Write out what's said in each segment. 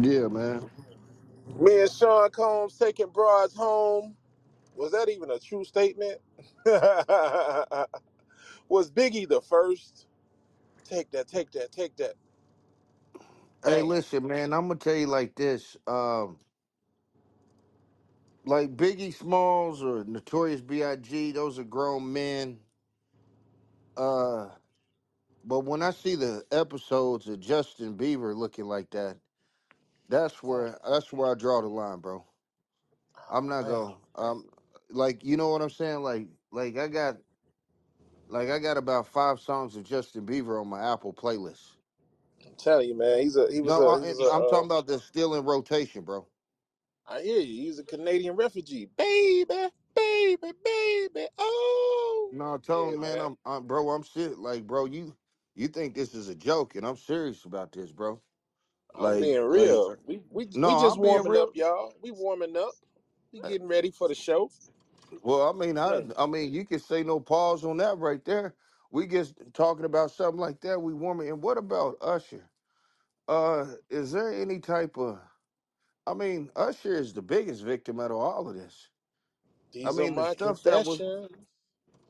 Yeah, man. Me and Sean Combs taking broads home. Was that even a true statement? Was Biggie the first? Take that, take that, take that. Hey, Damn. listen, man. I'm gonna tell you like this. Um, like Biggie Smalls or Notorious B.I.G. Those are grown men. Uh, but when I see the episodes of Justin Bieber looking like that, that's where that's where I draw the line, bro. I'm Oh not man. going. Um, like you know what I'm saying? Like, like I got like I got about five songs of Justin Bieber on my Apple playlist. I'm telling you, man. He's a he was No, a I, he was and a I'm uh, talking about the still in rotation, bro. I hear you. He's a Canadian refugee. Baby, baby, baby. Oh No, tell yeah, him, man, man. I'm, I'm, bro, I'm serious. Like, bro, you, you think this is a joke, and I'm serious about this, bro. I'm Like, being like, real. We we no, we just I'm being warming up, y'all. We warming up. We getting ready for the show. Well, I mean, I, I mean, you can say no pause on that right there. We just talking about something like that. We warming. And what about Usher? Uh, is there any type of? I mean, Usher is the biggest victim out of all of this. I these are mean, the my stuff that was confessions.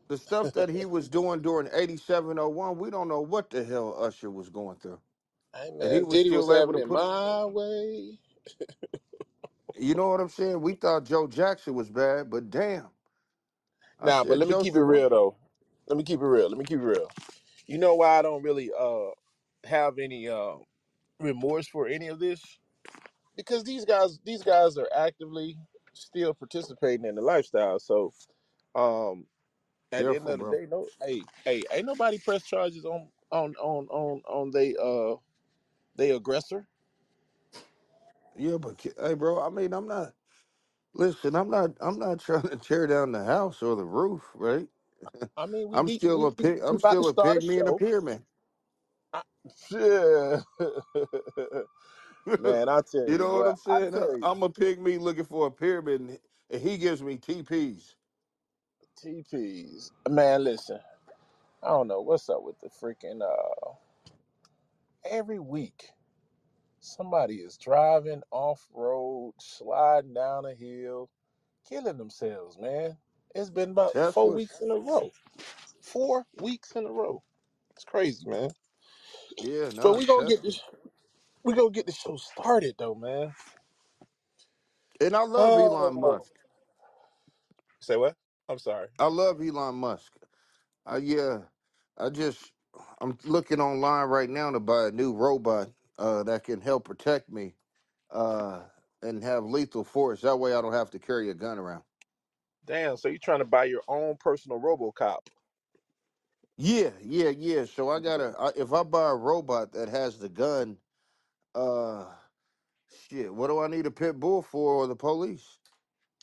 the stuff that he was doing during 8701, we don't know what the hell Usher was going through. Hey And he was Diddy was still able having to it put my way. you know what I'm saying? We thought Joe Jackson was bad, but damn. I Nah, but said let me keep it Joseph real though. Let me keep it real. Let me keep it real. You know why I don't really uh have any uh remorse for any of this? Because these guys these guys are actively still participating in the lifestyle. So um at the end Careful, of the bro. day, no hey, hey, ain't nobody press charges on on on on on they uh they aggressor. Yeah, but ki- hey bro, I mean I'm not listen, I'm not I'm not trying to tear down the house or the roof, right? I mean we I'm still we a we, pig I'm about to still a start a pygmy in a show. pyramid. I, yeah. Man, I tell you you know what I'm I saying? tell you, I'm a pygmy looking for a pyramid and and he gives me TPs. TPs. Man, listen, I don't know what's up with the freaking uh every week somebody is driving off road, sliding down a hill, killing themselves, man. It's been about four weeks in a row. Four weeks in a row. It's crazy, man. Yeah, But we gonna get this we gonna get the show started though, man. And I love uh, Elon Oh Musk. say what? I'm sorry. I love Elon Musk. I yeah, I just I'm looking online right now to buy a new robot uh, that can help protect me uh, and have lethal force. That way, I don't have to carry a gun around. Damn, so you're trying to buy your own personal Robocop. Yeah, yeah, yeah. So I gotta I, if I buy a robot that has the gun, uh, shit, what do I need a pit bull for or the police?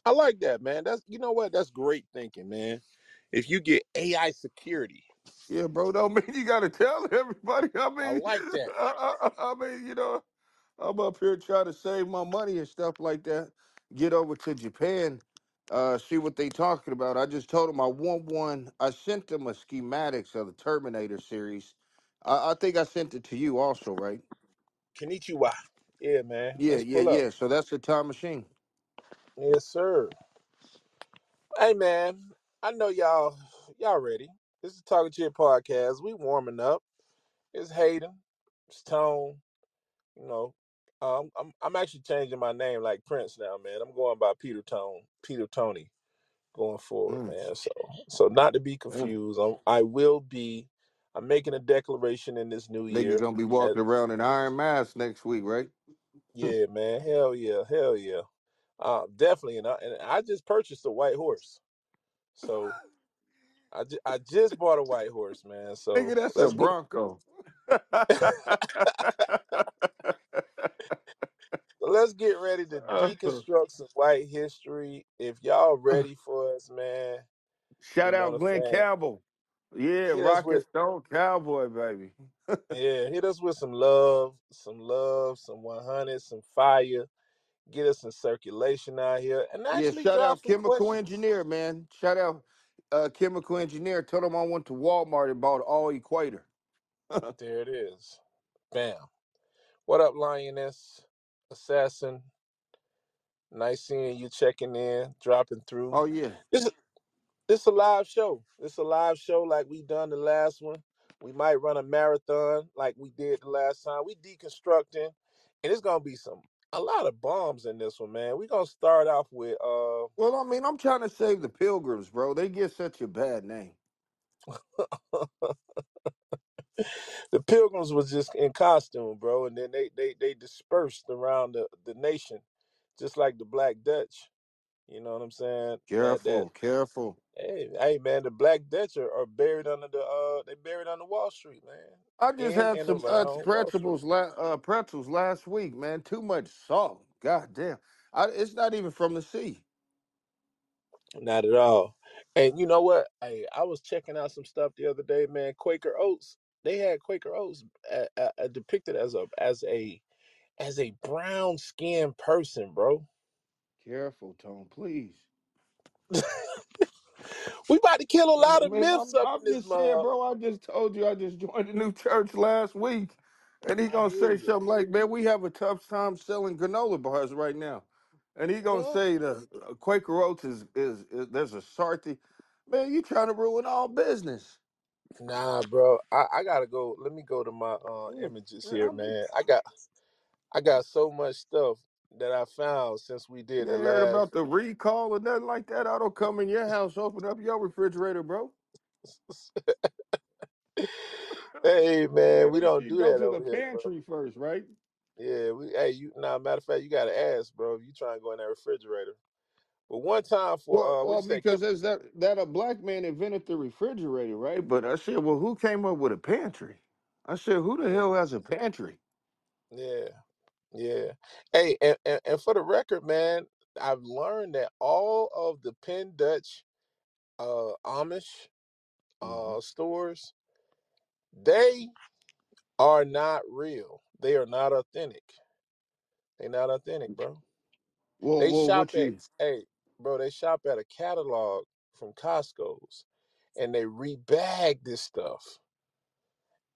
I like that, man. That's you know what? That's great thinking, man. If you get AI security, Yeah, bro. Don't mean you gotta tell everybody. I I mean, like that. I, I, I mean, you know. I'm up here trying to save my money and stuff like that. Get over to Japan, uh, see what they talking about. I just told them I want one. I sent them a schematics of the Terminator series. I, I think I sent it to you also, right? Konnichiwa. Yeah, man. Yeah, Let's yeah, pull up. yeah. So that's the time machine. Yes, sir. Hey, man. I know y'all. Y'all ready? This is Talking Chit podcast. We warming up. It's Hayden. It's Tone. You know, um, I'm I'm actually changing my name like Prince now, man. I'm going by Peter Tone, Peter Tony. going forward, Mm, man. So, so not to be mm. confused, I'm, I will be. I'm making a declaration in this new year. Nigga year. gonna be That, walking around in Iron masks next week, right? yeah, man. Hell yeah, hell yeah. Uh, definitely, and I, and I just purchased a white horse. So I, ju- I just bought a white horse, man. So Nigga, that's a let's get Bronco. let's get ready to uh, deconstruct some white history. If y'all ready for us, man, you Shout know out Glenn. Campbell. Yeah, Hit us Rocket with Stone Cowboy, baby. yeah, hit us with some love, some love, some 100, some fire get us some circulation out here, and Yeah, actually shout drop out some Chemical questions. Engineer, man. Shout out uh, Chemical Engineer. Told him I went to Walmart and bought all Equator. There it is. Bam. What up, Lioness? Assassin, nice seeing you checking in, dropping through. Oh yeah. This is this a live show. It's a live show like we done the last one. We might run a marathon like we did the last time. We deconstructing, and it's gonna be some a lot of bombs in this one, man. we gonna start off with uh Well, I mean, I'm trying to save the pilgrims, bro. They get such a bad name. the pilgrims was just in costume, bro, and then they they they dispersed around the, the nation, just like the Black Dutch. You know what I'm saying? That that Careful, careful. Hey hey man, the Black Dutch are, are buried under the uh they buried under Wall Street, man, I just in had and some around Wall Street. pretzels, la- uh, pretzels last week, man. Too much salt. God damn. I, it's not even from the sea. Not at all. And you know what? Hey, I was checking out some stuff the other day, man. Quaker Oats. They had Quaker Oats uh, uh, uh, depicted as a as a as a brown skinned person, bro. Careful, Tone, please. We about to kill a lot I of mean, myths I'm, up I'm this just saying, mug. bro. I just told you I just joined a new church last week, and he I gonna hear say you. something like, "Man, we have a tough time selling granola bars right now," and he gonna Well, say the uh, Quaker Oats is, is is there's a Sarty. Man, you trying to ruin all business. nah, bro. I, I gotta go. Let me go to my uh Yeah, images man, here, I'm just, man. I got I got so much stuff that I found since we did you the ain't about the recall or nothing like that. I don't come in your house, open up your refrigerator, bro. hey man, we don't shit do go that to the over here, bro. pantry first, right? Yeah, we hey you nah matter of fact, you gotta ask, bro, if you try and go in that refrigerator. But one time for Well, uh well, you because there's that that a black man invented the refrigerator, right? But I said, well, who came up with a pantry? I said, who the hell has a pantry? yeah, yeah. Hey, and, and, and for the record, man, I've learned that all of the Penn Dutch uh Amish hmm uh stores, they are not real. They are not authentic. They're not authentic, bro. Well, They well, shop what at you? hey, bro, they shop at a catalog from Costco's and they rebag this stuff.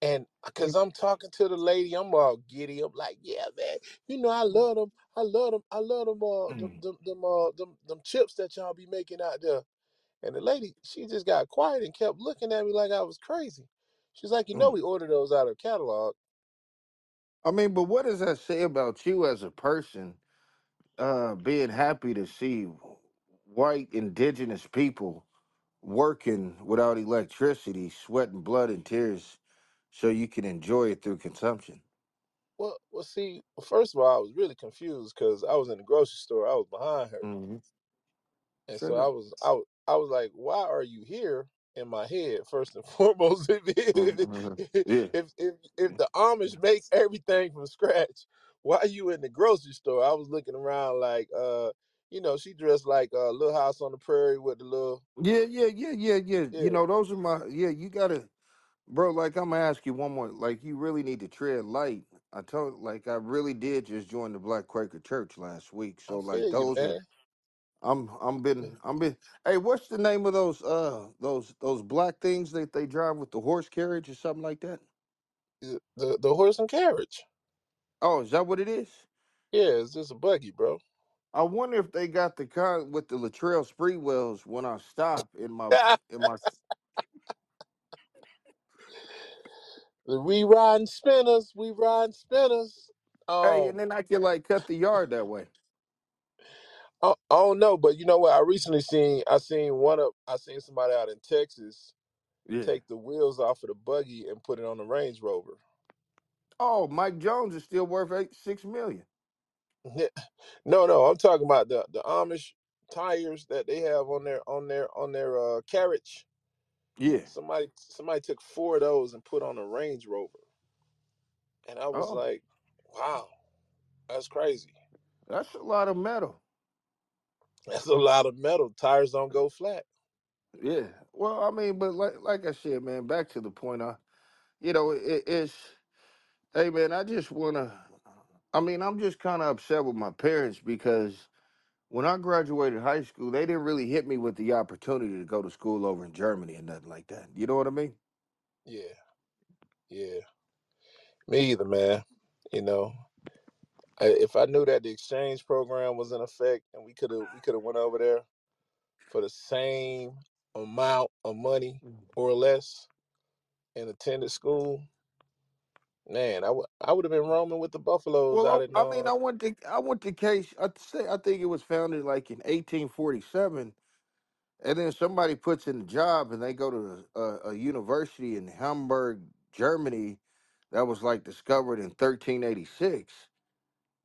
And because I'm talking to the lady, I'm all giddy. I'm like, yeah, man, you know, I love them. I love them. I love them. Uh, them, them, them, uh, them, them chips that y'all be making out there. And the lady, she just got quiet and kept looking at me like I was crazy. She's like, you know, we ordered those out of catalog. I mean, but what does that say about you as a person? Uh, being happy to see white indigenous people working without electricity, sweating blood and tears, so you can enjoy it through consumption. Well, well, see, first of all, I was really confused because I was in the grocery store. I was behind her. hmm And so I was I, I was like, why are you here in my head first and foremost? If hmm Yeah. if if, if the Amish make everything from scratch, why are you in the grocery store? I was looking around like uh you know, she dressed like a little house on the prairie with the little Yeah, yeah, yeah, yeah, yeah. You yeah. know, those are my yeah, you gotta bro, like I'm gonna ask you one more, like you really need to tread light. I told like I really did just join the Black Quaker Church last week. I So like feel you, those are man. I'm I'm been I'm been hey, what's the name of those uh those those black things that they drive with the horse carriage or something like that? The the, the horse and carriage. Oh, is that what it is? Yeah, it's just a buggy, bro. I wonder if they got the car with the Latrell Sprewells when I stop in my in my we riding spinners, we riding spinners. hey, Um and then I can like cut the yard that way. I, I don't know, but you know what? I recently seen I seen one of I seen somebody out in Texas Yeah. take the wheels off of the buggy and put it on the Range Rover. Oh, Mike Jones is still worth eight six million. no, no, I'm talking about the the Amish tires that they have on their on their on their uh, carriage. Yeah. Somebody somebody took four of those and put on a Range Rover, and I was Oh, like, wow, that's crazy. that's a lot of metal. That's a lot of metal. Tires don't go flat. Yeah. Well, I mean, but like like I said, man, back to the point. I, you know, it, it's hey, man, I just wanna. I mean, I'm just kind of upset with my parents because when I graduated high school, they didn't really hit me with the opportunity to go to school over in Germany and nothing like that. You know what I mean? Yeah, yeah. Me either, man. You know. I, if I knew that the exchange program was in effect and we could have we could have went over there for the same amount of money mm. or less and attended school, man, I would I would have been roaming with the buffaloes out Well, in I, I mean, uh I went to I went to case. I say I think it was founded like in 1847, and then somebody puts in a job, and they go to a, a university in Hamburg, Germany, that was like discovered in 1386.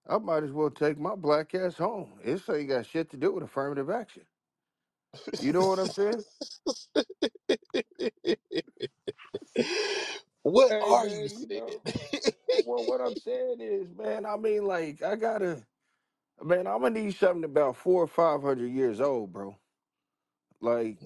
I might as well take my black ass home. This ain't got shit to do with affirmative action. You know what I'm saying? what Hey are you man, you saying? know. Well, what I'm saying is, man, I mean, like, I gotta, man, I'm gonna need something about four or five hundred years old, bro. Like,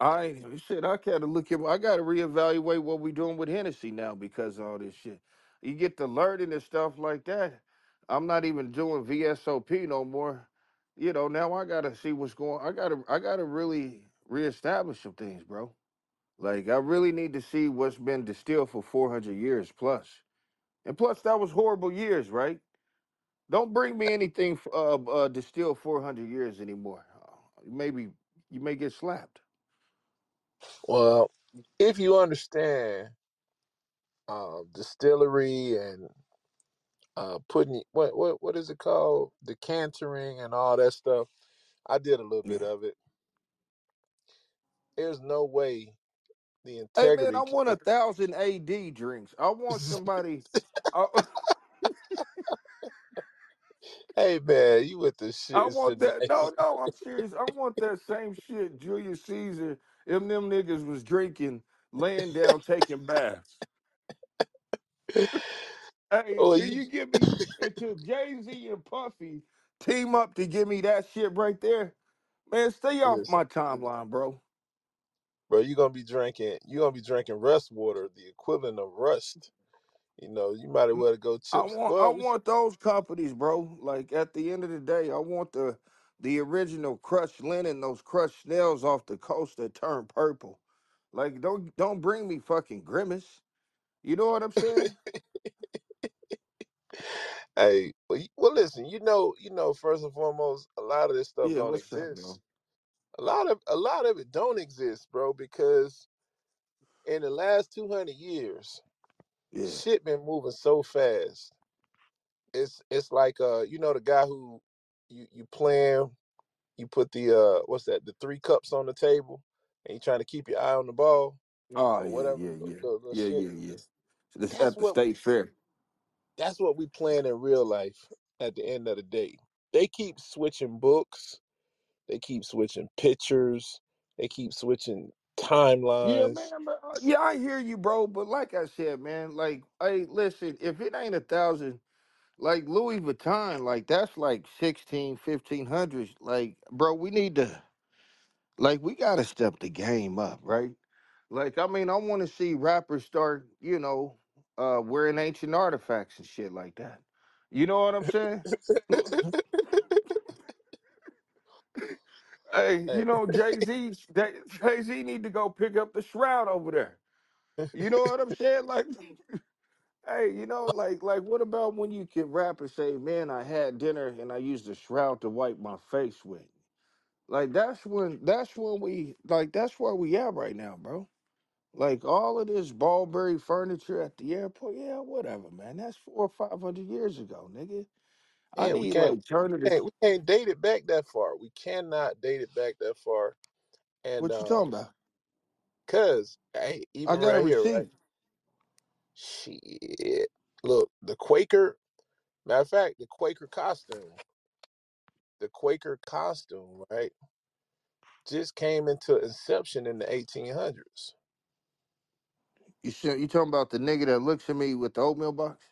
I ain't shit. I gotta look at. I gotta reevaluate what we doing with Hennessy now because of all this shit. You get to learning and stuff like that. I'm not even doing VSOP no more. You know, now I gotta see what's going. I gotta, I gotta really reestablish some things, bro. Like, I really need to see what's been distilled for 400 years plus. And plus, that was horrible years, right? Don't bring me anything f- uh, uh, distilled 400 years anymore. Uh, maybe you may get slapped. well, if you understand um, distillery and uh, putting what what what is it called, decantering and all that stuff, I did a little bit Yeah. of it. There's no way the Hey man, I integrity want can. a thousand AD drinks. I want somebody. I, hey man, you with the shit. I want that. No, no, I'm serious. I want that same shit Julius Caesar. Them them niggas was drinking, laying down, taking baths. Hey, Oh, until you you give me, until Jay Z and Puffy team up to give me that shit right there, man, stay off listen, my timeline, bro. Bro. You're gonna be drinking. You're gonna be drinking rust water, the equivalent of rust. You know, you might as mm, well go I chips. want I Well, we, want those companies, bro. Like at the end of the day, I want the the original crushed linen, those crushed snails off the coast that turn purple. Like don't don't bring me fucking grimace. You know what I'm saying? hey, well, you- well, listen. You know, you know. First and foremost, a lot of this stuff Yeah, don't what's up, bro? exist. A lot of a lot of it don't exist, bro, because in the last two hundred years, Yeah. shit been moving so fast. It's it's like uh, you know, the guy who you you playing, you put the uh, what's that? The three cups on the table, and you trying to keep your eye on the ball Oh or yeah, whatever yeah, the, yeah. the, the Yeah, shit. yeah, yeah. This That's at the what we state fair. that's what we playing in real life. At the end of the day, they keep switching books They keep switching pictures. They keep switching Yeah, timelines. man. But, uh, yeah, I hear you, bro. But like I said, man, like, hey, listen, if it ain't a thousand, like Louis Vuitton, like that's like 16, 1500s. Like, bro, we need to, like, we gotta step the game up, right? Like, I mean, I want to see rappers start, you know, uh, wearing ancient artifacts and shit like that. You know what I'm saying? hey, you know, Jay Z, Jay Z need to go pick up the shroud over there. You know what I'm saying? Like, hey, you know, like, like, what about when you can rap and say, "Man, I had dinner and I used the shroud to wipe my face with." Like, that's when, that's when we, like, that's where we at right now, bro. Like all of this Burberry furniture at the airport, yeah, whatever, man. That's four or five hundred years ago, nigga. I yeah, we need can't, like we can't we can't date it back that far. We cannot date it back that far. And what you um, talking about? cause hey, I even got a right here, right? receipt. Shit. Look, the Quaker. Matter of fact, the Quaker costume, the Quaker costume, right, just came into inception in the 1800s. You see, you talking about the nigga that looks at me with the oatmeal box?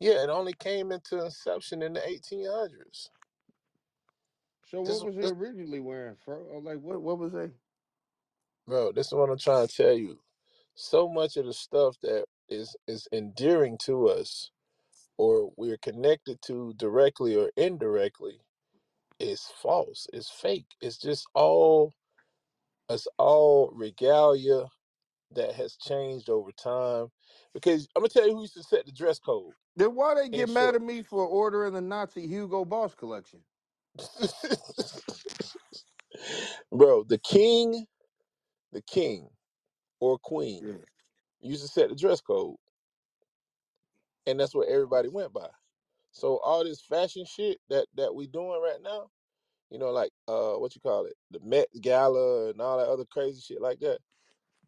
Yeah, it only came into inception in the 1800s. So what This, was he this, originally wearing, bro? Or uh, like what? What was they? bro, this is what I'm trying to tell you. so much of the stuff that is is endearing to us or we're connected to directly or indirectly is false it's fake it's just all it's all regalia that has changed over time. Because I'm gonna tell you who used to set the dress code. Then why they get mad short, at me for ordering the Nazi Hugo Boss collection? bro, the king, the king or queen Yeah. used to set the dress code, and that's what everybody went by. So all this fashion shit that that we doing right now, you know, like uh, what you call it, the Met Gala and all that other crazy shit like that.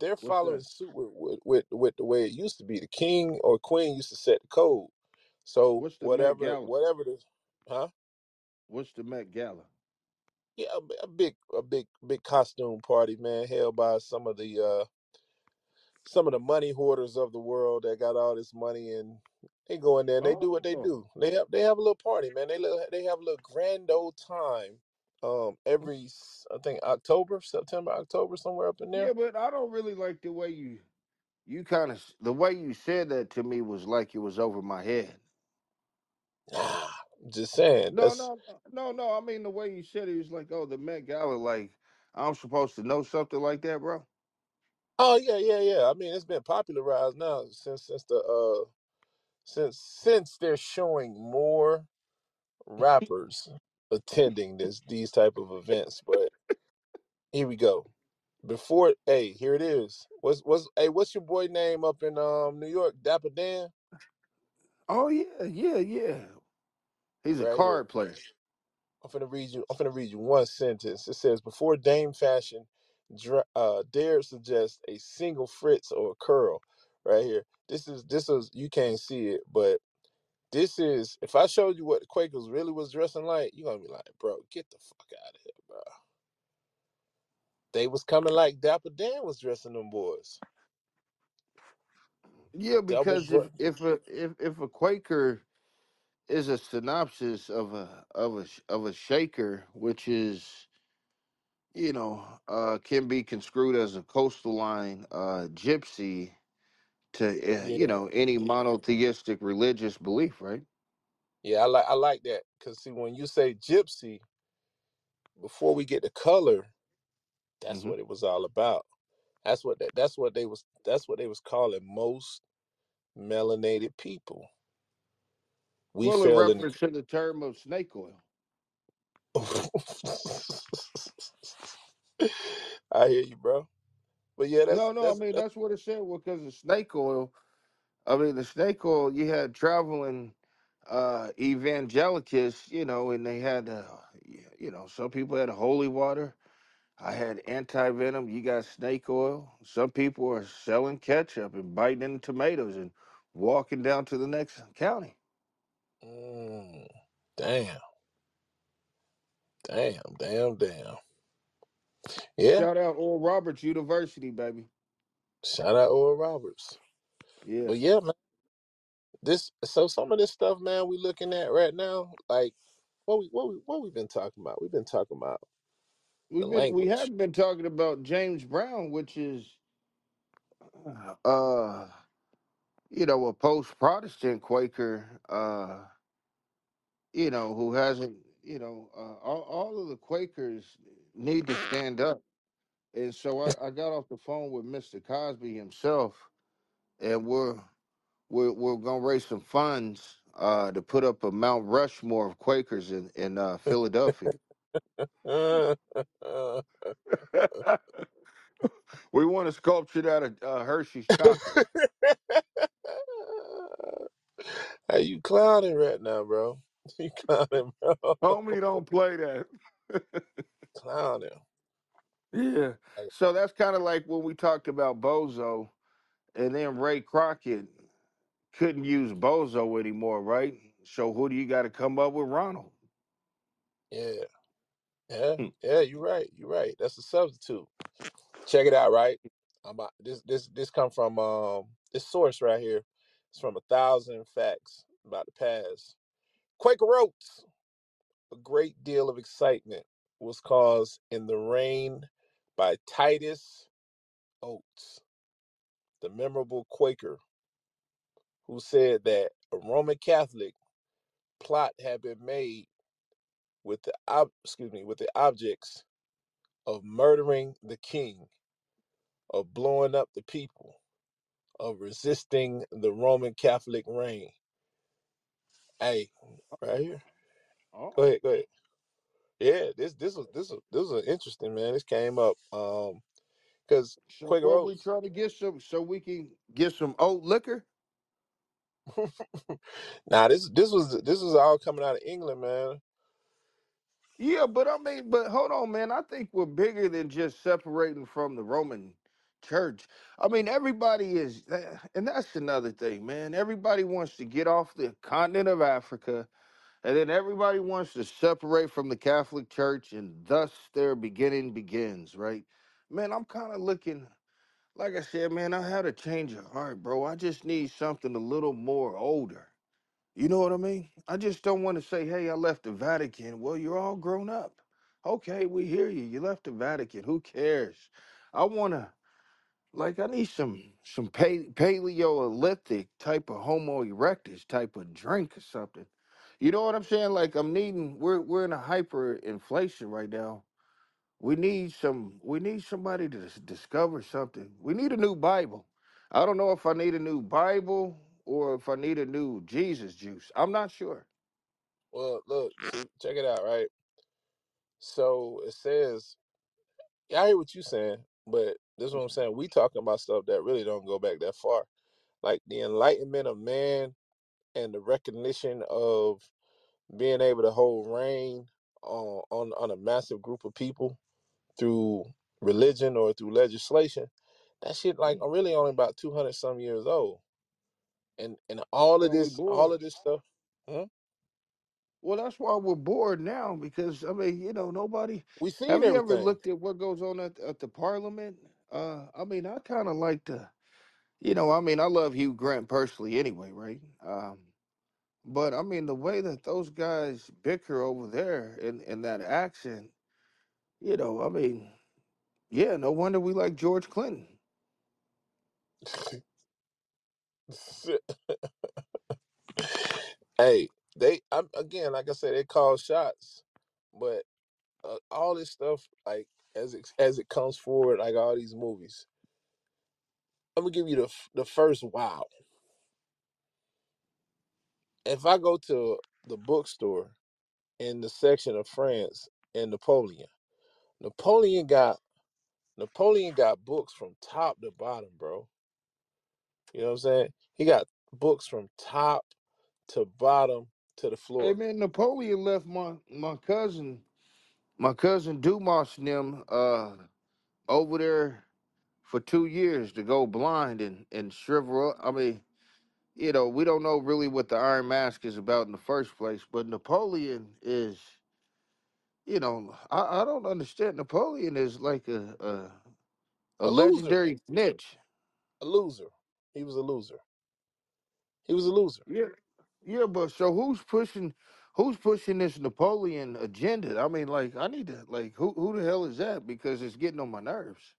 They're What's following that? suit with with with, with the way it used to be. The king or queen used to set the code. So What's the Met whatever, Gala? whatever the, huh? What's the Met Gala? Yeah, a, bi- a big, a big, big costume party, man, held by some of the uh some of the money hoarders of the world that got all this money and they go in there and they do what they Oh, do. They have they have a little party, man. They little, they have a little grand old time. Um, every s- I think October, September, October, somewhere up in there. yeah, but I don't really like the way you you kind of the way you said that to me was like it was over my head. Just saying. No, That's no, no, no. I mean the way you said it was like, oh, the Met Gala, like I'm supposed to know something like that, bro. oh yeah, yeah, yeah. I mean, it's been popularized now since since the uh since since they're showing more rappers attending this these type of events. But here we go. Before hey, here it is. What's what's hey, what's your boy name up in um New York? Dapper Dan? Oh yeah, yeah, yeah. He's a Right here. card player. I'm finna read you I'm finna read you one sentence. It says before Dame Fashion uh dared suggest a single fritz or a curl. Right here. This is this is you can't see it, but this is if I showed you what the Quakers really was dressing like, you're gonna be like, bro, get the fuck out of here, bro. They was coming like Dapper Dan was dressing them boys. Yeah, Double because if if a if if a Quaker is a synopsis of a of a sh- of a shaker, which is you know uh can be construed as a coastal line uh gypsy to uh, Yeah. you know any monotheistic religious belief, right? Yeah, I like I like that. Cause see when you say gypsy, before we get the color, that's hmm what it was all about. That's what that that's what they was that's what they was calling most melanated people. We Well, in fell in reference to the term of snake oil. I hear you, bro. But yeah, that's No, no, I that's mean that's that's what it said. Well, because the snake oil. I mean the snake oil. You had traveling uh evangelicals, you know, and they had uh, y- you know some people had holy water. I had anti venom. You got snake oil. Some people are selling ketchup and biting into tomatoes and walking down to the next county. mm, damn, damn, damn, damn. Yeah. Shout out Oral Roberts University, baby. Shout out Oral Roberts. Yeah. But yeah, man. This so some of this stuff, man, we looking at right now, like what we what we what we've been talking about? We've been talking about the We've been we language. have been talking about James Brown, which is uh you know a post Protestant Quaker, uh, you know, who hasn't you know, uh, all, all of the Quakers need to stand up. And so I, I got off the phone with Mr. Cosby himself, and we're we're we're gonna raise some funds uh to put up a Mount Rushmore of Quakers in in uh, Philadelphia. we want to sculpture that of uh, Hershey's chocolate. hey, you clowning right now, bro. You clowning, bro. Homie, don't play that. Clowning. yeah. Like, So that's kind of like when we talked about Bozo, and then Ray Crockett couldn't use Bozo anymore, right? So who do you got to come up with, Ronald? yeah, yeah, Hmm. yeah, you're right. You're right. That's a substitute. Check it out, right? I'm about, this this this come from um this source right here. It's from a thousand facts about the past. Quaker Oats. A great deal of excitement was caused in the reign by Titus Oates, the memorable Quaker, who said that a Roman Catholic plot had been made with the ob- excuse me with the objects of murdering the king of blowing up the people, of resisting the Roman Catholic reign. Hey, right here. Go Oh, ahead, go ahead. Yeah, this this was this was this was interesting, man. This came up um because so Quaker what we Oats. try to get some so we can get some old liquor? now this this was this was all coming out of England, man. Yeah, but I mean, but hold on, man. I think we're bigger than just separating from the Roman church. I mean, everybody is, eh, and that's another thing, man. Everybody wants to get off the continent of Africa, and then everybody wants to separate from the Catholic Church, and thus their beginning begins, right? Man, I'm kind of looking, like I said, man, I had a change of heart, bro. I just need something a little more older. You know what I mean? I just don't want to say, hey, I left the Vatican. Well, you're all grown up. Okay, we hear you. You left the Vatican. Who cares? I want to, like, I need some some pa- Paleolithic type of Homo erectus type of drink or something. You know what I'm saying? Like, I'm needing. We're we're in a hyperinflation right now. We need some. We need somebody to dis- discover something. We need a new Bible. I don't know if I need a new Bible or if I need a new Jesus juice. I'm not sure. Well, look, see, check it out, right? So it says, yeah, I hear what you're saying, but this is what I'm saying. We talking about stuff that really don't go back that far, like the enlightenment of man and the recognition of being able to hold reign on on, on a massive group of people through religion or through legislation. That shit, like, Mm, really only about 200 some years old, and and That's all of why this, all bored. of this stuff. Huh? Well, that's why we're bored now because I mean, you know, nobody. We seen Have you ever everything. looked at what goes on at, at the Parliament? Uh, I mean, I kind of like to, you know, I mean, I love Hugh Grant personally, anyway, right? Um, but I mean, the way that those guys bicker over there in in that accent, you know, I mean, yeah, no wonder we like George Clinton. hey, they I'm, again, like I said, they call shots, but uh, all this stuff, like as it as it comes forward, like all these movies. I'm gonna give you the the first wow. If I go to the bookstore in the section of France and Napoleon, Napoleon got Napoleon got books from top to bottom, bro. You know what I'm saying? He got books from top to bottom to the floor. Hey floor. man, Napoleon left my my cousin, my cousin Dumas and them, uh, over there for two years to go blind and and shrivel up. I mean, you know, we don't know really what the Iron Mask is about in the first place, but Napoleon is, you know, I, I don't understand. Napoleon is like a a, a A loser, legendary snitch. a loser. He was a loser. He was a loser. Yeah, yeah, but so who's pushing? Who's pushing this Napoleon agenda? I mean, like, I need to, like, who who the hell is that? Because it's getting on my nerves.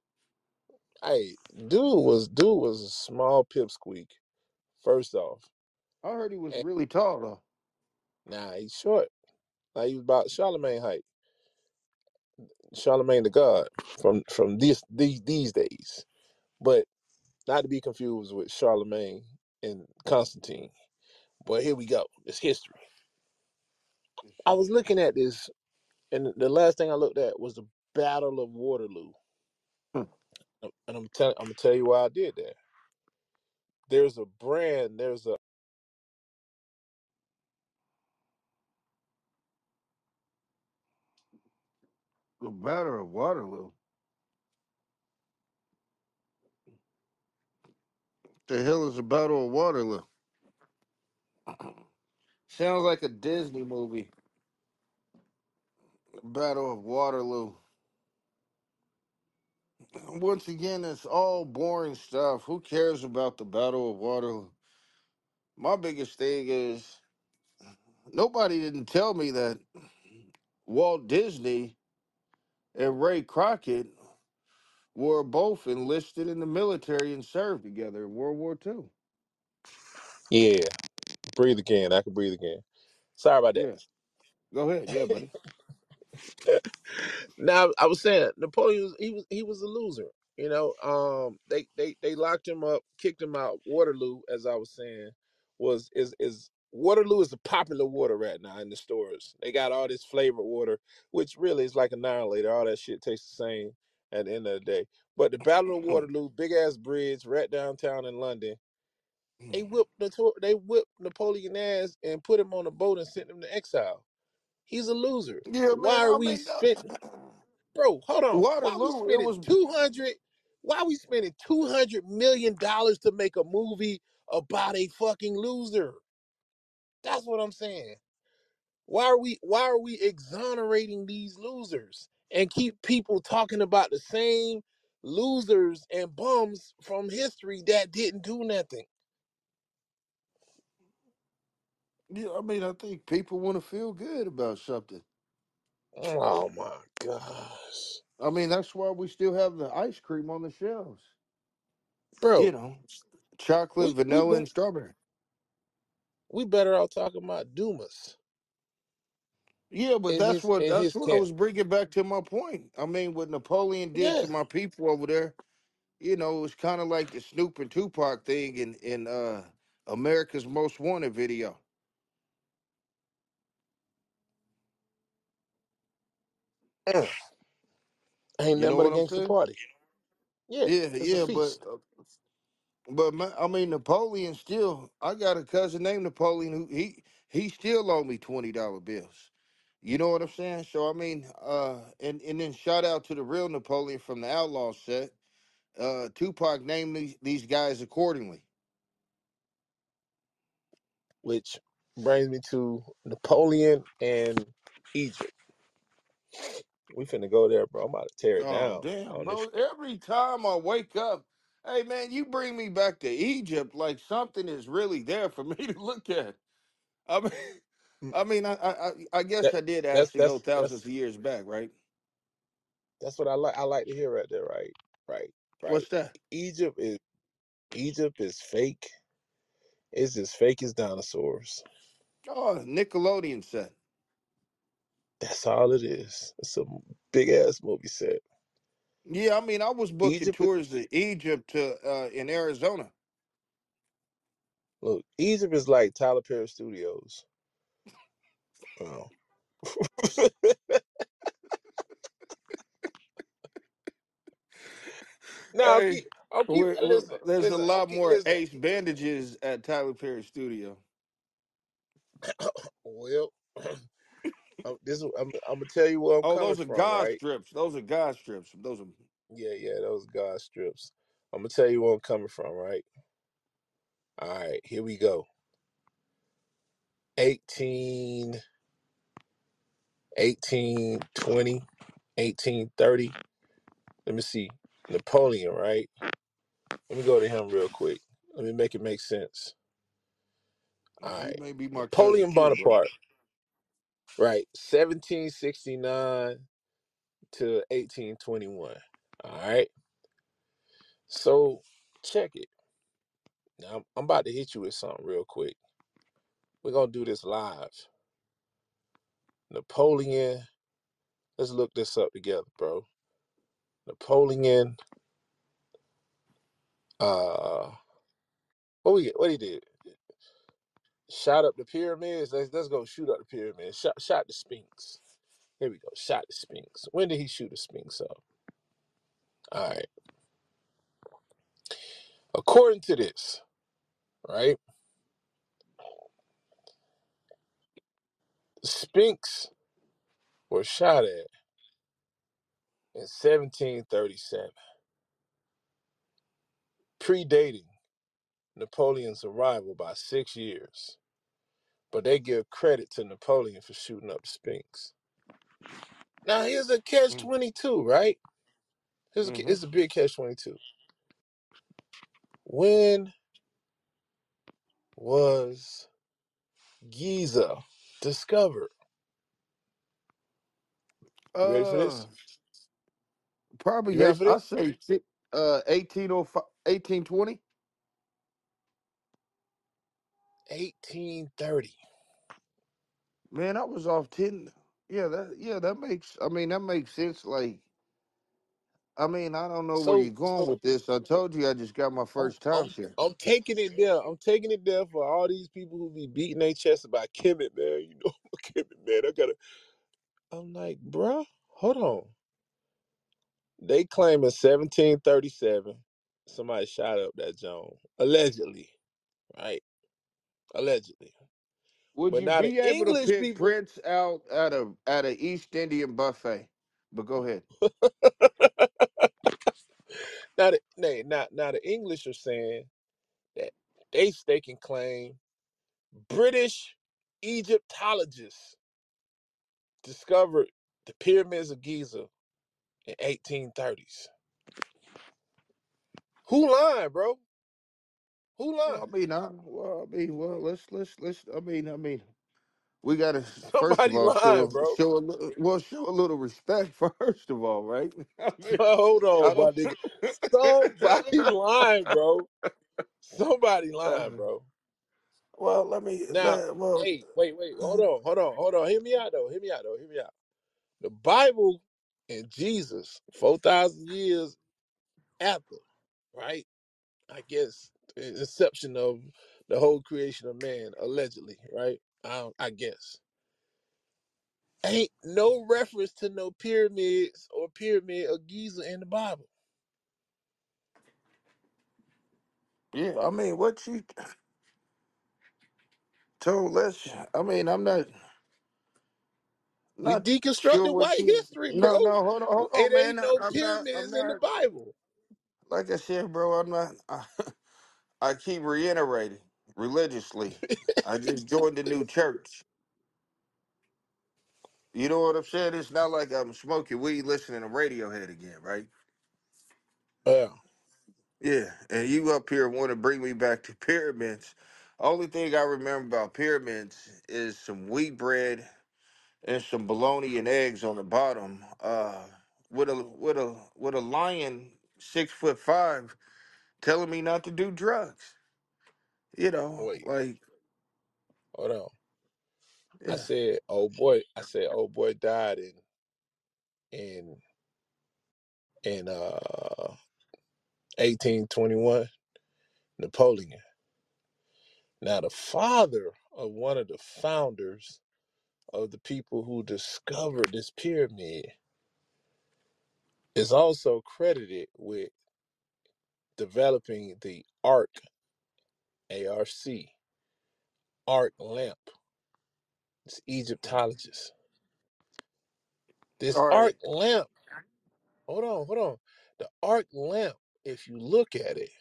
Hey, dude was dude was a small pipsqueak. First off, I heard he was and really tall though. nah, he's short. Now he's about Charlemagne height. Charlemagne the God from from this these these days, but not to be confused with Charlemagne and Constantine. But here we go. It's history. I was looking at this, and the last thing I looked at was the Battle of Waterloo. Hmm. And I'm telling I'm gonna tell you why I did that. There's a brand. There's a The Battle of Waterloo. The hell is the Battle of Waterloo? Sounds like a Disney movie. Battle of Waterloo. Once again, it's all boring stuff. Who cares about the Battle of Waterloo? My biggest thing is nobody didn't tell me that Walt Disney and Ray Crockett were both enlisted in the military and served together in World War II. yeah. Breathe again. I can breathe again. Sorry about Yeah, go ahead. Yeah, buddy. now I was saying Napoleon was he was he was a loser. You know, um, they they they locked him up, kicked him out. Waterloo, as I was saying, was is is Waterloo is a popular water right now in the stores. They got all this flavored water, which really is like annihilator. All that shit tastes the same at the end of the day. But the Battle of Waterloo, big ass bridge right downtown in London. They whipped the they whipped Napoleon ass and put him on a boat and sent him to exile. He's a loser. yeah, Why man. are I we mean, spending? uh, bro, hold on. Why we Waterloo. It spending was. two hundred? Why we spending two hundred million dollars to make a movie about a fucking loser? That's what I'm saying. Why are we why are we exonerating these losers and keep people talking about the same losers and bums from history that didn't do nothing? Yeah, I mean, I think people want to feel good about something. Oh my gosh. I mean, that's why we still have the ice cream on the shelves. Bro, you Bro, know, chocolate, we we vanilla, be, and strawberry. we better off talking about Dumas Yeah, but in that's his what in that's his what I was bringing back to my point. I mean, what Napoleon did Yeah. to my people over there, you know, it was kind of like the Snoop and Tupac thing in in uh, America's Most Wanted video. Mm. Ain't You nothing know but a what I'm gangster saying? party. Yeah, Yeah, it's a yeah, but feast. uh, but ma- I mean, Napoleon still. I got a cousin named Napoleon who he he still owe me twenty dollar bills. You know what I'm saying? So I mean, uh, and and then shout out to the real Napoleon from the Outlaw set. Uh, Tupac named these, these guys accordingly. Which brings me to Napoleon and Egypt. We finna go there, bro. I'm about to tear it Oh down damn, on this. Every time I wake up, hey man, you bring me back to Egypt like something is really there for me to look at. I mean, I mean, I I, I I guess That I did that's actually go that's thousands that's of years back, right? that's what I like. I like to hear right there. Right, right, right. What's that? Egypt is Egypt is fake. It's as fake as dinosaurs. Oh, Nickelodeon set. That's all it is. It's a big ass movie set. Yeah, I mean, I was booking Egypt is tours to Egypt to uh, in Arizona. look. Egypt is like Tyler Perry Studios. Oh. now I'll Hey, keep. I'll keep. Listen, there's a listen. I'll lot keep. more Listen. ace bandages at Tyler Perry Studio. Well, um, this is, I'm, I'm gonna tell you where I'm Oh, coming those are from, God right? strips. Those are God strips. Those are. Yeah, yeah, those God strips. I'm gonna tell you where I'm coming from, right? All right, here we go. 18, 18, 20, 1830. Let me see. Napoleon, right? Let me go to him real quick. Let me make it make sense. All You right. may be my cousin Napoleon too, bro. Bonaparte, right? 1769 to 1821. All right. So check it. Now I'm, I'm about to hit you with something real quick. We're gonna do this live. Napoleon. Let's look this up together, bro. Napoleon. Uh, what we what he did? Shot up the pyramids. Let's let's go shoot up the pyramids. Shot shot the Sphinx. Here we go. Shot the Sphinx. When did he shoot the Sphinx up? All right. According to this, right? Sphinx was shot at in 1737, predating Napoleon's arrival by six years. But they give credit to Napoleon for shooting up Sphinx. Now here's a catch Mm, 22, right? Here's a, Mm-hmm. here's a big catch 22. When was Giza discovered? You ready for Uh, this? You probably ready yes. for I this? say si- uh 1805, 1820. 1830. Man, I was off ten. Yeah, that yeah that makes. I mean, that makes sense. Like I mean, I don't know where So you're going so with this. I told you I just got my I'm first I'm timeshare. I'm taking it there. I'm taking it there for all these people who be beating their chest about Kemet, man. You know, Kemet, man. I gotta. I'm like, bruh, hold on. They claim in 1737 somebody shot up that Joan allegedly, right? Allegedly, Would but you now the be able to English pick people, Prince out at a at a East Indian buffet? But go ahead. now the nay, now, now the English are saying that they stake and claim British Egyptologists discovered the pyramids of Giza in 1830s. Who lying, bro? Who Well. I mean, I, well, I mean, well, let's let's let's. I mean, I mean, we gotta first of Somebody all lying, show bro. show a li- well show a little respect first of all, right? I mean, Hold I on, my nigga. Somebody lying, bro. Somebody lying, bro. well, let me. Now, Let, well, hey, wait, wait, hold on, hold on, hold on. Hear me out though. Hear me out though. Hear me out. The Bible and Jesus, four thousand years after, right? I guess the inception of the whole creation of man, allegedly, right? I, I guess ain't no reference to no pyramids or pyramid of Giza in the Bible. yeah. I mean, what you told? Let's. I mean, I'm not We not sure deconstructed what white you. history, bro. No, no, hold on, hold on, It man. ain't I- no I'm not. I'm pyramids in the not. Bible. Like I said, bro, I'm not. I, I keep reiterating religiously. I just joined a new church. You know what I'm saying? It's not like I'm smoking weed, listening to Radiohead again, right? Yeah. Yeah, and you up here want to bring me back to pyramids. Only thing I remember about pyramids is some wheat bread and some bologna and eggs on the bottom. Uh, with a with a with a lion six foot five telling me not to do drugs. You know, Wait, like hold on. I yeah. said, oh boy. I said, oh boy died in in in uh 1821. Napoleon. Now the father of one of the founders of the people who discovered this pyramid is also credited with developing the arc ARC arc lamp. It's Egyptologist. This All right. arc lamp. Hold on, hold on. The arc lamp. If you look at it,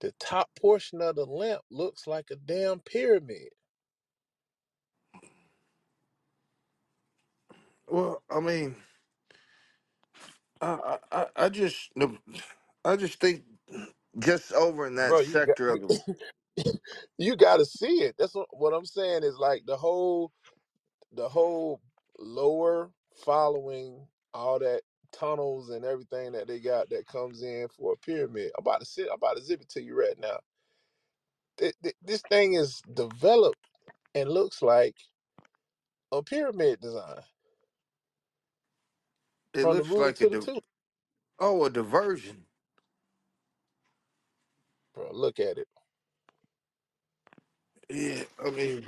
the top portion of the lamp looks like a damn pyramid. Well, I mean, I I, I I just I just think just over in that Bro, you sector of the you got to see it. That's what, what I'm saying is like the whole the whole lower following all that tunnels and everything that they got that comes in for a pyramid. I'm about to sit. I'm about to zip it to you right now. Th- th- This thing is developed and looks like a pyramid design it from the looks like a to the di- tooth. oh a diversion. Bro, look at it. Yeah, I mean,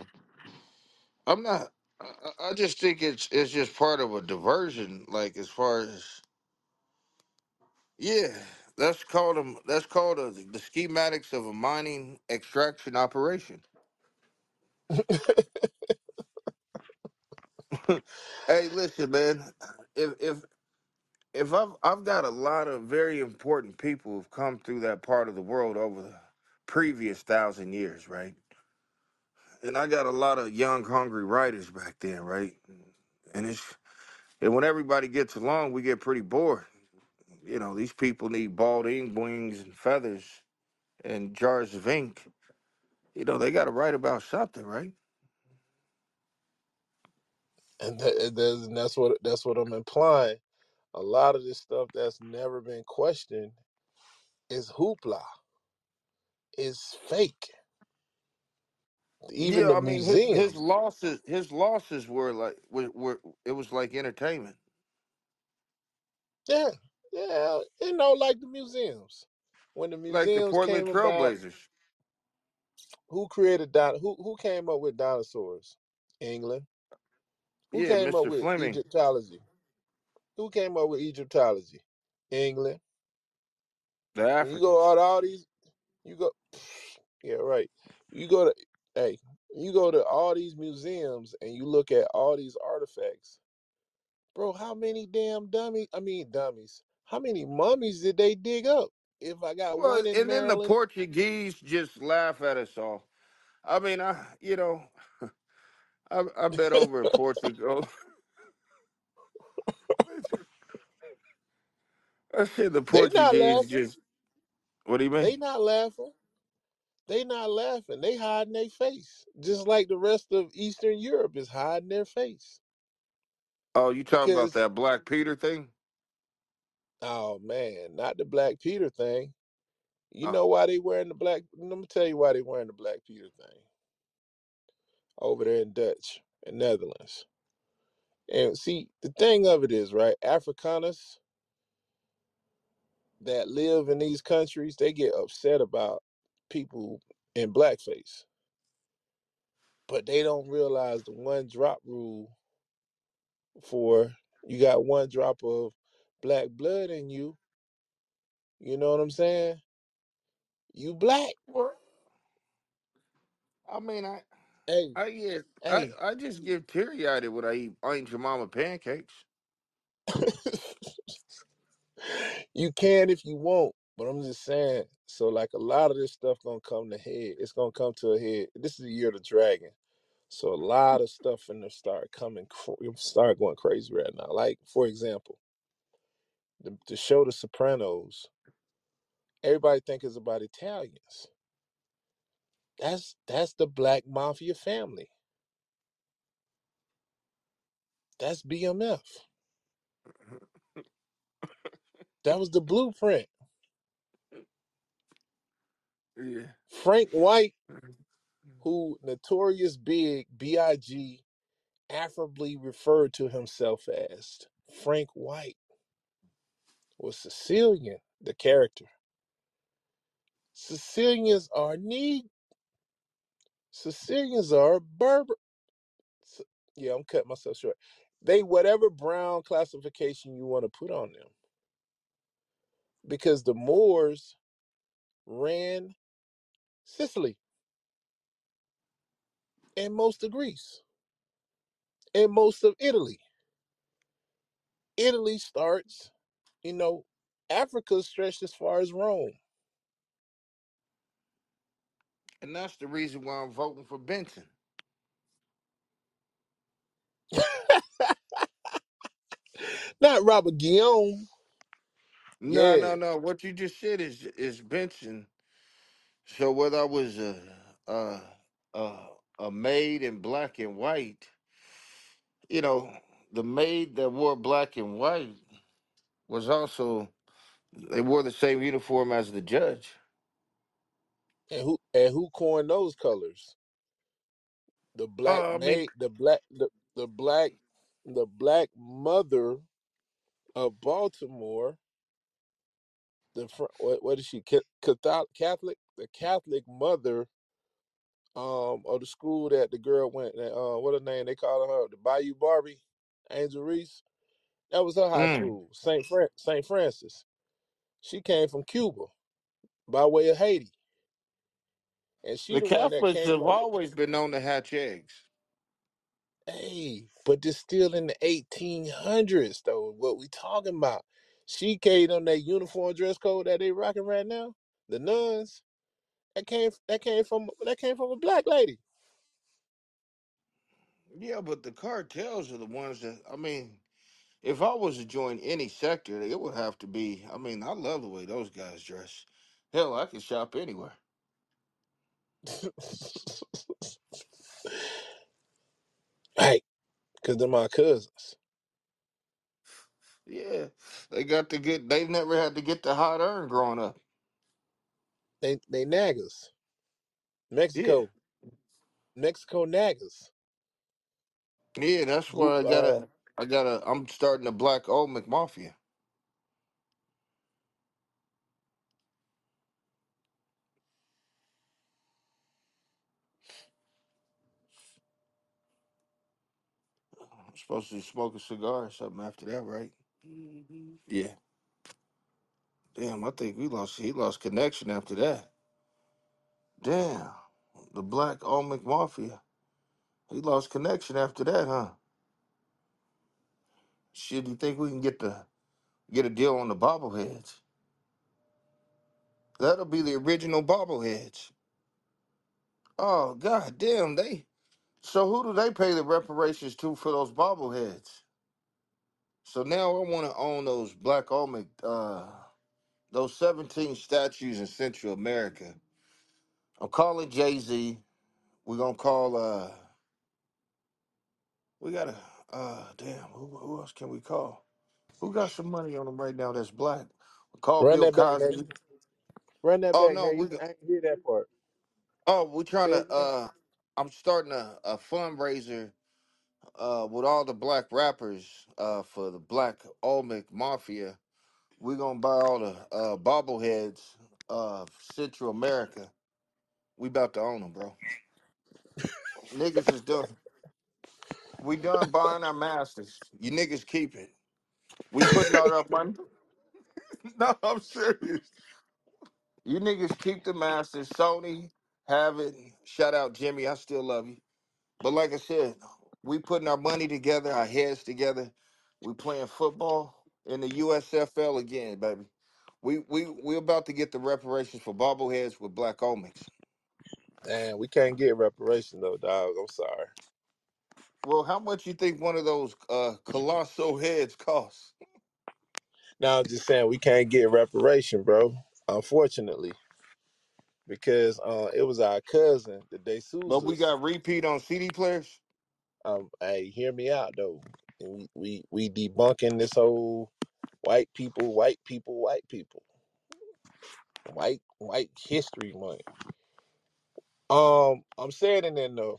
I'm not. I, I I just think it's it's just part of a diversion. Like as far as yeah, that's called a that's called a, the schematics of a mining extraction operation. Hey, listen, man. If if if I've I've got a lot of very important people who've come through that part of the world over the previous thousand years, right? And I got a lot of young, hungry writers back then, right? And it's and when everybody gets along, we get pretty bored. You know, these people need bald ink, wings, and feathers and jars of ink. You know, they got to write about something, right? And, that, and that's and that's what that's what I'm implying. A lot of this stuff that's never been questioned is hoopla, is fake. Even Yeah, the I mean, his his museums. losses his losses were like were, were it was like entertainment. Yeah, Yeah, you know, like the museums. When the like the museums Portland came about, Trailblazers. who created di- who who came up with dinosaurs? England. Who Yeah, came up Mr. with Fleming, Egyptology? Who came up with Egyptology? England. the When you go out all these, you go, yeah, right. You go to, hey, you go to all these museums and you look at all these artifacts, bro. How many damn dummies? I mean, dummies. How many mummies did they dig up? If I got Well, one in and then the Portuguese just laugh at us all. I mean, I you know, I I bet over in Portugal. I said the they not Portuguese laughing. just. What do you mean? They not laughing. They not laughing. They hiding their face, just like the rest of Eastern Europe is hiding their face Oh, you talking about because that Black Peter thing? Oh man, not the Black Peter thing. You Oh, know why they wearing the black? Let me tell you why they wearing the Black Peter thing over there in Dutch and Netherlands. And see, the thing of it is, right? Afrikaners that live in these countries, they get upset about people in blackface, but they don't realize the one drop rule for you got one drop of black blood in you. You know what I'm saying? You black. well, I mean, I Hey, I yeah, hey. I just get teary eyed when I eat Aunt Jemima pancakes. You can if you want, but I'm just saying. So like a lot of this stuff gonna come to head. It's gonna come to a head. This is the year of the dragon. So a lot of stuff finna start coming, start going crazy right now. Like for example, the, the show The Sopranos. Everybody think it's about Italians. That's that's the Black Mafia family. That's BMF. That was the blueprint. Yeah. Frank White, mm-hmm. Mm-hmm. who notorious big Big affably referred to himself as Frank White, was Sicilian, the character. Sicilians are need Sicilians are Berber. Yeah, I'm cutting myself short. They whatever brown classification you want to put on them, because the Moors ran Sicily and most of Greece and most of Italy. Italy starts, you know, Africa stretched as far as Rome. And that's the reason why I'm voting for Benson. Not Robert Guillaume. No, Yeah. no, no. What you just said is is Benson. So whether I was a a a, a maid in black and white, you know, the maid that wore black and white was also they wore the same uniform as the judge. And who and who coined those colors? The black Uh, I mean, maid, the black, the, the black, the black mother of Baltimore. The fr- what, what is she? Ca- Catholic, Catholic, the Catholic mother um of the school that the girl went. Uh, what her name? They call her the Bayou Barbie, Angel Reese. That was her high mm, school, Saint Fran- Saint Francis. She came from Cuba by way of Haiti, and she the the one that Catholics came have always been known to hatch eggs. Hey, but this still in the 1800s, though. What we talking about? She came on that uniform dress code that they rocking right now. The nuns that came that came from that came from a black lady. Yeah, but the cartels are the ones that I mean. If I was to join any sector, it would have to be. I mean, I love the way those guys dress. Hell, I could shop anywhere. right, because they're my cousins. Yeah, they got to get. They've never had to get the hot urn growing up. They they naggers. Yeah, Mexico. Mexico naggers. yeah. That's Group I gotta. Uh I gotta. I'm starting a black Olmec Mafia. I'm supposed to smoke a cigar or something after that, right? Yeah. Damn, I think we lost. He lost connection after that. Damn, the Black Olmec Mafia. He lost connection after that, huh? Shit, you think we can get the get a deal on the bobbleheads? That'll be the original bobbleheads. Oh god damn, they. So who do they pay the reparations to for those bobbleheads? So now I want to own those Black Olmec, uh, those seventeen statues in Central America. I'm calling Jay Z. We're gonna call. uh We gotta. uh Damn, who, who else can we call? Who got some money on them right now? That's black. We Call Run Bill that back, Cosby. Run that Oh back, no, we. I didn't hear that part. Oh, we're trying Say to. again. uh I'm starting a, a fundraiser uh with all the black rappers uh for the Black Olmec Mafia. We're gonna buy all the uh bobbleheads of Central America. We about to own them, bro. Niggas is done. We done buying our masters. You niggas keep it. We putting all our money. no, I'm serious. You niggas keep the masters. Sony, have it. Shout out Jimmy. I still love you. But like I said, we putting our money together, our heads together. We playing football in the USFL again, baby. We we we about to get the reparations for bobbleheads with black Olmecs. Man, we can't get reparation though, dog. I'm sorry. Well, how much you think one of those uh colossal heads costs? Now I'm just saying we can't get reparation, bro. Unfortunately, because uh, it was our cousin, the But we got repeat on CD players. Um, hey, hear me out though. We we we debunking this whole white people, white people, white people, white white history month. Um, I'm saying it in the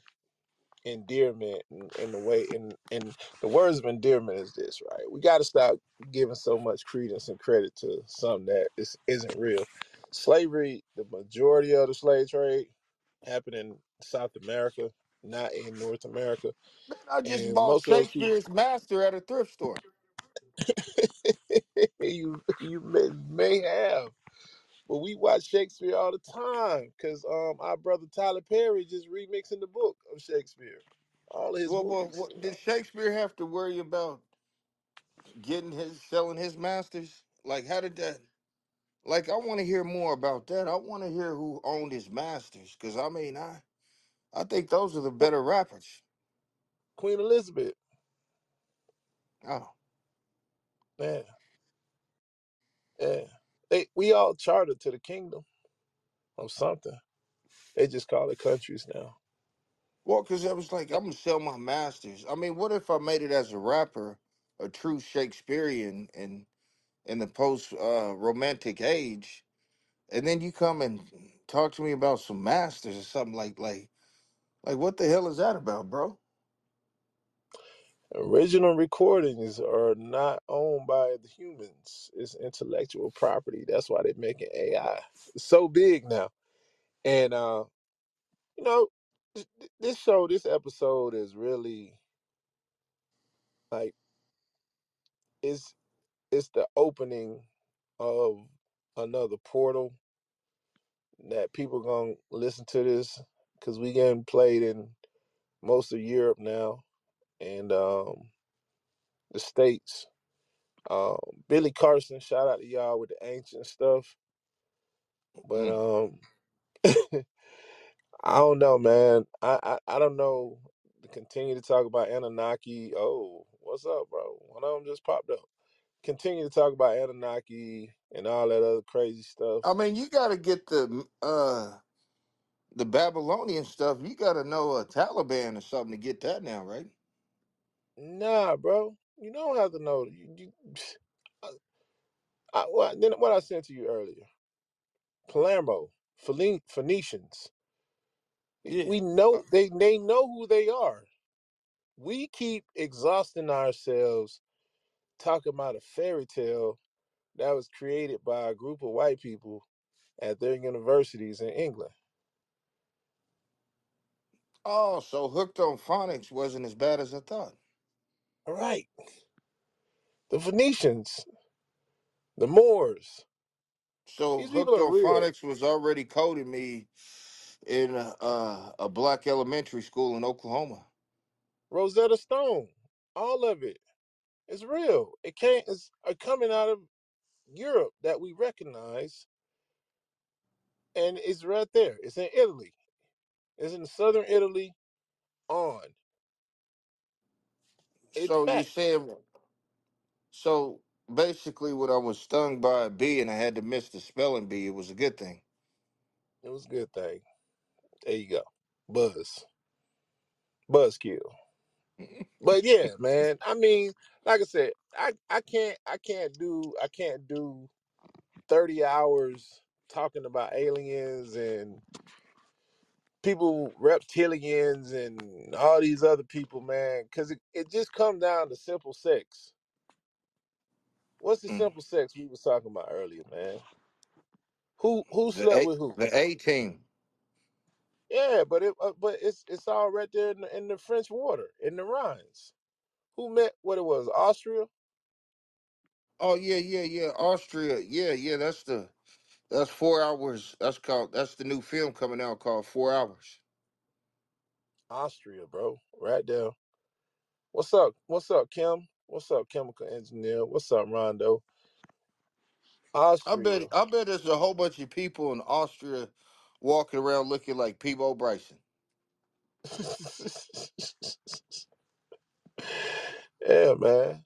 endearment and, and the way and and the words of endearment is this, right? We got to stop giving so much credence and credit to something that is isn't real. Slavery, the majority of the slave trade happened in South America, not in North America, Man, I just and bought most of those people Shakespeare's Master at a thrift store. you you may, may have. But we watch Shakespeare all the time because um our brother Tyler Perry just remixing the book of Shakespeare, all of his Well, well, movies. what, did Shakespeare have to worry about getting his selling his masters? Like, how did that? Like, I want to hear more about that. I want to hear who owned his masters, because I mean, I I think those are the better rappers. Queen Elizabeth, Oh, yeah, yeah. They we all chartered to the kingdom of something. They just call it countries now. well, because I was like, I'm gonna sell my masters. I mean, what if I made it as a rapper, a true Shakespearean, in in the post uh, romantic age, and then you come and talk to me about some masters or something like like like what the hell is that about, bro? Original recordings are not owned by the humans. It's intellectual property. That's why they're making AI. So big now. And uh, you know, th- th- this show, this episode is really like it's it's the opening of another portal that people gonna listen to this because we getting played in most of Europe now and um the states. Um, Billy Carson, shout out to y'all with the ancient stuff. But Mm. um, I don't know, man. I, I I don't know. To continue to talk about Anunnaki. Oh, what's up, bro? One of them just popped up. Continue to talk about Anunnaki and all that other crazy stuff. I mean, you got to get the uh the Babylonian stuff. You got to know a Taliban or something to get that now, right? Nah, bro. You don't have to know. You, you, I, I, what, then what I sent to you earlier. Palermo, Philin- Phoenicians. Yeah. We know uh. they they know who they are. We keep exhausting ourselves talking about a fairy tale that was created by a group of white people at their universities in England. Oh, so hooked on phonics wasn't as bad as I thought. All right, the Phoenicians, the Moors. So These people hooked are on real. phonics was already coding me in uh, a black elementary school in Oklahoma. Rosetta Stone, all of it. It's real. It can't. It's uh, coming out of Europe that we recognize, and it's right there. It's in Italy. It's in southern Italy. On it's So you saying so basically what I was stung by a bee and I had to miss the spelling bee, it was a good thing. It was a good thing. There you go. Buzz, buzzkill. But yeah, man. I mean, like I said, I I can't I can't do I can't do thirty hours talking about aliens and people reptilians and all these other people, man. Because it, it just comes down to simple sex. What's the Mm. simple sex we was talking about earlier, man? Who who The slept with who? the A team. Yeah, but it uh, but it's it's all right there in the, in the French Water in the Rhines. Who met what it was? Austria, Oh yeah, yeah, yeah. Austria. Yeah, yeah, that's the that's four hours. That's called that's the new film coming out called Four Hours. Austria, bro, right there. What's up? What's up, Kim? What's up, chemical engineer? What's up, Rondo? I Austria. bet I bet there's a whole bunch of people in Austria walking around looking like Peabo Bryson. yeah, man,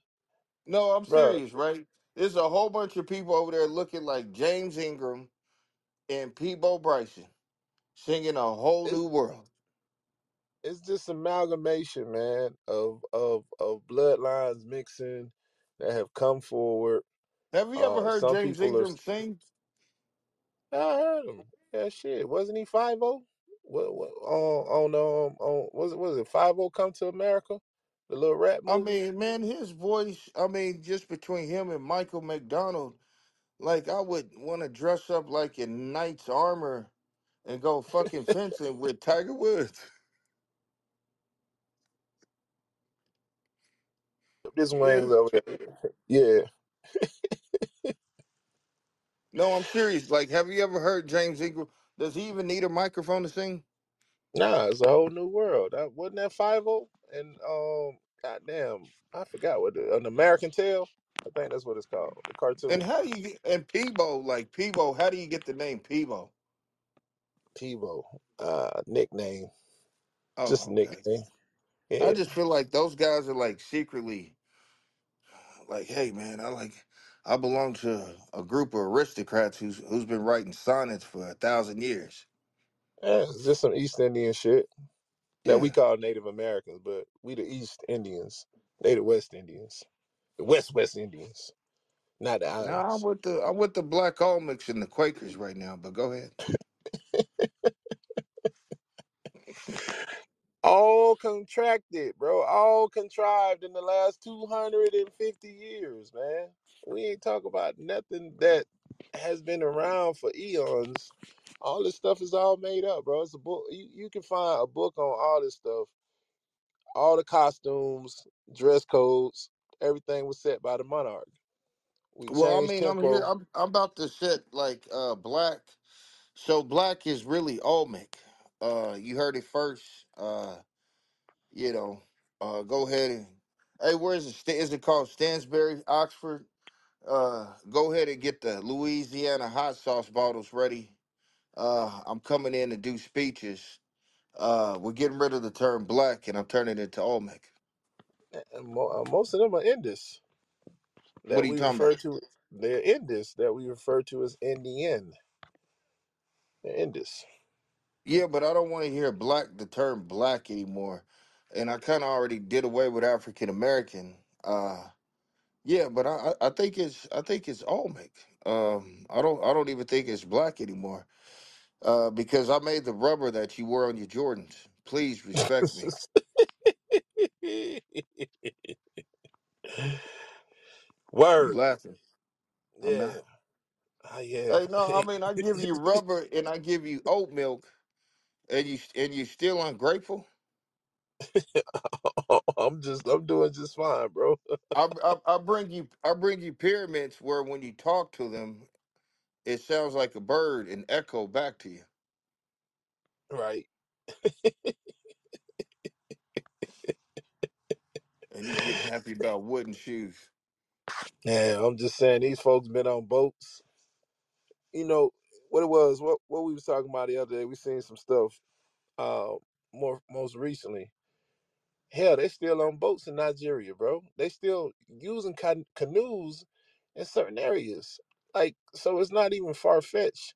No, I'm bro. serious, right? There's a whole bunch of people over there looking like James Ingram and Peabo Bryson singing a whole It, new world. it's just amalgamation, man, of of of bloodlines mixing that have come forward. Have you ever Uh, heard some James people are. Ingram sing? I heard him. Yeah, shit. Wasn't he Fievel? What, what on on um on was it was it Fievel come to America? The little rap I movie. mean, man, his voice, I mean, just between him and Michael McDonald, like I would want to dress up like in knight's armor and go fucking fencing with Tiger Woods. This Yeah. wings over there. Yeah. No, I'm serious. Like, have you ever heard James Ingram? Does he even need a microphone to sing? Nah, it's a whole new world. That wasn't that Fievel and um goddamn I forgot what the, an American Tail. I think that's what it's called. The cartoon. And how do you get, and Peabo, like Peabo, how do you get the name Peabo? Pivo. Uh nickname. Just a Oh, okay. nickname. I Yeah. just feel like those guys are like secretly like, hey man, I like I belong to a group of aristocrats who's who's been writing sonnets for a thousand years. Yeah, it's just some East Indian shit that we Yeah. call Native Americans, but we the East Indians. They the West Indians. The West West Indians. Not the Now I'm islands. with the I'm with the Black Olmecs and the Quakers right now, but go ahead. all contracted, bro. All contrived in the last 250 years, man. We ain't talk about nothing that has been around for eons. All this stuff is all made up, bro. It's a book. You, you can find a book on all this stuff. All the costumes, dress codes, everything was set by the monarch. We Well, I changed mean, I'm here. I'm I'm about to set like uh black. So black is really Olmec. Uh, you heard it first. Uh, you know, uh, go ahead and hey, where's it? Sta- Is it called Stansbury, Oxford? Uh, go ahead and get the Louisiana hot sauce bottles ready. Uh, I'm coming in to do speeches. Uh, we're getting rid of the term black, and I'm turning it to Olmec. And mo- uh, most of them are Indus What that are you we talking refer about? to. They're Indus that we refer to as Indian. They're Indus. Yeah, but I don't want to hear black the term black anymore. And I kind of already did away with African American. Uh, yeah, but I, I I think it's I think it's Olmec. Um, I don't I don't even think it's black anymore. Uh, because I made the rubber that you wore on your Jordans. Please respect me. You Word. laughing? I'm Yeah. not. Ah, yeah. Hey, no, I mean I give you rubber and I give you oat milk, and you and you still ungrateful. I'm just I'm doing just fine, bro. I, I I bring you I bring you pyramids where when you talk to them, it sounds like a bird and echo back to you, Right. and you getting happy about wooden shoes. Yeah, I'm just saying these folks been on boats. You know what it was, what what we was talking about the other day. We seen some stuff uh more most recently. Hell, they still on boats in Nigeria, bro. They still using ca- canoes in certain areas. Like, so it's not even far fetched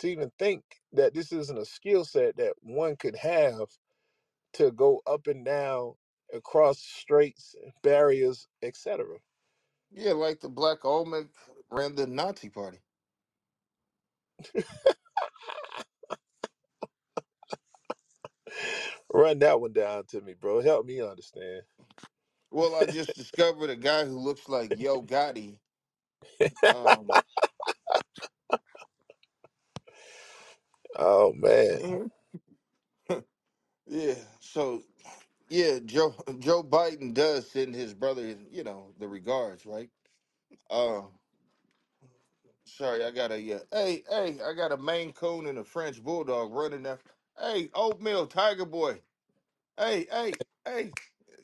to even think that this isn't a skill set that one could have to go up and down across straits, barriers, etc. Yeah, like the Black Olmec ran the Nazi party. Run that one down to me, bro. Help me understand. Well, I just discovered a guy who looks like Yo Gotti. Um, Oh man. yeah, so yeah, Joe Joe Biden does send his brother, you know, the regards, right? Uh, sorry, I got a yeah. Hey, hey, I got a Maine Coon and a French Bulldog running there. Hey, oatmeal Tiger Boy. Hey, hey, hey.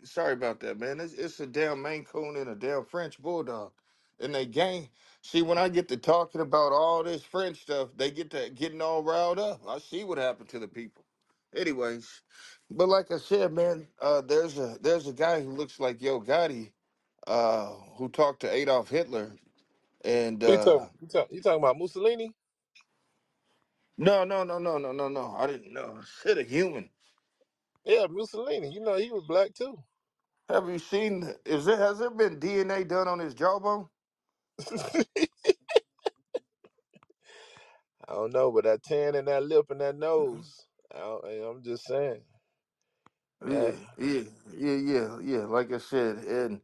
Sorry about that, man. It's, it's a damn Maine Coon and a damn French Bulldog. And they gang. See, when I get to talking about all this French stuff, they get to getting all riled up. I see what happened to the people. Anyways, but like I said, man, uh, there's a there's a guy who looks like Yo Gotti, uh, who talked to Adolf Hitler, and Who you uh, talking? You, talk, you talking about Mussolini? no, no, no, no, no, no, no. I didn't know. Shit, a human. Yeah, Mussolini. You know he was black too. Have you seen? Is there has there been DNA done on his jawbone? I don't know, but that tan and that lip and that nose. I don't, I'm just saying. Yeah, yeah, yeah, yeah, yeah. Like I said, and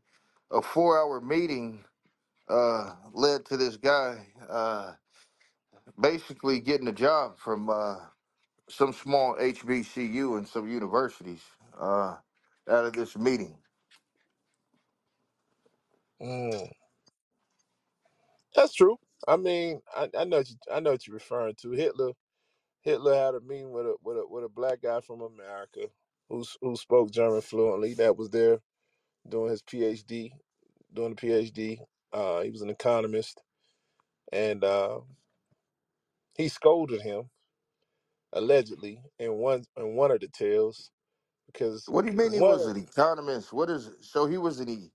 a four-hour meeting uh, led to this guy uh, basically getting a job from uh, some small HBCU and some universities uh, out of this meeting. mm, that's true. I mean, I, I know what you, I know what you're referring to. Hitler Hitler had a meeting with a with a with a black guy from America who s- who spoke German fluently. That was there doing his PhD, doing the PhD. Uh, he was an economist, and uh, he scolded him allegedly in one in one of the tales because What do you mean he one was of an economist? What is? So he was an e-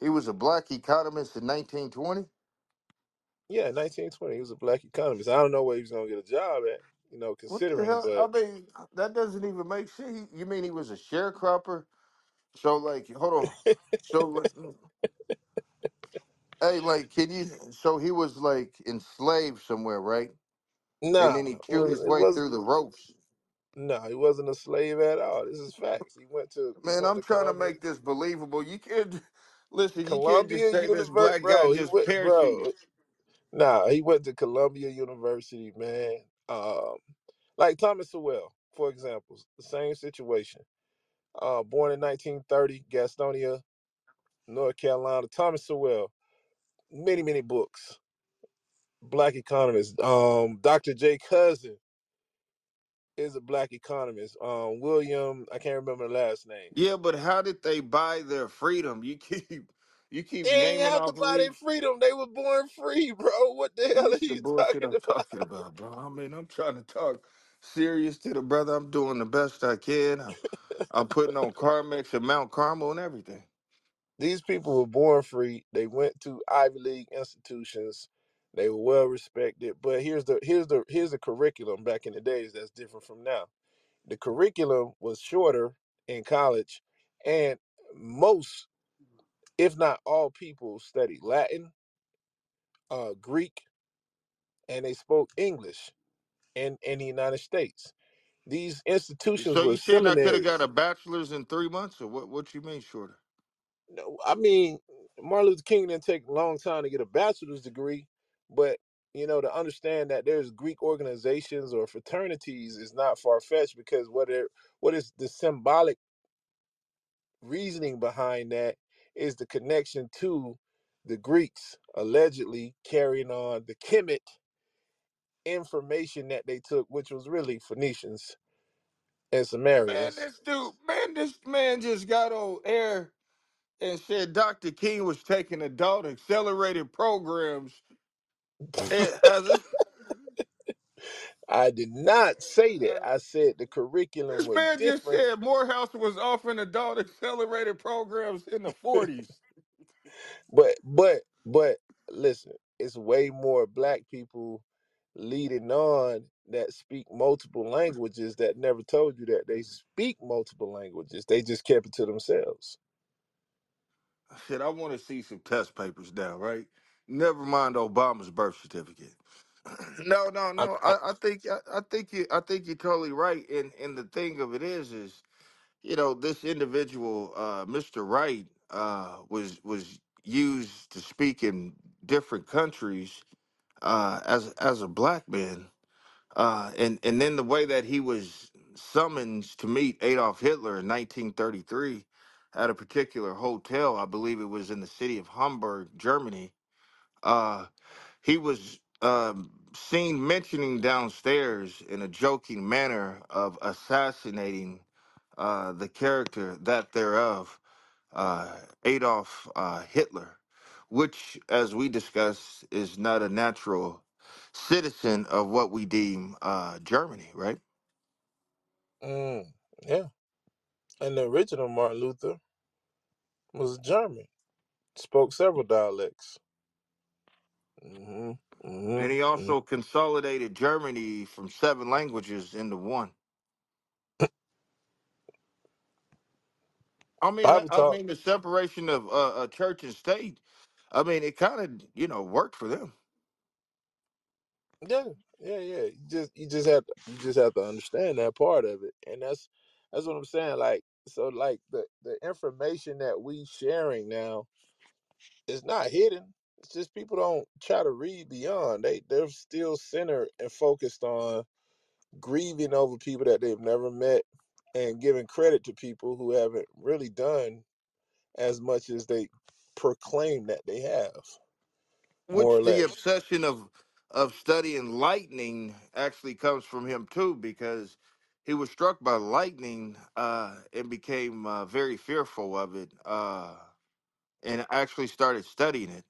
he was a black economist in 1920. Yeah 1920 he was a black economist. I don't know where he was gonna get a job at, you know, What the considering, hell? I but mean, that doesn't even make sense. You mean he was a sharecropper? So like, hold on. So like, mm, hey, like, can you? So he was like enslaved somewhere, right? And then he chewed his it way was through the ropes. no, he wasn't a slave at all. This is facts. He went to he Man, went I'm to trying to Columbia make this believable. You can't listen. You can't just Columbia say this University, black guy bro. He just went, bro. parachuted. Nah, he went to Columbia University, man. Um, like Thomas Sowell, for example, the same situation. Uh, born in 1930, Gastonia, North Carolina. Thomas Sowell, many many books. Black economist. Um, Dr. J. Cousin is a black economist. Um, William, I can't remember the last name. Yeah, but how did they buy their freedom? You keep you keep They ain't naming have to off buy their freedom. They were born free, bro. What the hell are the you bullshit talking I'm about? talking about, bro. I mean, I'm trying to talk serious to the brother. I'm doing the best I can. I'm, I'm putting on Carmex and Mount Carmel and everything. These people were born free. They went to Ivy League institutions. They were well respected. But here's the here's the here's the curriculum back in the days that's different from now. The curriculum was shorter in college, and most, if not all, people studied Latin, uh, Greek, and they spoke English in in the United States. These institutions So were you saying I could have got seminaries a bachelor's in three months, or what? What you mean shorter? No, I mean, Martin Luther King didn't take a long time to get a bachelor's degree, but you know, to understand that there's Greek organizations or fraternities is not far fetched because what are what is the symbolic reasoning behind that is the connection to the Greeks allegedly carrying on the Kemet information that they took, which was really Phoenicians and Man, Sumerians. this dude, man, this man just got on air and said Dr. King was taking adult accelerated programs a, I did not say that. I said the curriculum this was man just different, said Morehouse was offering adult accelerated programs in the 40s. but but but listen, it's way more black people leading on that speak multiple languages that never told you that they speak multiple languages. They just kept it to themselves. Shit, I want to see some test papers now, right? Never mind Obama's birth certificate. no, no, I, no. I, I, I think I, I think you I think you're totally right. And and the thing of it is is you know this individual, uh, Mr. Wright, uh, was was used to speak in different countries uh, as as a black man, uh, and and then the way that he was summoned to meet Adolf Hitler in 1933 at a particular hotel, I believe it was in the city of Hamburg, Germany. Uh, he was um, seen mentioning downstairs in a joking manner of assassinating uh, the character that thereof uh, Adolf uh, Hitler, which, as we discussed, is not a natural citizen of what we deem uh, Germany, right? mm, yeah. And the original Martin Luther was German, spoke several dialects. hmm And he also consolidated Germany from seven languages into one. I mean, I Bible I talk. mean, the separation of uh, uh, church and state. I mean, it kind of you know worked for them. Yeah, yeah, yeah. You just you just have to you just have to understand that part of it, and that's that's what I'm saying. Like so, like the the information that we sharing now is not hidden. It's just people don't try to read beyond. They they're still centered and focused on grieving over people that they've never met, and giving credit to people who haven't really done as much as they proclaim that they have, more which the less. obsession of of studying lightning actually comes from him too because he was struck by lightning uh and became uh, very fearful of it uh and actually started studying it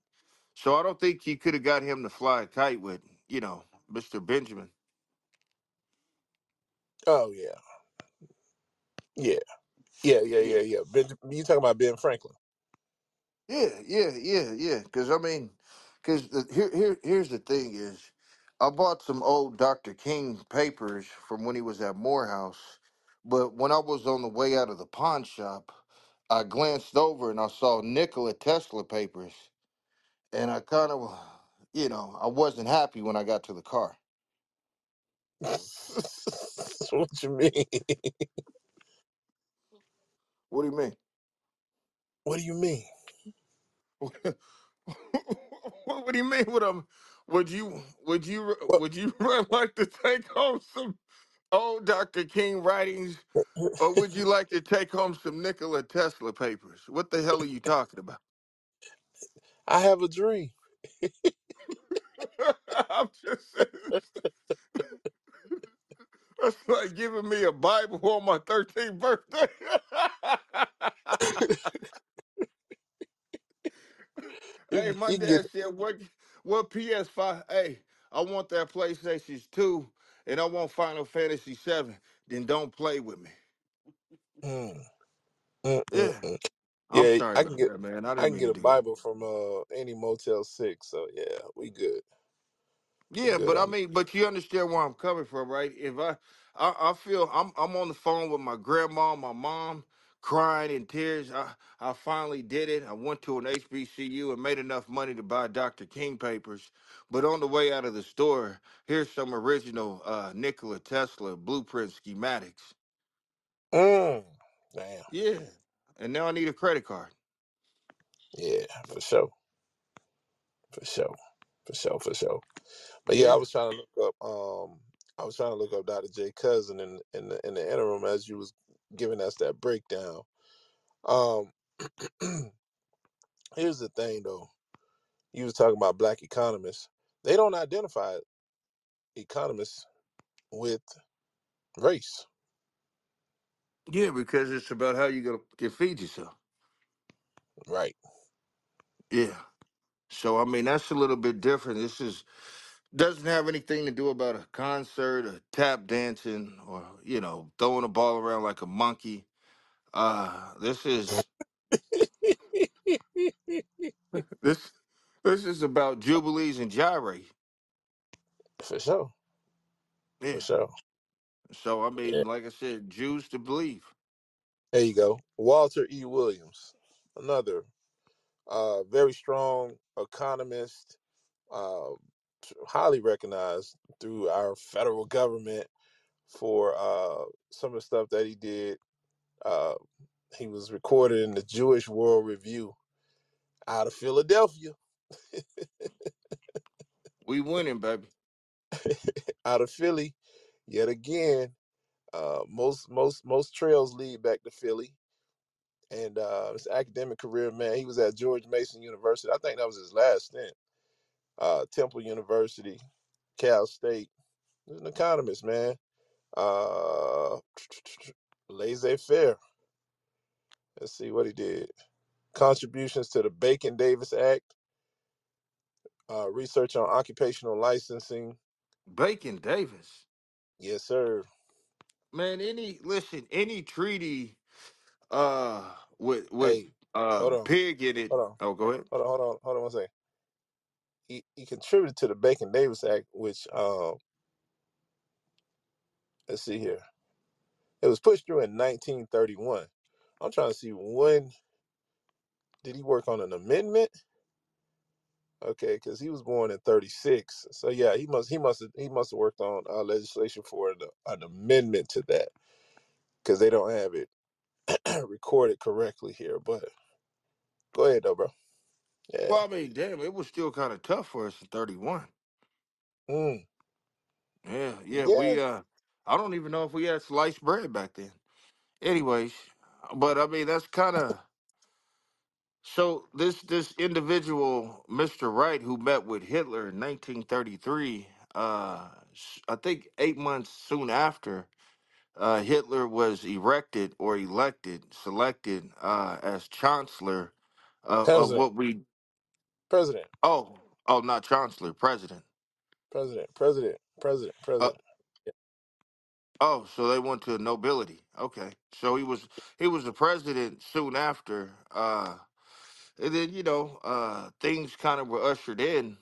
so i don't think he could have got him to fly a kite with you know mr benjamin Oh yeah, yeah, yeah, yeah, yeah yeah, yeah. Ben, you talking about Ben Franklin? Yeah, yeah, yeah, yeah. Because I mean, because here, here, here's the thing: is I bought some old Dr. King papers from when he was at Morehouse, but when I was on the way out of the pawn shop, I glanced over and I saw Nikola Tesla papers, and I kind of, you know, I wasn't happy when I got to the car. what you mean? What do you mean? What do you mean? what do you mean? What um? Would you would you What? would you like to take home some old Dr. King writings Or would you like to take home some Nikola Tesla papers? What the hell are you talking about? I have a dream. I'm just saying, that's like giving me a Bible on my 13th birthday. You hey, can, my you can get dad said, what, what PS5? Hey, I want that PlayStation 2 and I want Final Fantasy 7. Then don't play with me. mm, mm, mm, Yeah, mm. I'm yeah. sorry I can about get that, man. I I didn't can mean get to a do that. Bible from uh any Motel Six. So yeah, we good. We Yeah, good but I on. mean, but you understand where I'm coming from, right? If I, I, I feel I'm, I'm on the phone with my grandma, my mom, crying in tears. I, I finally did it. I went to an HBCU and made enough money to buy Dr. King papers. But on the way out of the store, here's some original uh, Nikola Tesla blueprint schematics. Mm, damn. Yeah, and now I need a credit card. Yeah, for sure. For sure. For sure. For sure. But yeah, I Yeah. was trying to look up. Um, I was trying to look up Dr. J. Cousin in in the in the interim as you was giving us that breakdown. Um, here's the thing, though. You was talking about black economists. They don't identify economists with race, Yeah, because it's about how you gonna get feed yourself. right? Yeah. So I mean that's a little bit different. This is doesn't have anything to do about a concert or tap dancing or you know throwing a ball around like a monkey. Uh, this is this this is about jubilees and gyrate. For sure, for Yeah. sure. So I mean, like I said, Jews to believe. There you go. Walter E. Williams, another uh, very strong economist, uh, highly recognized through our federal government for uh, some of the stuff that he did. Uh, he was recorded in the Jewish World Review out of Philadelphia, We winning, baby. out of Philly. Yet again, uh, most most most trails lead back to Philly. And uh, his academic career, man, he was at George Mason University. I think that was his last stint. Uh, Temple University, Cal State. He was an economist, man. Uh, laissez faire. Let's see what he did. Contributions to the Bacon Davis Act, uh, research on occupational licensing. Bacon Davis. Yes, sir. Man, any listen, any treaty uh with with Hey, uh hold on, pig in it. hold on, Oh, go ahead. hold on, hold on, hold on one second. He, he contributed to the Bacon Davis Act, which um, let's see here. It was pushed through in 1931. I'm trying to see when did he work on an amendment? Okay, because he was born in '36. So yeah, he must he must have he must have worked on uh, legislation for an, an amendment to that because they don't have it recorded correctly here. But go ahead though, bro. Yeah. Well, I mean, damn, it was still kind of tough for us in 31. Mm. Yeah, yeah, Yeah. we uh I don't even know if we had sliced bread back then. Anyways, but I mean that's kind of so this this individual, Mr. Wright, who met with Hitler in 1933, uh s- I think 8 months soon after, uh Hitler was erected or elected, selected uh as chancellor of President, what we president, oh, oh not chancellor, president. president, president, president, Uh, president. Oh, so they went to nobility. Okay. So he was he was the president soon after. Uh and then, you know, uh things kind of were ushered in.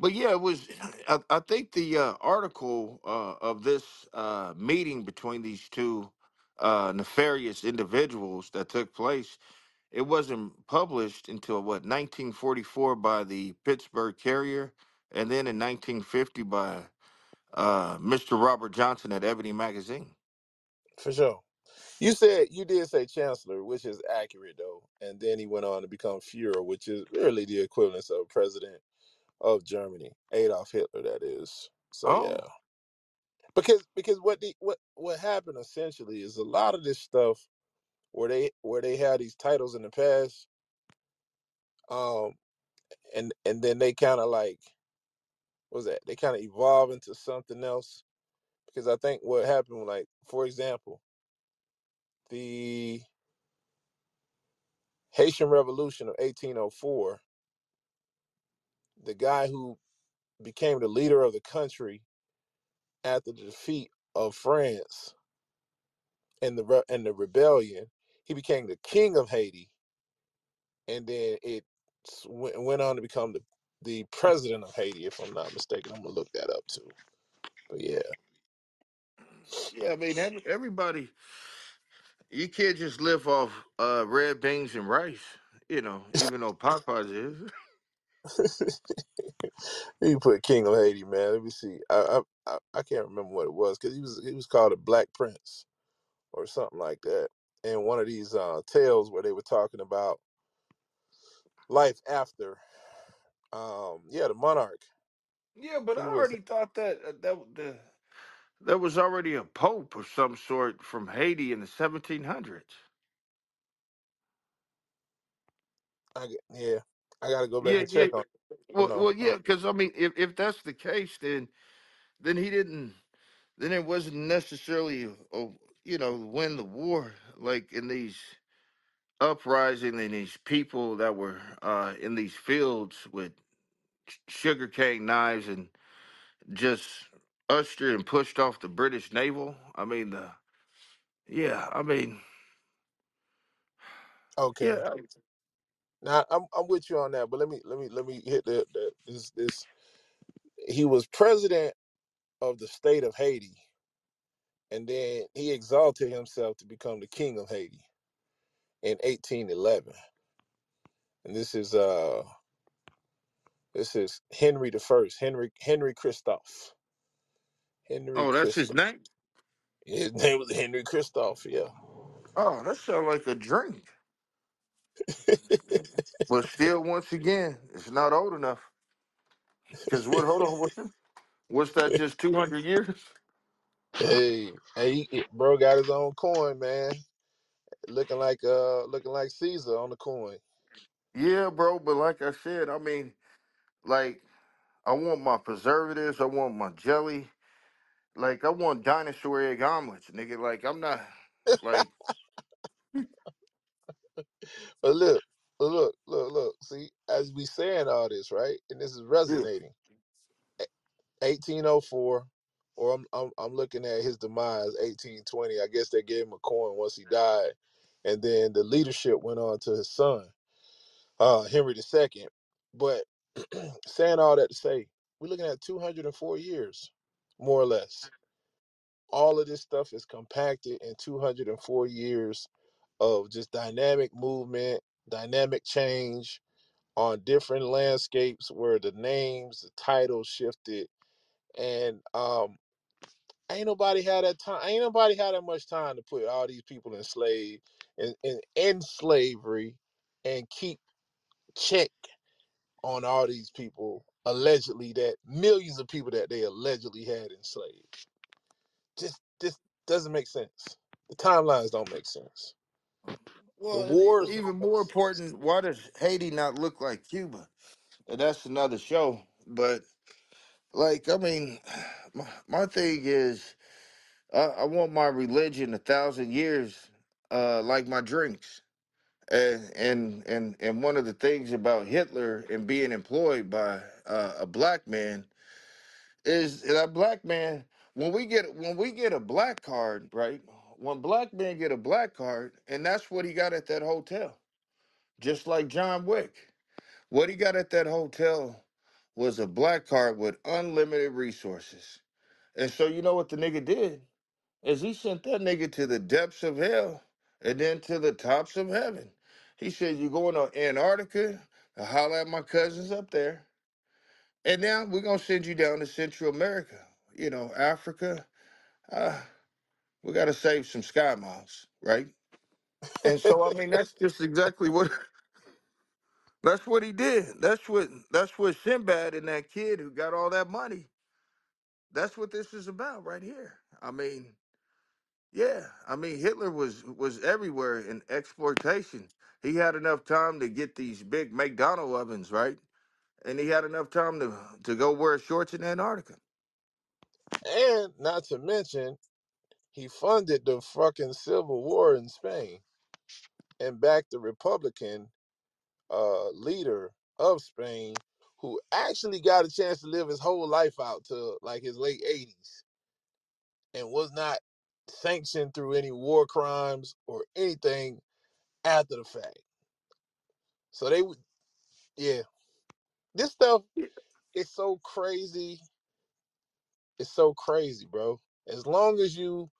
But yeah, it was I, I think the uh article uh of this uh meeting between these two uh nefarious individuals that took place, it wasn't published until what 1944 by the Pittsburgh Courier and then in 1950 by uh Mr. Robert Johnson at Ebony Magazine. For sure. You said you did say chancellor, which is accurate though, and then he went on to become Führer, which is really the equivalence of president of Germany, Adolf Hitler, that is. So yeah, Oh. because because what the what what happened essentially is a lot of this stuff where they where they had these titles in the past, um, and and then they kind of like what was that? They kind of evolve into something else. Because I think what happened, like for example, the Haitian Revolution of 1804, the guy who became the leader of the country after the defeat of France and the re- and the rebellion, he became the king of Haiti, and then it went, on to become the the president of Haiti, if I'm not mistaken. I'm gonna look that up too. But yeah, Yeah, I mean, every, everybody, you can't just live off uh, red beans and rice, you know, even though Popeyes is. you put king of Haiti, man. Let me see. I I I I can't remember what it was because he was he was called a Black Prince or something like that. And one of these uh, tales where they were talking about life after, um, yeah, the monarch. Yeah, but I He was already thought that uh, that the, there was already a pope of some sort from Haiti in the 1700s. I get, yeah, I got to go back Yeah, and yeah. check on. Well, know. Uh, well, yeah. Uh, because I mean, if if that's the case, then then he didn't. Then it wasn't necessarily, oh, you know, win the war like in these uprising and these people that were uh, in these fields with sugarcane knives and just ushered and pushed off the British naval. I mean, the yeah. I mean, Okay, yeah. now I'm I'm with you on that, but let me let me let me hit the, the this this. He was president of the state of Haiti, and then he exalted himself to become the king of Haiti in 1811. And this is uh this is Henry the First, Henry Henry Christophe, Henry Oh, that's his name. His name was Henry Christophe. Yeah. Oh, that sounds like a drink. But still, once again, it's not old enough. Because what? Hold on. What's, what's that? Just two hundred years? Hey, hey, he- bro got his own coin, man. Looking like uh looking like Caesar on the coin. Yeah, bro. But like I said, I mean, like I want my preservatives. I want my jelly. Like I want dinosaur egg omelets, nigga. Like I'm not like But look, look, look, look. See, as we saying all this, right? And this is yeah. resonating. 1804, or I'm, I'm I'm looking at his demise, 1820. I guess they gave him a coin once he died, and then the leadership went on to his son, uh, Henry II. But saying all that to say, we're looking at 204 years, more or less. All of this stuff is compacted in 204 years of just dynamic movement, dynamic change on different landscapes where the names, the titles shifted, and um ain't nobody had that time. Ain't nobody had that much time to put all these people in slave in, in, in slavery and keep check on all these people allegedly that millions of people that they allegedly had enslaved. Just this doesn't make sense. The timelines don't make sense. The Well, wars even make more sense. important, why does Haiti not look like Cuba? And that's another show. But like, I mean, my, my thing is, I, I want my religion a thousand years, uh, like my drinks. And and and one of the things about Hitler and being employed by uh, a black man is that black man. When we get when we get a black card, right? When black men get a black card, and that's what he got at that hotel, just like John Wick. What he got at that hotel was a black card with unlimited resources. And so you know what the nigga did? Is he sent that nigga to the depths of hell and then to the tops of heaven. He said, You're going to Antarctica to holler at my cousins up there. And now we're gonna send you down to Central America, you know, Africa. Uh, we gotta save some sky miles, right? And so I mean that's just exactly what that's what he did. That's what that's what Sinbad and that kid who got all that money. That's what this is about right here. I mean, yeah, I mean Hitler was was everywhere in exploitation. He had enough time to get these big McDonald ovens, right? And he had enough time to to go wear shorts in Antarctica. And not to mention, he funded the fucking civil war in Spain and backed the Republican uh, leader of Spain who actually got a chance to live his whole life out to like his late 80s and was not sanctioned through any war crimes or anything after the fact. So they would, yeah, this stuff is so crazy. It's so crazy, bro. As long as you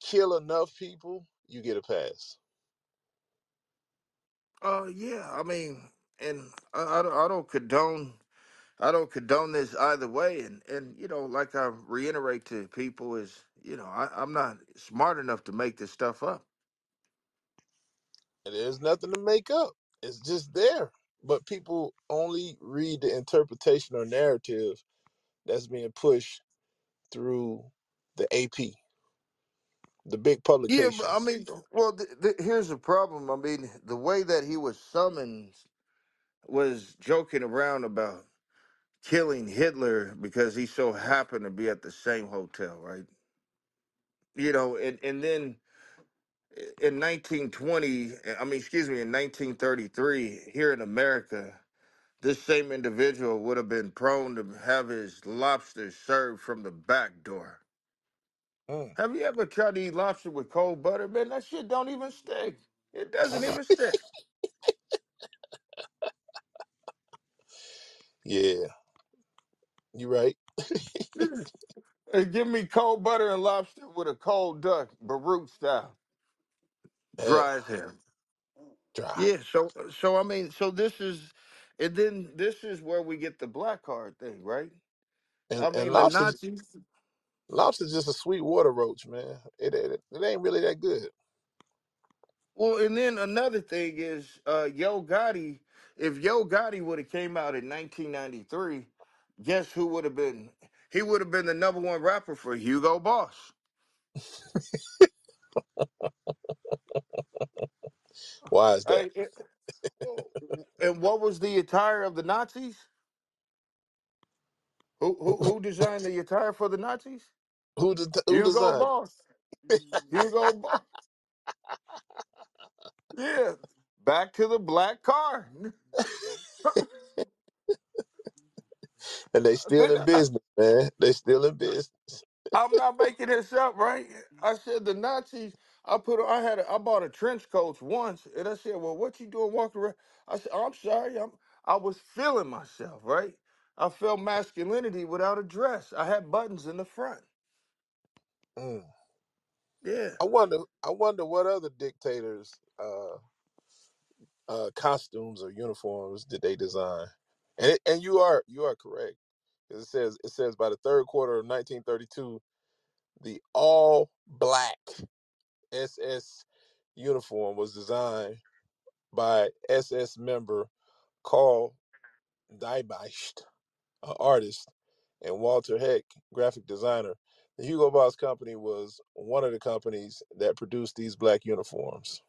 kill enough people, you get a pass. Uh, yeah, I mean, and I, I don't I don't condone I don't condone this either way, and and you know, like I reiterate to people is, you know, I, I'm not smart enough to make this stuff up. And there's nothing to make up. It's just there. But people only read the interpretation or narrative that's being pushed through the AP, the big Yeah, but I publications. mean, well, th- th- here's the problem. I mean, the way that he was summoned. was joking around about killing Hitler because he so happened to be at the same hotel, right? You know, and, and then in 1920, I mean, excuse me, in 1933, here in America, this same individual would have been prone to have his lobster served from the back door. Mm. Have you ever tried to eat lobster with cold butter? Man, that shit don't even stick. It doesn't even stick. Yeah, you right. Hey, give me cold butter and lobster with a cold duck, Baruch style, Ugh, dry as hell. Yeah, so so I mean, so this is, and then this is where we get the black card thing, right? And I and mean, lobster lobster's just a sweet water roach, man. It it, it ain't really that good. Well, and then another thing is, uh, Yo Gotti. If Yo Gotti would have came out in 1993, guess who would have been? He would have been the number one rapper for Hugo Boss. Why is that? Hey, it- and what was the attire of the Nazis? Who who who designed the attire for the Nazis? Who de- who Hugo designed Boss. Hugo Boss. Yeah. Back to the black car. And they still in business, man. They still in business. I'm not making this up, right? I said the Nazis. I put. I had. A, I bought a trench coat once, and I said, "Well, what you doing walking around?" I said, "I'm sorry. I'm. I was feeling myself, right? I felt masculinity without a dress. I had buttons in the front. Mm. Yeah. I wonder. I wonder what other dictators' uh, uh, costumes or uniforms did they design? And it, and you are you are correct. 'Cause It says it says by the third quarter of 1932, the all black SS uniform was designed by SS member Carl Diebitsch, an artist, and Walter Heck, graphic designer. The Hugo Boss company was one of the companies that produced these black uniforms.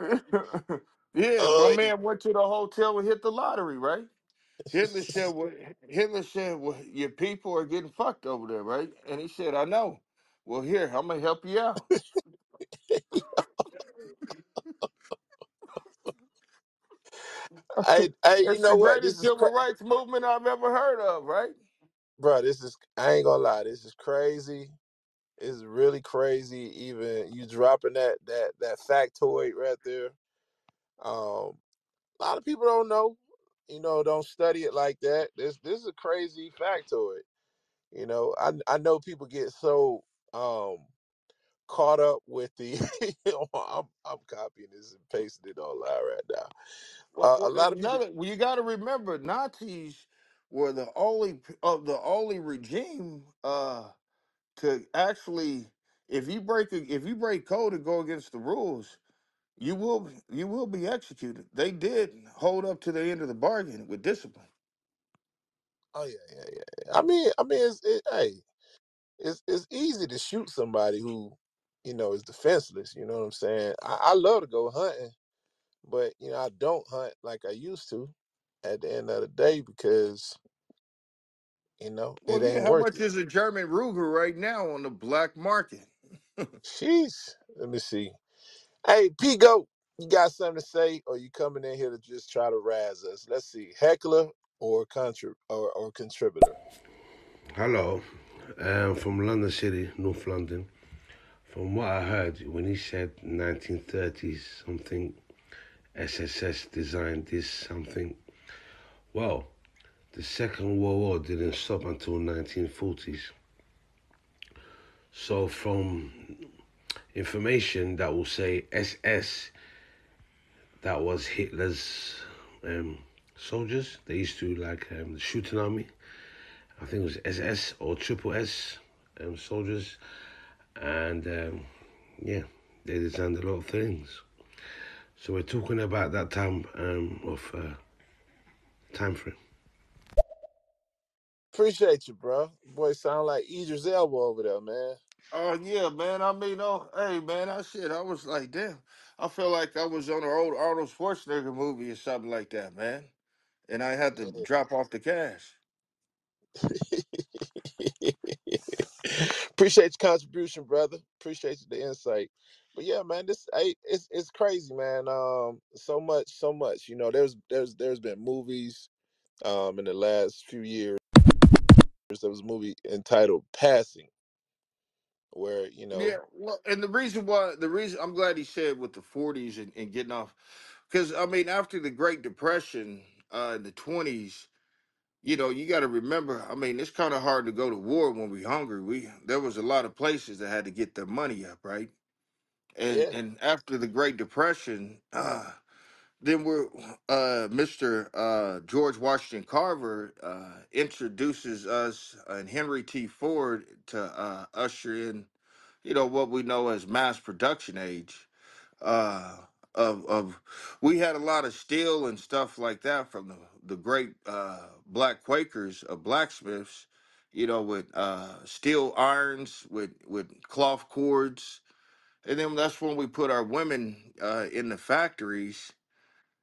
yeah. My Oh, man went to the hotel and hit the lottery, right? Hitler said, well, Hitler said, well, your people are getting fucked over there, right? And he said, I know. Well, here, I'm gonna help you out. I, I, you it's the know what? This greatest is civil rights movement I've ever heard of, right? bro. This is. I ain't gonna lie. This is crazy. It's really crazy. Even you dropping that that that factoid right there. Um, a lot of people don't know. You know, don't study it like that. This this is a crazy factoid. You know, I I know people get so um caught up with the. I'm I'm copying this and pasting it online right now. Well, Uh, a well lot of people. another, well, you got to remember, Nazis were the only of the only regime uh, to actually, if you break a, if you break code and go against the rules, you will you will be executed. They did hold up to the end of the bargain with discipline. Oh yeah, yeah, yeah. yeah. I mean, I mean, it's it, hey, it's it's easy to shoot somebody who, you know, is defenseless. You know what I'm saying? I, I love to go hunting, but you know, I don't hunt like I used to. At the end of the day, because you know, Well, it yeah. ain't How worth much it. is a German Luger right now on the black market? Jeez. Let me see. Hey, P Goat, you got something to say, or you coming in here to just try to razz us? Let's see, heckler or contrib or, or contributor. Hello, um, from London City, North London. From what I heard, when he said 1930s something, SSS designed this something. Well, the Second World War didn't stop until 1940s. So from information that will say SS, that was Hitler's um, soldiers. They used to like um, the shooting army. I think it was SS or Triple S um, soldiers, and um, yeah, they designed a lot of things. So we're talking about that time um, of uh, time frame. Appreciate you, bro. Boy, sound like Idris Elba over there, man. Oh yeah, man. I mean, oh, hey, man. I shit. I was like, damn. I feel like I was on an old Arnold Schwarzenegger movie or something like that, man. And I had to drop off the cash. Appreciate your contribution, brother. Appreciate the insight. But yeah, man, this I, it's it's crazy, man. Um, so much, so much. You know, there's there's there's been movies um in the last few years. There was a movie entitled Passing, where you know, Yeah, well, and the reason why the reason I'm glad he said with the 40s and, and getting off, because I mean, after the Great Depression uh, in the 20s, you know, you got to remember. I mean, it's kind of hard to go to war when we hungry. We there was a lot of places that had to get their money up, right? And yeah, and after the Great Depression, uh, then we're uh, Mr. Uh, George Washington Carver uh, introduces us and Henry T. Ford to uh, usher in, you know, what we know as mass production age. Uh, of of we had a lot of steel and stuff like that from the the great uh, black Quakers of blacksmiths, you know, with uh, steel irons, with with cloth cords, and then that's when we put our women uh, in the factories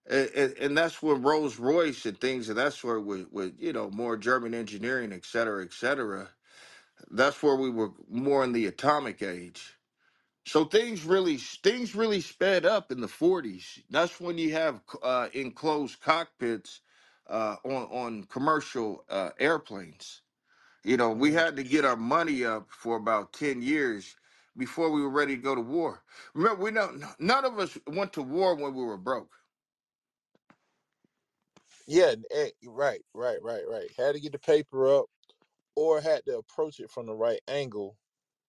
and, and, and that's when Rolls Royce and things of that sort, with, with you know more German engineering, et cetera, et cetera. That's where we were more in the atomic age. So things really things really sped up in the 40s. That's when you have uh, enclosed cockpits uh, on on commercial uh, airplanes. You know, we mm, had to get our money up for about 10 years before we were ready to go to war. Remember, we know none of us went to war when we were broke. Yeah, eh, right, right, right, right. Had to get the paper up, or had to approach it from the right angle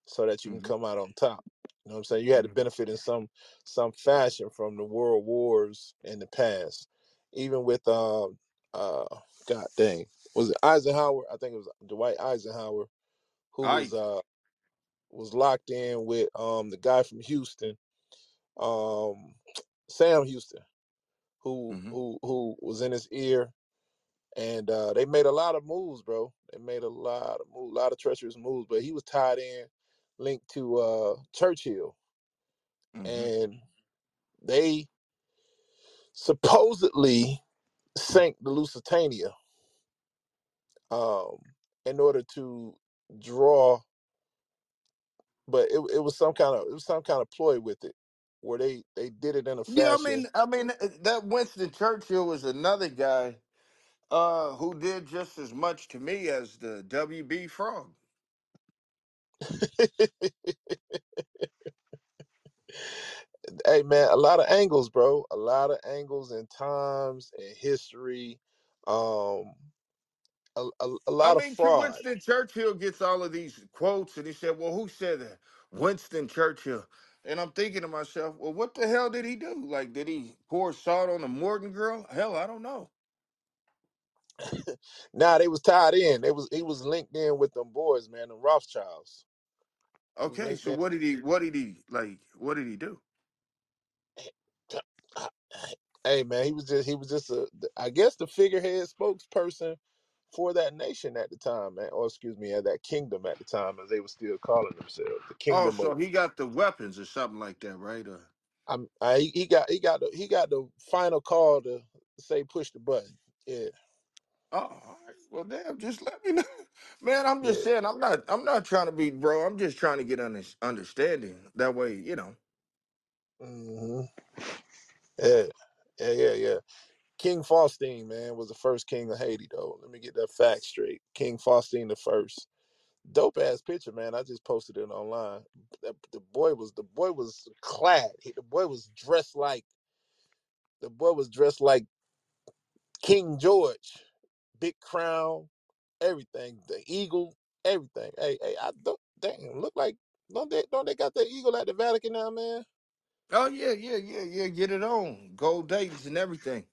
so that you can hmm come out on top. You know what I'm saying? You had to benefit in some some fashion from the world wars in the past. Even with um uh God dang. Was it Eisenhower? I think it was Dwight Eisenhower who was Ike. uh was locked in with um the guy from Houston, um Sam Houston, who hmm who who was in his ear and uh they made a lot of moves, bro. They made a lot of moves, a lot of treacherous moves, but he was tied in linked to uh Churchill hmm and they supposedly sank the Lusitania um, in order to draw, but it, it was some kind of it was some kind of ploy with it, where they they did it in a Yeah, I fashion. mean, I mean uh, that Winston Churchill was another guy uh, who did just as much to me as the WB Frog. hey man, a lot of angles, bro. A lot of angles and times and history. Um, a, a, a I lot of mean, Ch- fraud. Winston Churchill gets all of these quotes, and he said, "Well, who said that? Winston Churchill." And I'm thinking to myself, "Well, what the hell did he do? Like, did he pour salt on the Morgan girl? Hell, I don't know." Now they was tied in. They was he was linked in with them boys, man, the Rothschilds. He was Okay, linked so in. what did he? What did he like? What did he do? Hey man, he was just he was just a I guess the figurehead spokesperson for that nation at the time, man. Or excuse me, at that kingdom at the time, as they were still calling themselves, the Oh, kingdom of. so he got the weapons or something like that, right? Or I'm, I, he he got he got the he got the final call to say push the button. Yeah, Oh, all right. well, damn. Just let me know, man. I'm just yeah, saying. I'm not. I'm not trying to be, bro. I'm just trying to get under, understanding. That way, you know. hmm yeah, yeah, yeah, yeah. King Faustin, man, was the first king of Haiti, though. Let me get that fact straight. King Faustin the first. Dope ass picture, man. I just posted it online. That, the boy was the boy was clad. He, the boy was dressed like the boy was dressed like King George, big crown, everything, the eagle, everything. Hey, hey, I don't damn look like don't they don't they got the eagle at the Vatican now, man? Oh yeah, yeah, yeah, yeah. Get it on. Gold dates and everything.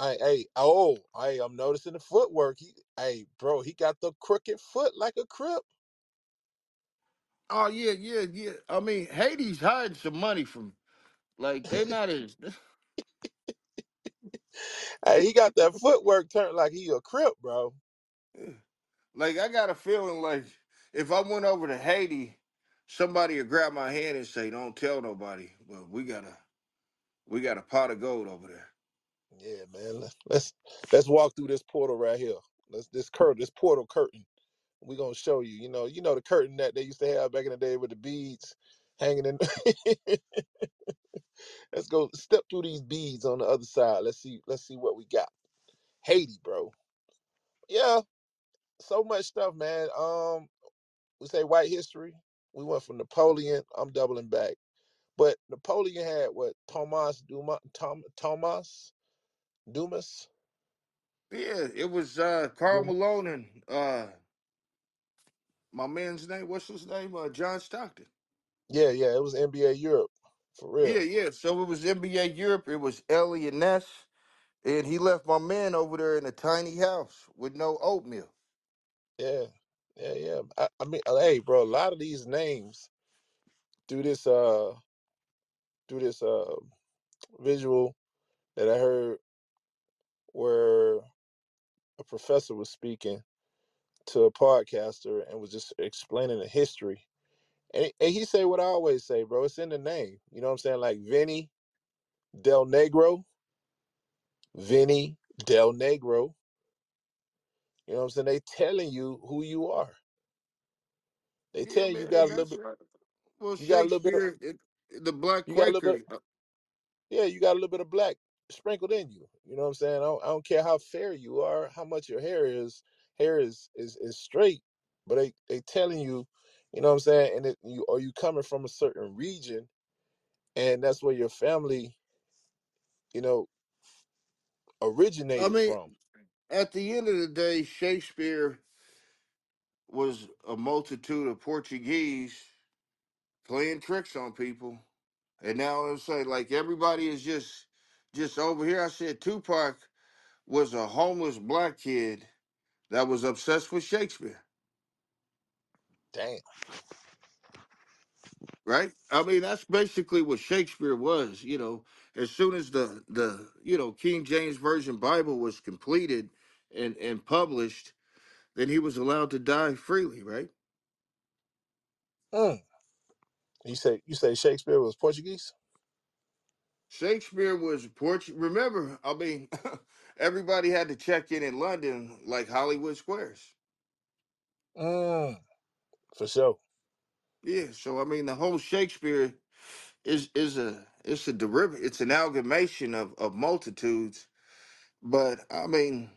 Hey, hey, oh, hey, I'm noticing the footwork. He, hey, bro, he got the crooked foot like a crip. Oh yeah, yeah, yeah. I mean, Haiti's hiding some money from. Like they're not as. Hey, he got that footwork turned like he a crip, bro. Like I got a feeling like if I went over to Haiti, somebody would grab my hand and say, "Don't tell nobody." but we got a we got a pot of gold over there. Yeah, man. Let's let's let's walk through this portal right here. Let's this curtain, this portal curtain. We're gonna show you. You know, you know the curtain that they used to have back in the day with the beads hanging in. let's go step through these beads on the other side. Let's see. Let's see what we got. Haiti, bro. Yeah, so much stuff, man. Um, we say white history. We went from Napoleon. I'm doubling back. But Napoleon had what Thomas Dumas, Tom, Thomas Dumas. Yeah, it was uh Carl Dumas. Malone and uh my man's name. What's his name? Uh, John Stockton. Yeah, yeah, it was NBA Europe for Yeah, real. yeah. Yeah. So it was NBA Europe. It was Eliot Ness, and he left my man over there in a tiny house with no oatmeal. Yeah, yeah, yeah. I, I mean, uh, hey, bro, a lot of these names through this uh through this uh visual that I heard where a professor was speaking to a podcaster and was just explaining the history. And, and he said what I always say, bro. It's in the name. You know what I'm saying? Like Vinny Del Negro, Vinny Del Negro. You know what I'm saying? They telling you who you are. They Yeah, tell you man, got a little that's bit. right. Well, You got a little bit of. Shakespeare, it, the Black You got a little bit. Quaker. uh, Yeah, you got a little bit of black sprinkled in you. You know what I'm saying? I don't, I don't care how fair you are, how much your hair is. Hair is is is straight, but they they telling you, you know what I'm saying, and it, you are you coming from a certain region, and that's where your family, you know, originated. I originated mean, from. at the end of the day, Shakespeare was a multitude of Portuguese playing tricks on people, and now I'm saying like everybody is just just over here. I said Tupac was a homeless black kid that was obsessed with Shakespeare. Damn. right? I mean, that's basically what Shakespeare was. You know, as soon as the the you know King James Version Bible was completed and and published, then he was allowed to die freely, right? Mm. You say you say Shakespeare was Portuguese? Shakespeare was Portuguese. Remember, I mean, everybody had to check in in London like Hollywood Squares. Mm. For sure. Yeah, so I mean, the whole Shakespeare is is a it's a derivative, it's an amalgamation of of multitudes. But I mean.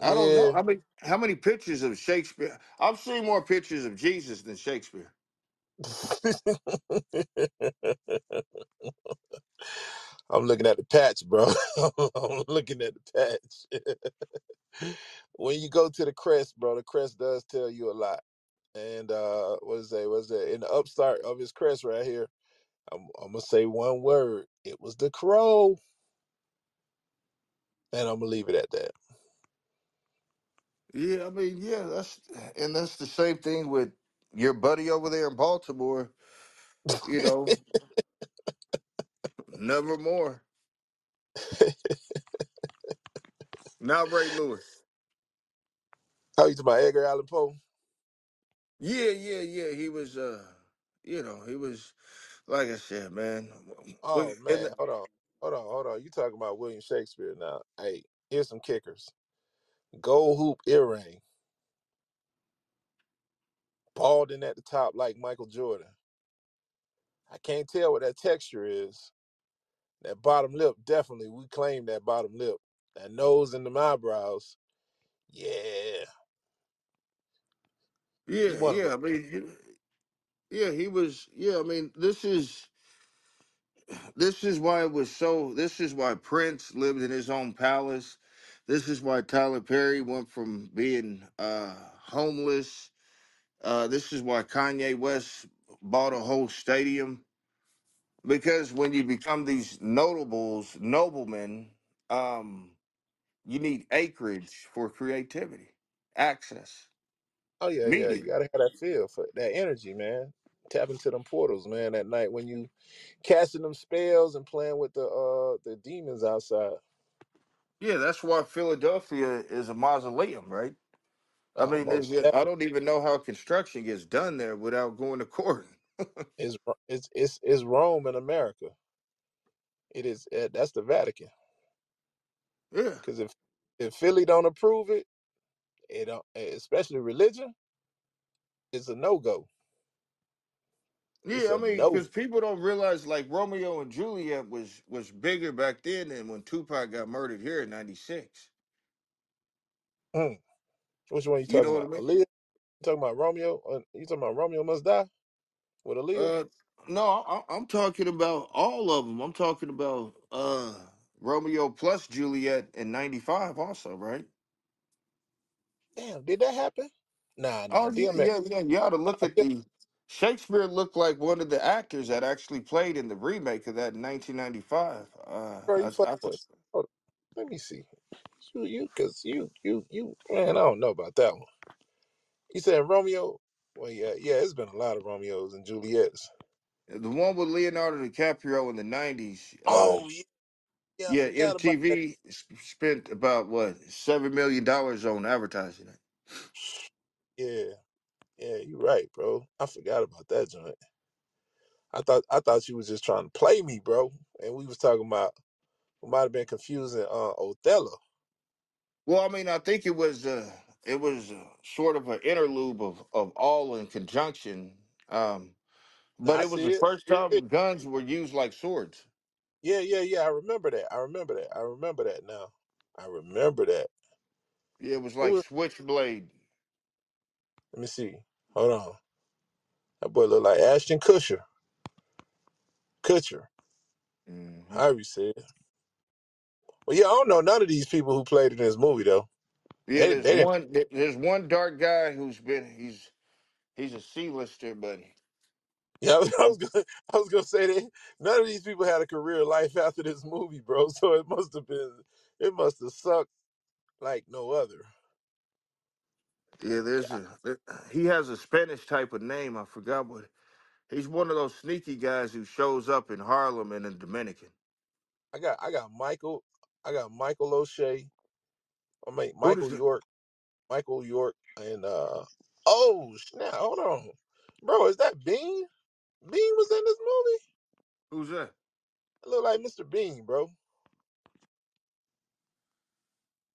I don't know. Yeah. I mean, how many pictures of Shakespeare? I've seen more pictures of Jesus than Shakespeare. I'm looking at the patch, bro. I'm looking at the patch. when you go to the crest, bro, the crest does tell you a lot. And uh what is that? What's that? In the upstart of his crest right here, I'm, I'm gonna say one word. It was the crow, and I'm gonna leave it at that. Yeah, I mean, yeah, that's and that's the same thing with your buddy over there in Baltimore. You know, nevermore. Not Ray Lewis. How you talking about Edgar Allan Poe? Yeah, yeah, yeah. He was, uh, you know, he was like I said, man. Oh we- And man, hold on, hold on, hold on. You talking about William Shakespeare now? Hey, here's some kickers. Gold hoop earring, balding at the top like Michael Jordan. I can't tell what that texture is. That bottom lip, definitely. We claim that bottom lip. That nose and the eyebrows. Yeah. Yeah, one of yeah. I mean, he- yeah, he was. Yeah, I mean, this is. This is why it was so. This is why Prince lived in his own palace. This is why Tyler Perry went from being uh, homeless. Uh, this is why Kanye West bought a whole stadium. Because when you become these notables, noblemen, um, you need acreage for creativity, access, Oh yeah, yeah. You gotta have that feel for that energy, man. Tap into them portals, man, at night when you casting them spells and playing with the uh the demons outside. Yeah, that's why Philadelphia is a mausoleum, right? I Oh, mean, most I definitely. don't even know how construction gets done there without going to court. It's it's it's, it's Rome in America. It is uh, that's the Vatican. Yeah. Because if if Philly don't approve it, it don't. Especially religion, it's a no go. It's Yeah, I a mean, no. because people don't realize like Romeo and Juliet was was bigger back then than when Tupac got murdered here in '96. Mm. Which one you You talking know what I about? mean? Aaliyah? You talking about Romeo? Uh, You talking about Romeo Must Die with Aaliyah? Uh, no, I, I'm talking about all of them. I'm talking about uh Romeo plus Juliet in '95 also, right? Damn, did that happen? Nah, nah. Oh yeah, DMX. yeah, yeah. You ought to look at the Shakespeare looked like one of the actors that actually played in the remake of that in 1995. Uh, bro, you I, I, with. Hold on. Let me see. You, you, cause you, you, you. Man, I don't know about that one. You said Romeo? Well, yeah, yeah. It's been a lot of Romeos and Juliets. the one with Leonardo DiCaprio in the 90s. Uh, Oh yeah, yeah. I yeah, forgot about that. MTV sp- spent about what seven million dollars on advertising it. Yeah, yeah. You're right, bro. I forgot about that joint. I thought I thought you was just trying to play me, bro. And we was talking about we might have been confusing uh Othello. Well, I mean, I think it was uh, it was uh, sort of an interlude of of all in conjunction. Um, but I it was see the it. first time guns were used like swords. Yeah, yeah, yeah. I remember that. I remember that. I remember that now. I remember that. Yeah, it was Who like was switchblade. let me see. Hold on. That boy look like Ashton Kutcher. Kutcher. hmm However you say it. Well, yeah, I don't know none of these people who played in this movie though. Yeah, They there's they didn't one. There's one dark guy who's been he's he's a C-lister, but yeah, I was, I was gonna I was gonna say that none of these people had a career life after this movie, bro. So it must have been it must have sucked like no other. yeah, there's a there- he has a Spanish type of name. I forgot what. He's one of those sneaky guys who shows up in Harlem and in Dominican. I got I got Michael I got Michael O'Shea. I mean Who does Michael? York Michael York and uh oh snap, hold on. Bro, is that Bean? Bean was in this movie? Who's that? I look like Mr. Bean, bro.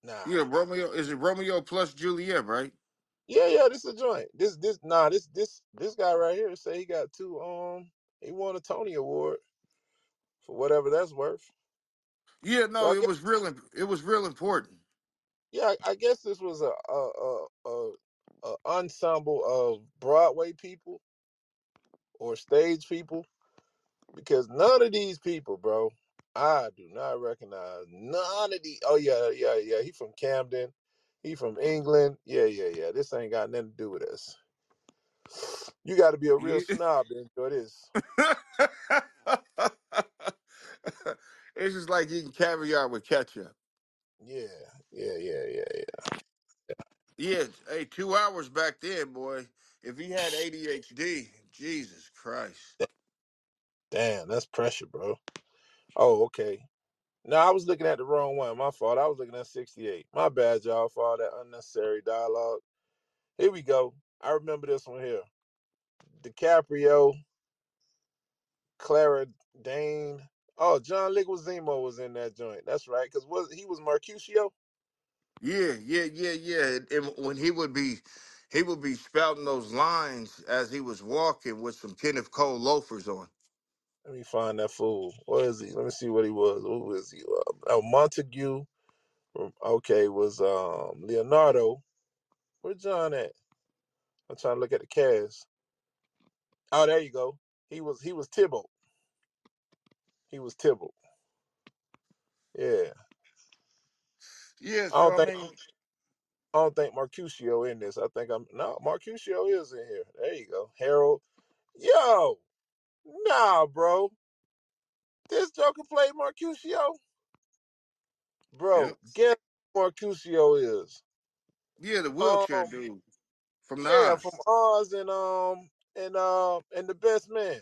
Nah. Yeah, Romeo. Is it Romeo plus Juliet, right? Yeah, yeah, this is a joint. This this nah, this this this guy right here say he got two um he won a Tony Award for whatever that's worth. Yeah, So no, I it guess was real. It was real important. Yeah, I I guess this was a a a, a, a ensemble of Broadway people or stage people because none of these people, bro, I do not recognize none of these. Oh yeah, yeah, yeah. He from Camden. He from England. Yeah, yeah, yeah. This ain't got nothing to do with us. You got to be a real snob to enjoy this. it's just like eating caviar with ketchup. Yeah, yeah, yeah, yeah, yeah. Yeah, hey, two hours back then, boy. If he had ADHD, Jesus Christ. Damn, that's pressure, bro. Oh, okay. No, I was looking at the wrong one. My fault. I was looking at 68. My bad, y'all, for all that unnecessary dialogue. Here we go. I remember this one here. DiCaprio, Clara Dane. Oh, John Leguizamo was in that joint. That's right, because was he was Mercutio? Yeah, yeah, yeah, yeah. And, and when he would be, he would be spouting those lines as he was walking with some Kenneth Cole loafers on. Let me find that fool. What is he? Let me see what he was. Who is he? Uh, oh, Montague. Okay, was um Leonardo. Where John at? I'm trying to look at the cast. Oh, there you go. He was he was Tybalt. He was Tybalt. Yeah. Yeah, I don't I think mean, I don't think Mercutio in this. I think I'm no Mercutio is in here. There you go. Harold. Yo, nah, bro. This Joker played yeah, Bro, guess who is. yeah, the wheelchair Um dude from yeah, from. Oz and um and um and the best man.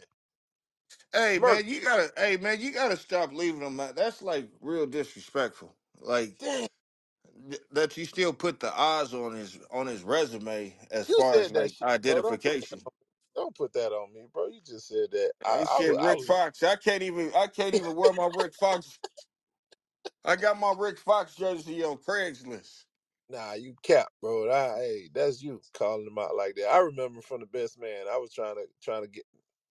Hey man, you gotta, hey man, you gotta stop leaving them out. That's like real disrespectful. Like Damn, th- that you still put the odds on his on his resume as you far as said that like shit, bro. Don't put that identification. on don't put that on me, bro. You just said that. I, I, said was- I Rick was Fox. I can't even. I can't even wear my Rick Fox. I got my Rick Fox jersey on Craigslist. nah. You cap, bro. I, hey, that's you calling him out like that. I remember from the best man. I was trying to trying to get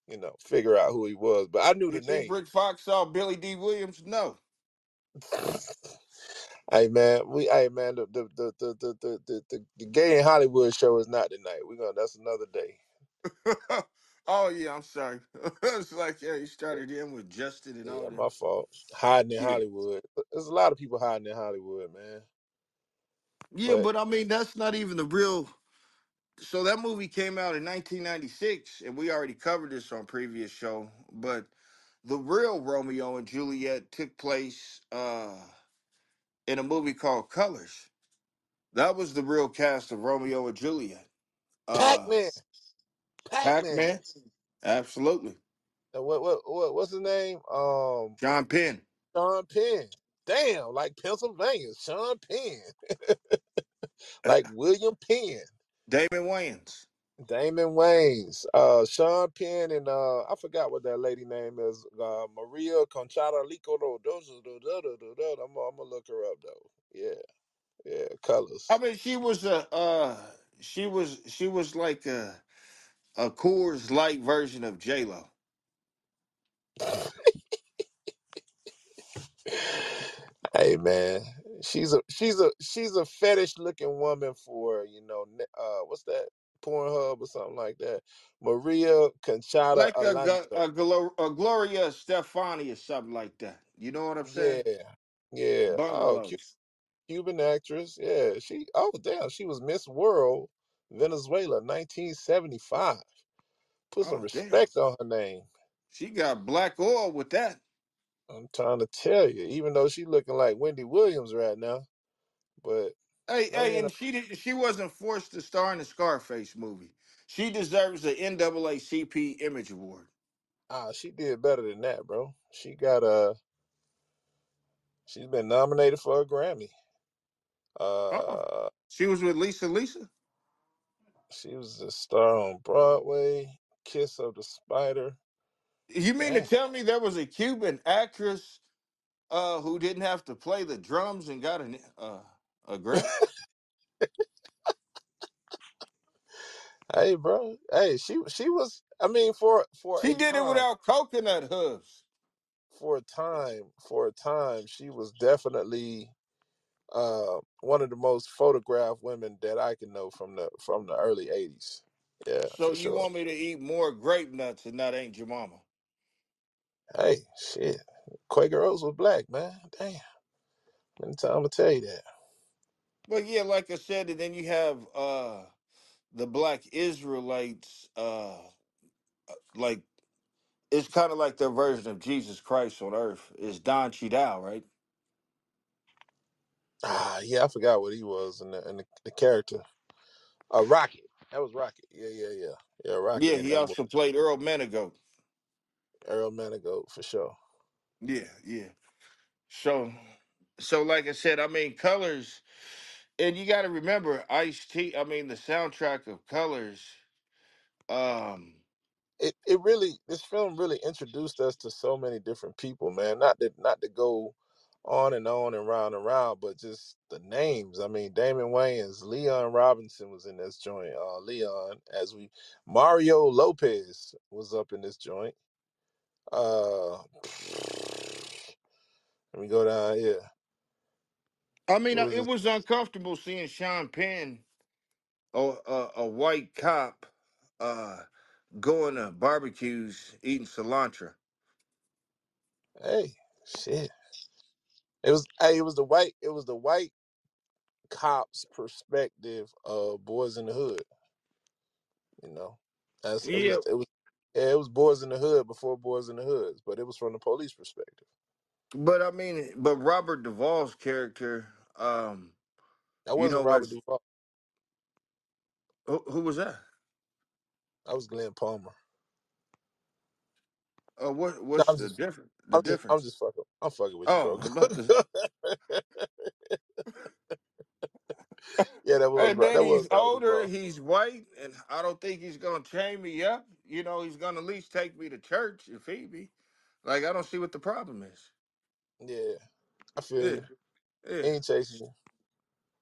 you know figure out who he was, but I knew You the think name. Rick Fox saw Billy Dee Williams? No. hey man, we hey man, the the the the the the, the, the, the gay in Hollywood show is not tonight. We're gonna that's another day. oh yeah, I'm sorry. it's like yeah, you started in with Justin and all Yeah, that. my fault. Hiding in Yeah. Hollywood. There's a lot of people hiding in Hollywood, man. Yeah, But but I mean that's not even the real. So that movie came out in 1996, and we already covered this on previous show. But the real Romeo and Juliet took place uh, in a movie called Colors. That was the real cast of Romeo and Juliet. Uh, Pac-Man, Pac-Man. Pac-Man, absolutely. What what what what's his name? Um, John Penn, Sean Penn. Damn, like Pennsylvania, Sean Penn, uh, like William Penn. Damon Wayans. Damon Wayans, uh, Sean Penn, and uh, I forgot what that lady name is. Uh, Maria Conchita Lico. I'm, I'm gonna look her up though. Yeah, yeah, colors. I mean, she was a uh, she was she was like a a Coors Light version of J Lo. Hey man, she's a she's a she's a fetish looking woman for you know ne- uh what's that Pornhub or something like that. Maria Conchita like a, Glo- a, Glo- a Gloria Stefani or something like that. You know what I'm saying? Yeah, yeah. Oh, Cu- Bungalows. Cuban actress. Yeah, she. Oh damn, she was Miss World Venezuela 1975. Put some Oh damn, respect on her name. she got black oil with that. I'm trying to tell you, even though she looking like Wendy Williams right now, but Hey, I hey, and she did. She wasn't forced to star in the Scarface movie. She deserves the NAACP Image Award. ah, she did better than that, bro. She got a. She's been nominated for a Grammy. Oh, Uh, she was with Lisa. Lisa. she was a star on Broadway. Kiss of the Spider. You mean to Dang. tell me there was a Cuban actress uh, who didn't have to play the drums and got an uh, a Grammy? Hey, bro. Hey, she she was. I mean, for for She a did it time, without coconut hooves. for a time, for a time, she was definitely uh one of the most photographed women that I can know from the from the early '80s. Yeah, So for you sure. want me to eat more grape nuts and that ain't your mama? Hey, shit. Quaker Oats was black, man. Damn. Many time to tell you that. But yeah, like I said, and then you have uh the black Israelites, uh like it's kind of like their version of Jesus Christ on earth. Is Don Cheadle, right? Ah, yeah, I forgot what he was in the in the, the character. Uh, Rocket. That was Rocket. Yeah, yeah, yeah. Yeah, Rocket Yeah, in he that movie. also played Earl Manigault. Earl Manigault for sure. Yeah, yeah. So, so like I said, I mean, Colors, and you got to remember, Ice T. I mean, the soundtrack of Colors. Um, It it really this film really introduced us to so many different people, man. Not to not to go on and on and round and round, but just the names. I mean, Damon Wayans, Leon Robinson was in this joint. Uh, Leon, as we Mario Lopez was up in this joint. Uh, let me go down here. I mean, uh, is it was uncomfortable seeing Sean Penn, a, a, a white cop, uh, going to barbecues eating cilantro. Hey, shit. It was hey, it was the white it was the white cop's perspective of Boys in the Hood. You know, as it Yeah, was it was yeah, it was Boys in the Hood before Boys in the Hoods, but it was from the police perspective. But I mean, but Robert Duvall's character, um, That you wasn't know, Robert as Duvall. who, who was that? That was Glenn Palmer. Uh, what No, what's I'm the just difference? The I'm just I'm difference? just fucking I'm fucking with you, Oh, bro. I'm about to. yeah, that was And then That was he's older, he's white, and I don't think he's gonna chain me up. You know, he's gonna at least take me to church and feed me. Like I don't see what the problem is. Yeah, I feel Yeah, you. yeah, He ain't chasing you,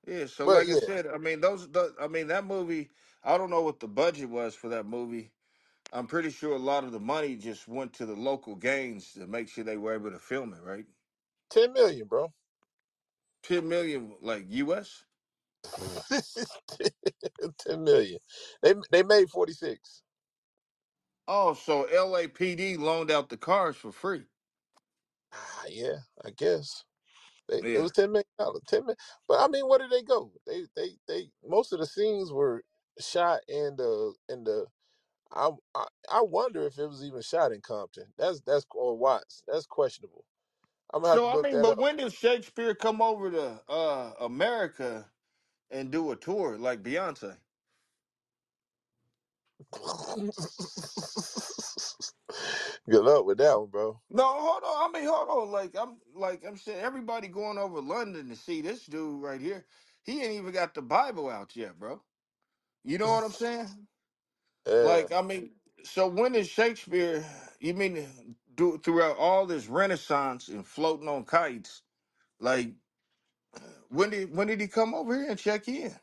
yeah. So but like I yeah, said, I mean those, the, I mean that movie. I don't know what the budget was for that movie. I'm pretty sure a lot of the money just went to the local gangs to make sure they were able to film it. Right, ten million, bro. ten million, like U.S. ten million. They they made forty six. Oh, so LAPD loaned out the cars for free. Ah, yeah, I guess they, it Yeah. was ten million dollars. Ten million, but I mean, where did they go? They they they most of the scenes were shot in the in the. I, I I wonder if it was even shot in Compton. That's that's or Watts. That's questionable. I'm gonna have to So I look mean, that but up. when did Shakespeare come over to uh America and do a tour like Beyonce? Good luck with that one, bro. No, hold on. I mean, hold on. Like I'm like I'm saying everybody going over London to see this dude right here. He ain't even got the Bible out yet, bro. You know what I'm saying? Yeah, Like, I mean, so when is Shakespeare you mean do throughout all this renaissance and floating on kites, like when did when did he come over here and check in?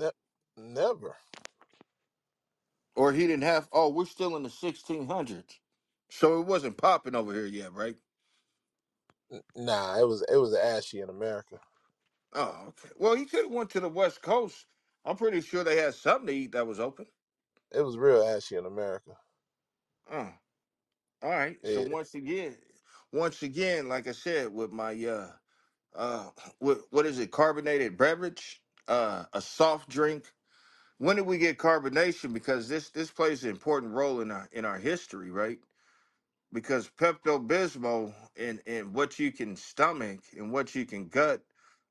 ne- never. Or he didn't have oh, we're still in the sixteen hundreds. So it wasn't popping over here yet, right? Nah, it was it was ashy in America. Oh, okay. Well, he could have went to the West Coast. I'm pretty sure they had something to eat that was open. It was real ashy in America. Oh, all right. So Yeah. once again, once again, like I said, with my uh uh what what is it, carbonated beverage, uh a soft drink. When did we get carbonation? Because this this plays an important role in our in our history, right? Because Pepto Bismol and and what you can stomach and what you can gut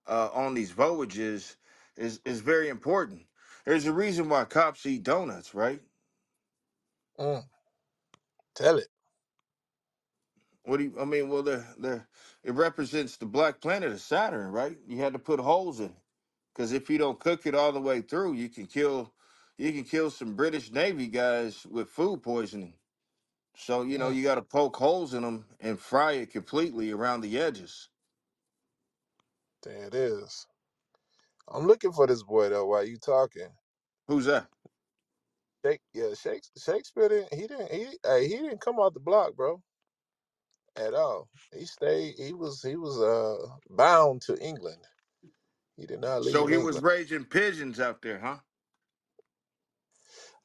uh, on these voyages is is very important. There's a reason why cops eat donuts, right? Mm, tell it. What do you? I mean, well, the the it represents the black planet of Saturn, right? You had to put holes in it because if you don't cook it all the way through, you can kill you can kill some British Navy guys with food poisoning. So you know Mm, you got to poke holes in them and fry it completely around the edges. there it is. I'm looking for this boy though. While you talking, Who's that? Shake, yeah, Shakes, Shakespeare didn't. He didn't. He hey, he didn't come off the block, bro, at all. He stayed. He was he was uh bound to England. He did not So leave he was England. raising pigeons out there, huh?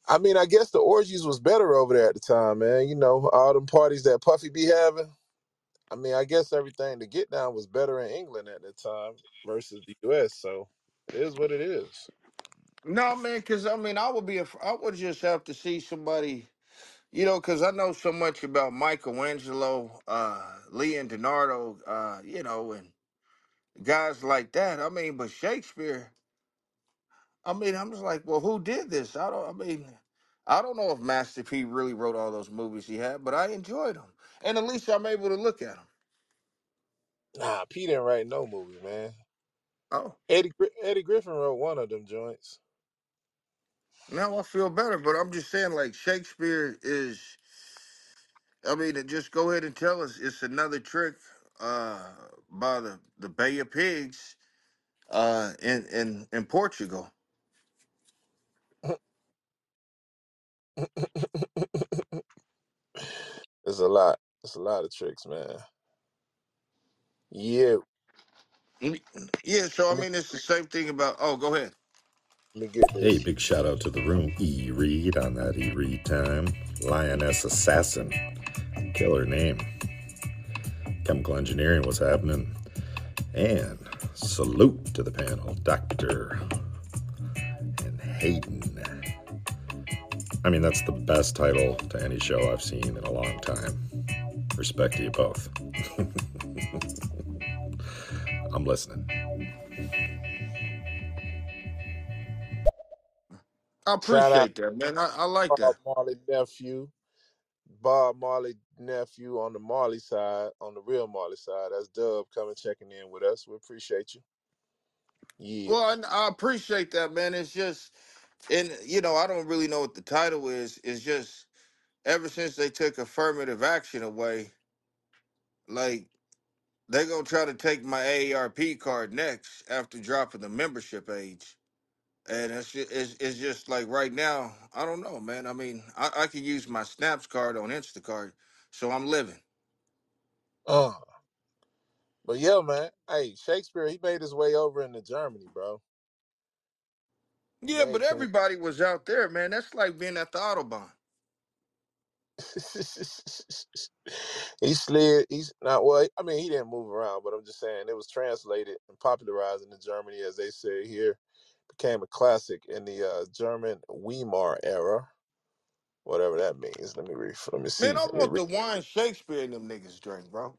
I mean, I guess the orgies was better over there at the time, man. You know, all them parties that Puffy be having. I mean, I guess everything to get down was better in England at the time versus the U.S. So it is what it is. No, man, because I mean, I would be, I would just have to see somebody, you know, because I know so much about Michelangelo, uh, Leonardo, uh, you know, and guys like that. I mean, but Shakespeare, I mean, I'm just like, well, who did this? I don't, I mean, I don't know if Master P really wrote all those movies he had, but I enjoyed them, and at least I'm able to look at them. Nah, P didn't write no movie, man. Oh, Eddie Gri- Eddie Griffin wrote one of them joints. now I feel better, but I'm just saying, like Shakespeare is. I mean, to just go ahead and tell us it's another trick uh, by the, the Bay of Pigs uh, in, in in Portugal. It's a lot. It's a lot of tricks, man. Yeah, Mm, Yeah, so I let me, mean, it's the same thing about. Oh, go ahead. let me get Hey, this. big shout out to the room. E Reed on that E Read time. Lioness Assassin. Killer name. Chemical engineering, what's happening? And salute to the panel, Dr. and Hayden. I mean, that's the best title to any show I've seen in a long time. Respect to you both. I'm listening. I appreciate that, man. I, I like Bob that. Marley nephew. Bob Marley nephew on the Marley side, on the real Marley side. That's Dub coming checking in with us. We appreciate you. Yeah. Well, I appreciate that, man. It's just, and you know, I don't really know what the title is. It's just ever since they took affirmative action away, like they gonna try to take my AARP card next after dropping the membership age. And it's just, it's, it's just like right now, I don't know, man. I mean, I, I can use my Snaps card on Instacart, so I'm living. Uh, but yeah, man. Hey, Shakespeare, he made his way over into Germany, bro. Yeah, but everybody was out there, man. That's like being at the Autobahn. he slid. He's not well. I mean, he didn't move around, but I'm just saying it was translated and popularized into Germany, as they say here. Became a classic in the uh, German Weimar era, whatever that means. Let me read. Let me see. Man. I Let me want the wine Shakespeare and them niggas drink, bro.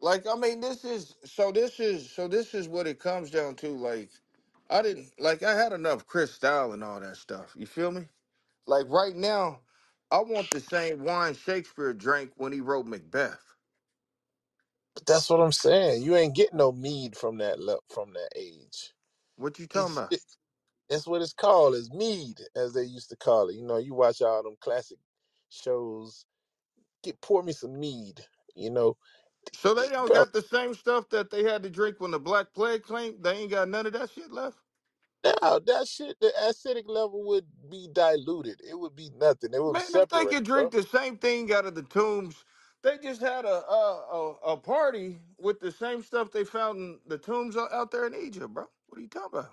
Like, I mean, this is so. This is so. This is what it comes down to. Like, I didn't like. I had enough Cristal and all that stuff. You feel me? Like right now, I want the same wine Shakespeare drank when he wrote Macbeth. But that's what I'm saying. You ain't getting no mead from that le- from that age. What you talking It's about? That's what it's called, is mead, as they used to call it. You know, you watch all them classic shows. Get pour me some mead. You know, So they don't bro. got the same stuff that they had to drink when the Black Plague came. They ain't got none of that shit left. Now that shit, the acidic level would be diluted. It would be nothing. It would Man, if they separate, could bro. drink the same thing out of the tombs, they just had a a, a, a party with the same stuff they found in the tombs o- out there in Egypt, bro. What are you talking about?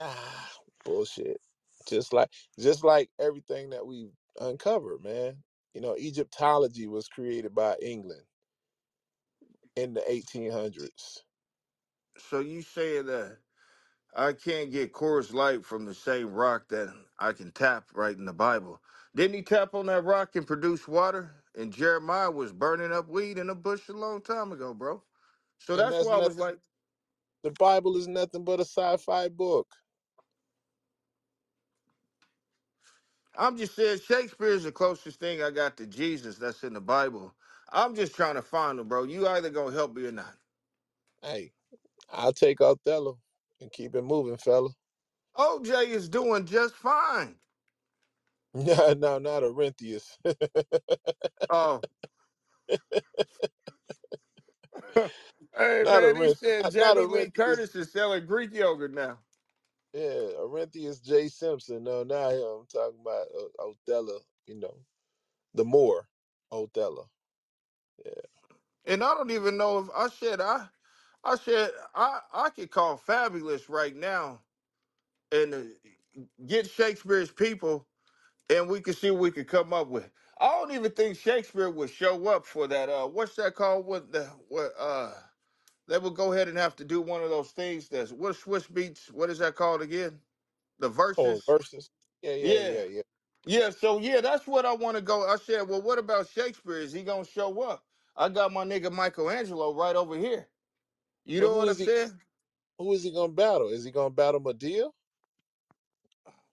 Ah, Bullshit. Just like, just like everything that we uncovered, man. You know, Egyptology was created by England in the 1800s. So you saying that I can't get Coors Light from the same rock that I can tap right in the Bible? Didn't he tap on that rock and produce water? And Jeremiah was burning up weed in a bush a long time ago, bro. So And that's that's why I was nothing. like, The Bible is nothing but a sci-fi book. I'm just saying Shakespeare is the closest thing I got to Jesus that's in the Bible. I'm just trying to find him, bro. You either gonna help me or not. Hey, I'll take Othello and keep it moving, fella. OJ is doing just fine. No, no, not Orinthius. Oh, hey not man, he said not Jamie Lee Orinthius. Curtis is selling Greek yogurt now. Yeah, Orinthius J. Simpson. No, not him. I'm talking about uh, Othello. You know, the Moor, Othello. Yeah, And I don't even know if I said I I said I I could call Fabulous right now and uh, get Shakespeare's people and we could see what we could come up with. I don't even think Shakespeare would show up for that. Uh, what's that called? What the what? Uh, they will go ahead and have to do one of those things. That's what Swizz Beatz. What is that called again? The oh, Verzuz. Oh, Verzuz. Yeah, yeah, Yeah, yeah, yeah. yeah. So yeah, that's what I want to go. I said, well, what about Shakespeare? Is he gonna show up? I got my nigga Michelangelo right over here. You But know who what is I'm he? saying? Who is he gonna battle? Is he gonna battle Madea?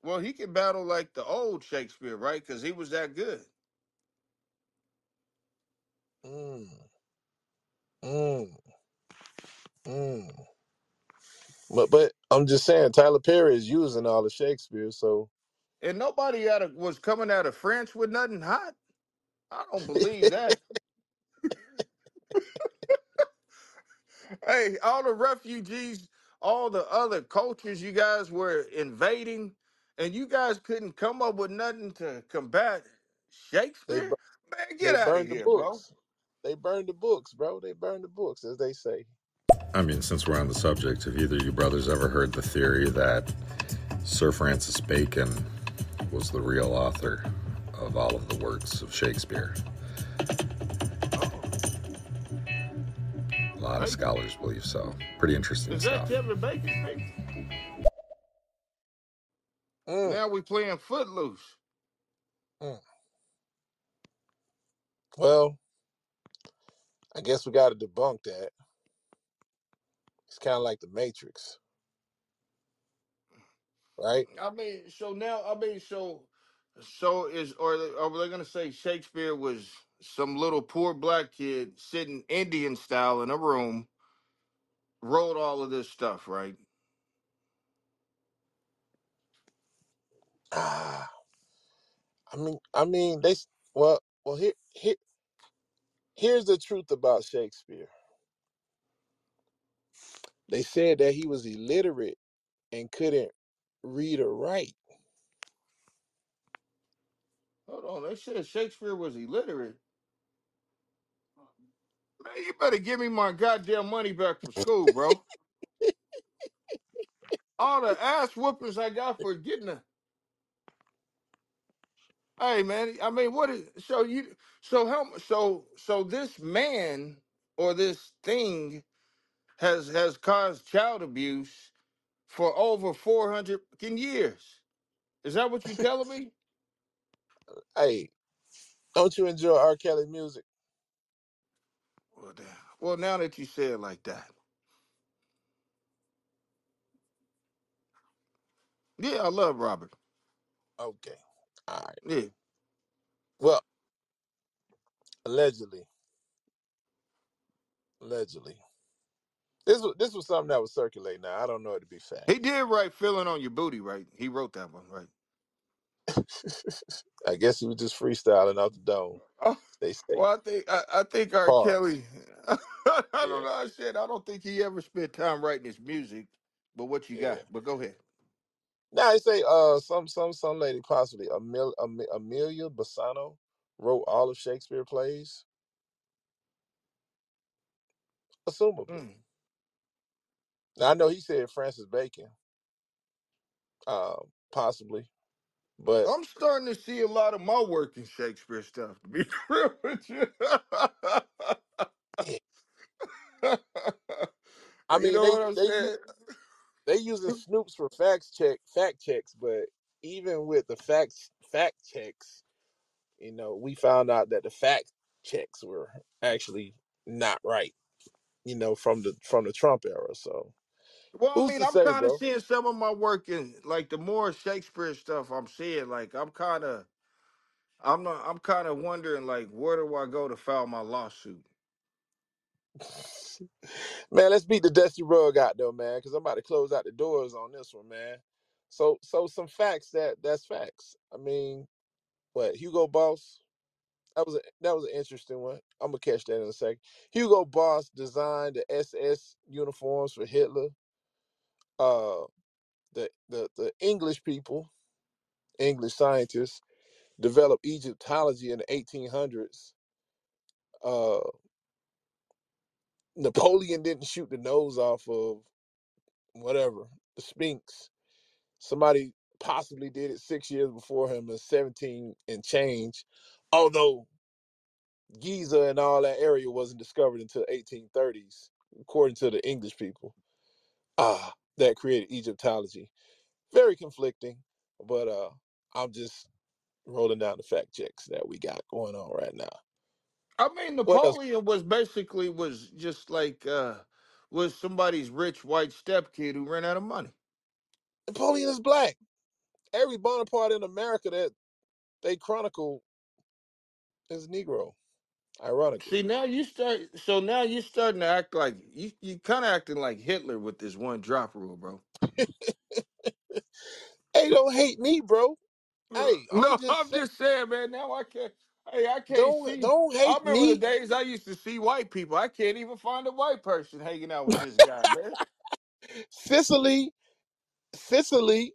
Well, he can battle like the old Shakespeare, right? Because he was that good. Mm, mm, mm. But but I'm just saying, Tyler Perry is using all of Shakespeare, so And nobody out of was coming out of France with nothing hot. I don't believe that. Hey, all the refugees, all the other cultures you guys were invading, and you guys couldn't come up with nothing to combat they Shakespeare? bu- Man, get they out of burned the here, bro. books. They burned the books, bro. They burned the books, as they say. I mean, since we're on the subject, have either you brothers ever heard the theory that Sir Francis Bacon was the real author of all of the works of Shakespeare? Oh, A lot of scholars believe so. Pretty interesting Is that stuff. Kevin Bacon? Bacon? Mm, Now we playing Footloose. mm. Well, I guess we got to debunk that. It's kind of like the Matrix, right? I mean, so now I mean, so so is or they- are they gonna say Shakespeare was some little poor black kid sitting Indian style in a room, wrote all of this stuff, right? Ah, I mean, I mean, they well, well here, here, here's the truth about Shakespeare. They said that he was illiterate and couldn't read or write. Hold on, they said Shakespeare was illiterate. Man, you better give me my goddamn money back from school, bro. All the ass whoopings I got for getting a. Hey, man. I mean, what is so you? So how? So so this man or this thing has has caused child abuse for over four hundred years. Is that what you're telling me? Hey, don't you enjoy R. Kelly music? Well, damn. Well, now that you say it like that, yeah, I love Robert. Okay, all right. Yeah, Well, allegedly, allegedly, this was this was something that was circulating. Now I don't know it to be fact. he did write "Feeling on Your Booty," right? He wrote that one, right? I guess he was just freestyling out the dome. Oh, They say. well, I think I, I think R. Kelly. I don't know. I said I don't think he ever spent time writing his music. But what you yeah. got? But go ahead. Now they say uh some some some lady possibly Amel, Am- Amelia Bassano wrote all of Shakespeare plays, assumably. Now I know he said Francis Bacon, uh, possibly, but I'm starting to see a lot of my work in Shakespeare stuff. To be real with you. I you mean know they what I'm they u- saying? they using Snopes for facts check fact checks, but even with the facts fact checks, you know, we found out that the fact checks were actually not right. You know, from the from the Trump era. So Well, I who's mean, to I'm say, kind of bro? seeing some of my work in like the more Shakespeare stuff I'm seeing. Like I'm kind of, I'm not, I'm kind of wondering like where do I go to file my lawsuit? Man, let's beat the dusty rug out though, man, because I'm about to close out the doors on this one, man. So, so some facts that that's facts. I mean, what Hugo Boss? That was a that was an interesting one. I'm gonna catch that in a second. Hugo Boss designed the SS uniforms for Hitler. Uh, the the the English people, English scientists, developed Egyptology in the 1800s. Uh, Napoleon didn't shoot the nose off of whatever the Sphinx Somebody possibly did it six years before him in 17 and change. Although Giza and all that area wasn't discovered until 1830s, according to the English people. Ah, that created Egyptology. Very conflicting, but uh I'm just rolling down the fact checks that we got going on right now. I mean, What else? Napoleon was basically was just like uh was somebody's rich white stepkid who ran out of money. Napoleon is black. Every Bonaparte in America that they chronicle is Negro, ironically. See, now you start. So now you're starting to act like you you kind of acting like Hitler with this one drop rule, bro. Hey, don't hate me, bro. Hey, I'm No, just I'm saying, just saying, man. Now I can't. Hey, I can't don't see. don't I hate remember the me. days I used to see white people. I can't even find a white person hanging out with this guy, man. Sicily, Sicily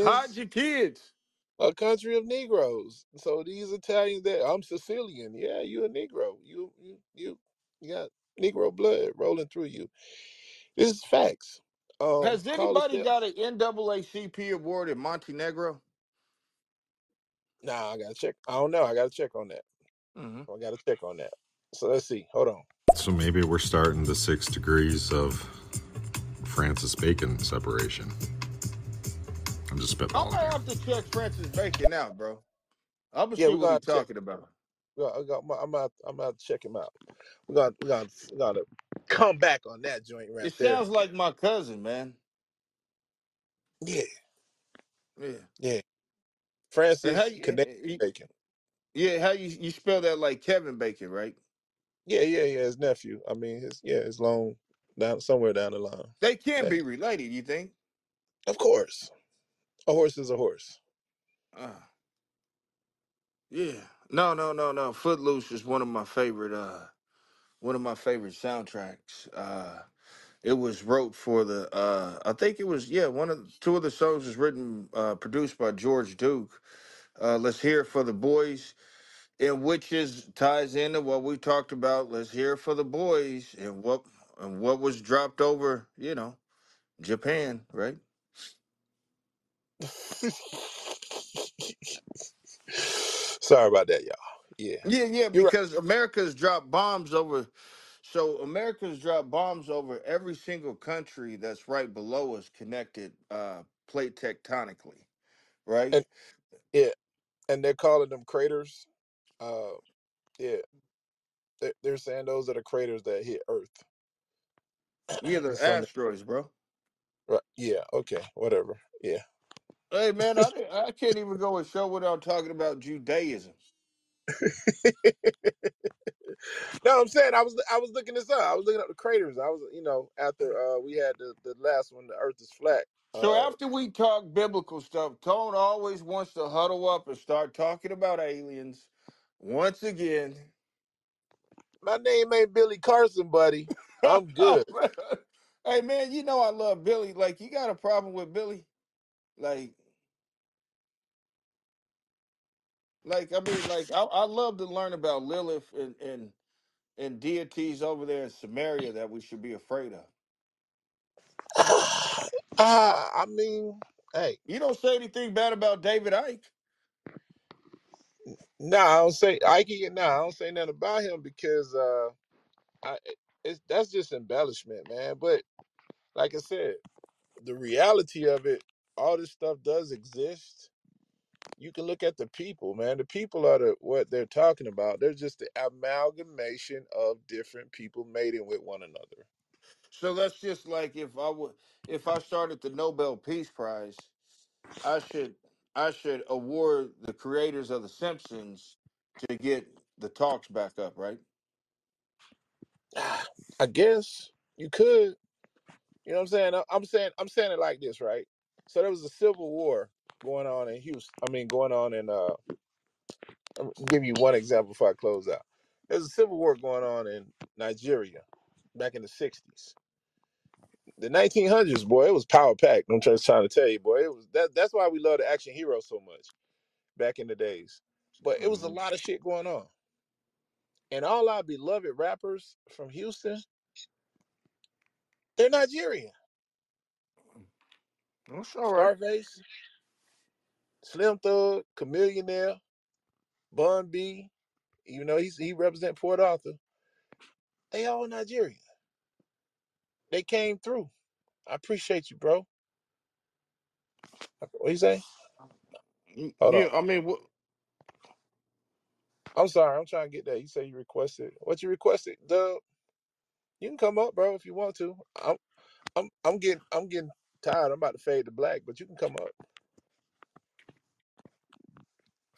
Hide is your kids. A country of Negroes. So these Italians that I'm Sicilian. Yeah, you a Negro. You you you you got Negro blood rolling through you. This is facts. Um, Has call us anybody there. got an NAACP award in Montenegro? Nah, I gotta check. I don't know. I gotta check on that. hmm I gotta check on that. So let's see. Hold on. So maybe we're starting the six degrees of Francis Bacon separation. I'm just I spitballing might here. have to check Francis Bacon out, bro. I'm gonna Yeah, see we what he gotta check. talking about. We got, I got, I'm about, I'm about to check him out. We got, we got, we got to come back on that joint right It there. sounds like my cousin, man. Yeah, Yeah. yeah. And how Francis you, Canadian Bacon. yeah, how you you spell that like Kevin Bacon, right? Yeah, yeah, yeah. His nephew. I mean, his yeah, his long down somewhere down the line. They can't That, be related, you think? of course, a horse is a horse. Uh, yeah. No, no, no, no. Footloose is one of my favorite. Uh, one of my favorite soundtracks. Uh, it was wrote for the. Uh, I think it was yeah. One of two of the songs was written, uh, produced by George Duke. Uh, Let's hear it for the boys, and which is ties into what we talked about. Let's hear it for the boys, and what and what was dropped over. You know, Japan, right? Sorry about that, y'all. Yeah, Yeah, yeah, you're right. because America's dropped bombs over. So America's dropped bombs over every single country that's right below us, connected uh, plate tectonically, right? And yeah, and they're calling them craters. Uh, yeah, they're, they're saying those are the craters that hit Earth. Yeah, they're asteroids, bro. right. Yeah. Okay. Whatever. Yeah. Hey, man, I I can't even go a show without talking about Judaism. no, I'm saying I was I was looking this up. I was looking up the craters. I was you know after uh we had the the last one, the Earth is flat. So Uh, after we talk biblical stuff, Tone always wants to huddle up and start talking about aliens once again. my name ain't Billy Carson, buddy. I'm good. hey, man, you know I love Billy. Like, you got a problem with Billy? Like, like I mean, like I, I love to learn about Lilith and, and and deities over there in Samaria that we should be afraid of. Ah, I mean, hey, You don't say anything bad about David Icke. no, I don't say I can. No, I don't say nothing about him because uh, I it's that's just embellishment, man. But like I said, the reality of it, all this stuff does exist. You can look at the people, man. The people are the what they're talking about. They're just the amalgamation of different people mating with one another. So that's just like if I would if I started the Nobel Peace Prize, I should I should award the creators of the Simpsons to get the talks back up, right? Ah, I guess you could. You know what I'm saying? I- I'm saying I'm saying it like this, right? So there was a civil war going on in Houston. I mean, going on in uh I'll give you one example before I close out. There's a civil war going on in Nigeria back in the 60s. The 1900s, boy, it was power packed. I'm just trying to tell you, boy, it was that. That's why we love the action hero so much back in the days. But it was a hmm lot of shit going on, and all our beloved rappers from Houston, they're Nigerian. That's all right. Scarface, Slim Thug, Chamillionaire, Bun B, even though he's he represent Port Arthur. They all Nigerian. They came through. I appreciate you, bro. What you say? Hold Yeah, on. I mean, wh- I'm sorry. I'm trying to get that. You say you requested. What you requested, Dub? You can come up, bro, if you want to. I'm I'm I'm getting I'm getting tired. I'm about to fade to black, but you can come up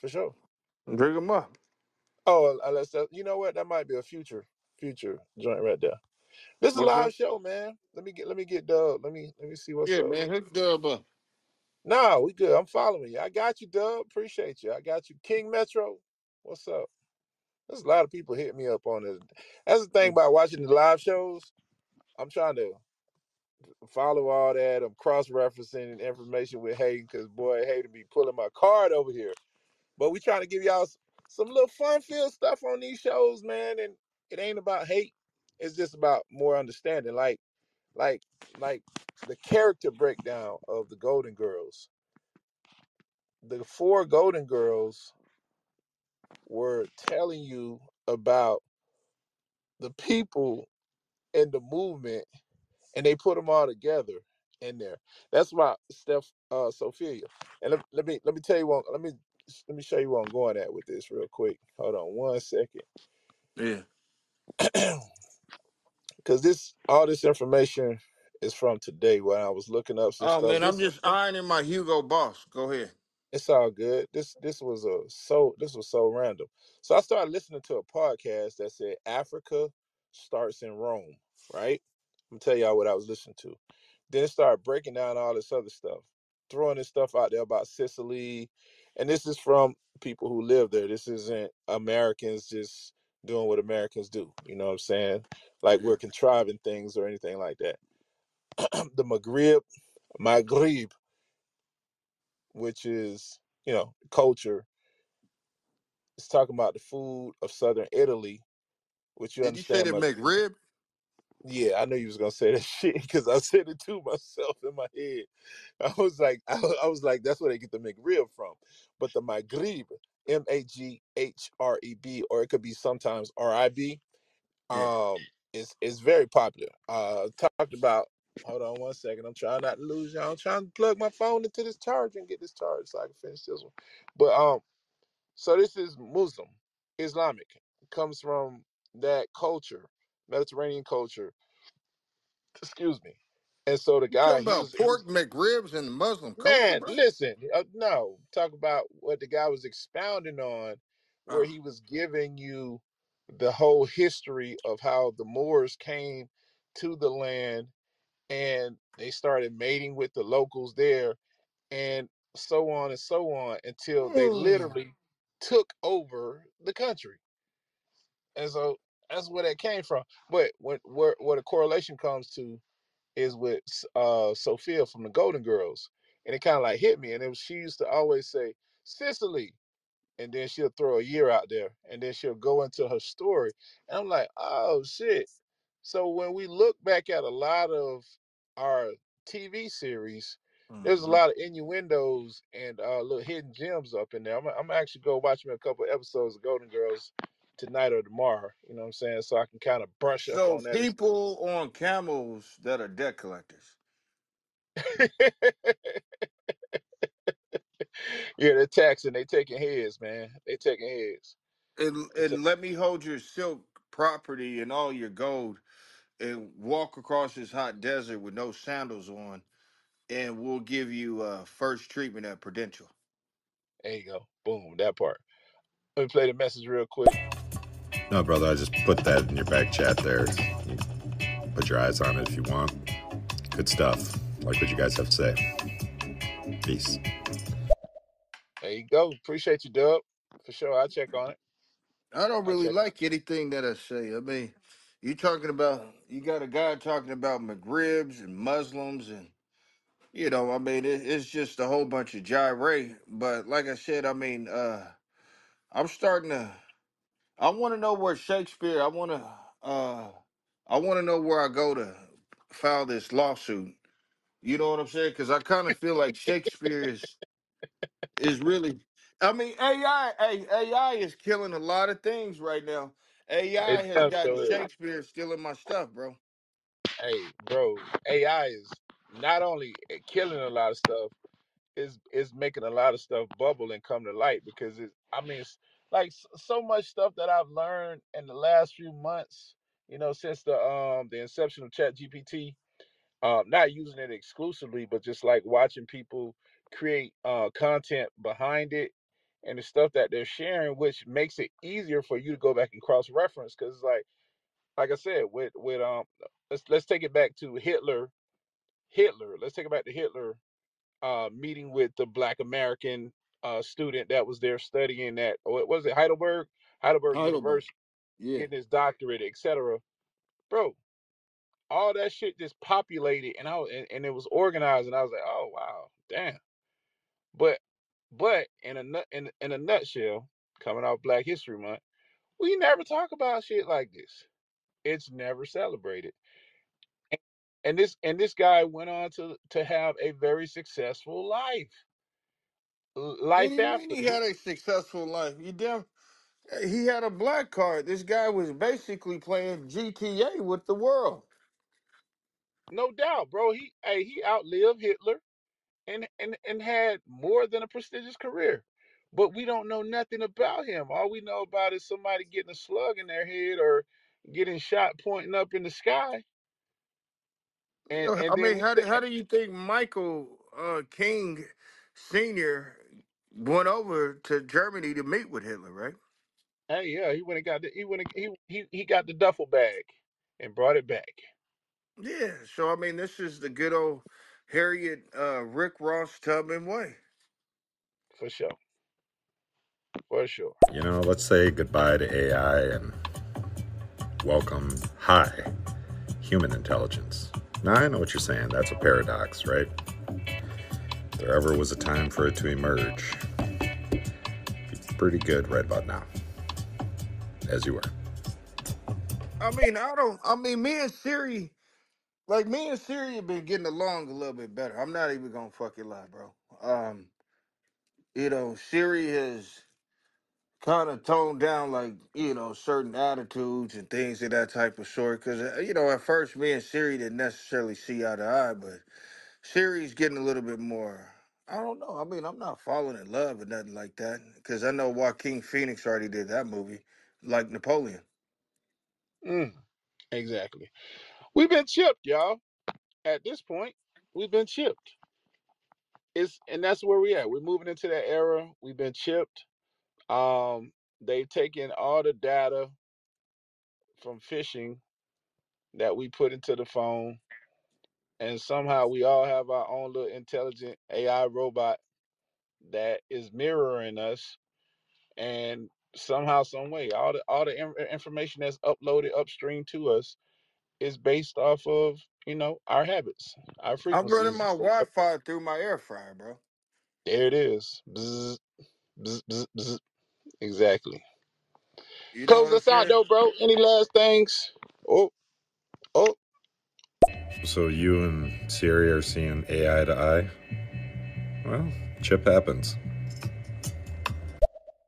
for sure. bring them up. Oh, let's. Uh, you know what? That might be a future future joint right there. This is a live show, man. Let me get let me get Dub. Let me let me see what's Yeah, up. man, hook Dub up. Nah, we good. I'm following you. I got you, Dub. Appreciate you. I got you, King Metro. What's up? There's a lot of people hitting me up on this. That's the thing about watching the live shows. I'm trying to follow all that. I'm cross referencing information with Hayden because boy, Hayden be pulling my card over here. But we trying to give y'all some little fun filled stuff on these shows, man. And it ain't about hate. It's just about more understanding. Like, like, like the character breakdown of the Golden Girls. The four Golden Girls were telling you about the people in the movement and they put them all together in there. That's why Steph uh Sophia. And let, let me let me tell you one. Let me let me show you where I'm going at with this real quick. Hold on one second, Yeah. because this all this information is from today when I was looking up some Oh stuff. man, I'm This just ironing my Hugo Boss. Go ahead. it's all good. This this was a so this was so random. So I started listening to a podcast that said Africa starts in Rome. Right. I'm gonna tell y'all what I was listening to. Then it started breaking down all this other stuff, throwing this stuff out there about Sicily and this is from people who live there. This isn't Americans just doing what Americans do. You know what I'm saying? Like we're contriving things or anything like that. the Maghrib, Maghrib, which is you know culture, is talking about the food of southern Italy, which you Did you say understand they must make rib? Yeah, I knew you was gonna say that shit because I said it to myself in my head. I was like, I, wa- I was like, that's where they get the McRib from. But the Maghrib, M A G H R E B, or it could be sometimes R I B, Yeah. um, is is very popular. Uh, talked about. Hold on one second. I'm trying not to lose y'all. I'm trying to plug my phone into this charger and get this charged so I can finish this one. But um, so this is Muslim, Islamic, comes from that culture, Mediterranean culture excuse me. And so the You guy, talking he about was he was pork McRibs and Muslim culture, man. bro? Listen, uh, no, talk about what the guy was expounding on, where Oh. he was giving you the whole history of how the Moors came to the land and they started mating with the locals there, and so on and so on until they literally took over the country. And so that's where that came from. But when where where the correlation comes to is with uh Sophia from the Golden Girls, and it kind of like hit me. And it was she used to always say Sicily, and then she'll throw a year out there, and then she'll go into her story. And I'm like, oh shit. So when we look back at a lot of our TV series, there's a hmm lot of innuendos and uh, little hidden gems up in there. I'm, I'm actually go watch me a couple of episodes of Golden Girls tonight or tomorrow. You know what I'm saying? So I can kind of brush up So on that. people on camels that are debt collectors. Yeah, they're taxing. They taking heads, man. They taking heads. And, They and let me hold your silk property and all your gold and walk across this hot desert with no sandals on, and we'll give you uh, first treatment at Prudential. there you go. Boom, that part. Let me play the message real quick. No, brother, I just put that in your back chat there. You put your eyes on it if you want. Good stuff. Like what you guys have to say. Peace. There you go. Appreciate you, Dub. For sure. I'll check on it. I don't I'll really check. like anything that I say. I mean, you talking about you got a guy talking about McRibs and Muslims and you know, I mean, it, it's just a whole bunch of gyrate. But like I said, I mean, uh, I'm starting to. I want to know where Shakespeare. I want to. Uh, I want to know where I go to file this lawsuit. You know what I'm saying? Because I kind of feel like Shakespeare is is really. I mean, AI. Hey, AI is killing a lot of things right now. It AI has got gotten sure is. Shakespeare stealing my stuff, bro. Hey, bro, AI is not only eh, killing a lot of stuff, is is making a lot of stuff bubble and come to light because it's I mean it's like so much stuff that I've learned in the last few months, you know, since the um the inception of Chat GPT um, not using it exclusively, but just like watching people create uh, content behind it and the stuff that they're sharing, which makes it easier for you to go back and cross reference. Because like like I said, with with um, let's let's take it back to Hitler. Hitler. Let's take it back to Hitler uh, meeting with the Black American uh, student that was there studying at what was it Heidelberg Heidelberg Heidelberg. University, Yeah. getting his doctorate, etc. Bro, all that shit just populated and I was, and, and it was organized and I was like, oh wow, damn. But but in a in, in a nutshell, coming off Black History Month, we never talk about shit like this. It's never celebrated. And, and this and this guy went on to to have a very successful life. Life mean after he had a successful life? You damn. He had a black card. This guy was basically playing GTA with the world. no doubt, bro. He hey, he outlived Hitler and and and had more than a prestigious career. But we don't know nothing about him. All we know about is somebody getting a slug in their head or getting shot pointing up in the sky. And and I then mean, we how do, how do you think Michael uh, King Senior went over to Germany to meet with Hitler? Right? hey, yeah, he went and got the, he went and, he he he got the duffel bag and brought it back Yeah. So I mean, this is the good old Harriet uh, Rick Ross Tubman way. for sure. for sure. You know, let's say goodbye to AI and welcome high human intelligence. Now, I know what you're saying. That's a paradox, right? There ever was a time for it to emerge, pretty good right about now, as you were. I mean, I don't. I mean, me and Siri, like me and Siri, have been getting along a little bit better. I'm not even gonna fucking lie, bro. Um, you know, Siri has kind of toned down, like you know, certain attitudes and things of that type of sort. Because you know, at first, me and Siri didn't necessarily see eye to eye, but Siri's getting a little bit more. I don't know. I mean, I'm not falling in love or nothing like that. Because I know Joaquin Phoenix already did that movie, like Napoleon. Mm, exactly. We've been chipped, y'all. At this point, we've been chipped. It's and that's where we at. We're moving into that era. We've been chipped. Um, they've taken all the data from phishing that we put into the phone, and somehow we all have our own little intelligent AI robot that is mirroring us. And somehow, some way, all the all the in- information that's uploaded upstream to us is based off of you know our habits, our I'm running frequencies. my Wi-Fi through my air fryer, bro. There it is. Bzz, bzz, bzz, bzz. Exactly. You know Close what I'm us out saying? though, bro. Any last things? Oh, oh, So you and Siri are seeing AI to eye? Well, chip happens.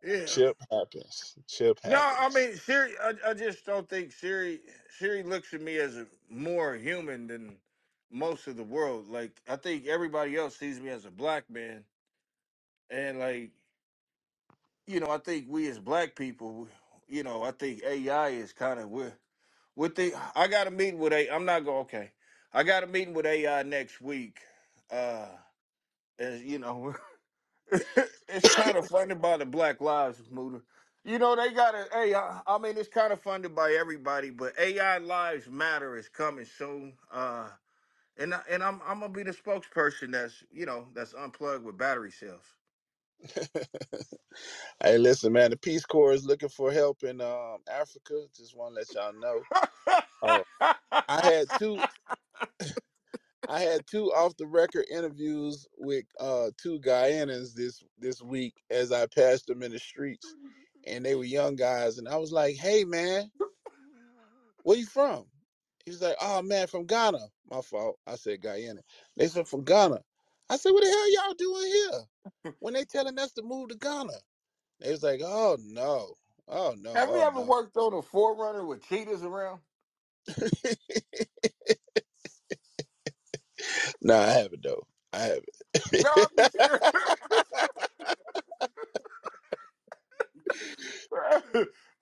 Yeah. chip happens. Chip happens. No, I mean Siri. I, I just don't think Siri. Siri looks at me as a more human than most of the world. Like I think everybody else sees me as a black man, and like you know, I think we as black people, you know, I think AI is kind of with with the. I got to meet with a. I'm not going. Okay, I got a meeting with AI next week. Uh, as you know, it's kind of funded by the Black Lives Movement. You know, they got a AI. I mean, it's kind of funded by everybody, but AI Lives Matter is coming soon. Uh, and I, and I'm I'm gonna be the spokesperson that's you know that's unplugged with battery cells. Hey, listen, man. The Peace Corps is looking for help in um, Africa. Just want to let y'all know. Uh, I had two. I had two off the record interviews with uh, two Guyanans this this week as I passed them in the streets, and they were young guys, and I was like, "Hey, man, where you from?" He was like, "Oh man, from Ghana." My fault. I said Guyana. They said from Ghana. I said, "What the hell y'all doing here?" When they telling us to move to Ghana, they was like, "Oh no, oh no, Have you oh ever no." worked on a forerunner with cheetahs around? no, I haven't though. I haven't. I'm just serious.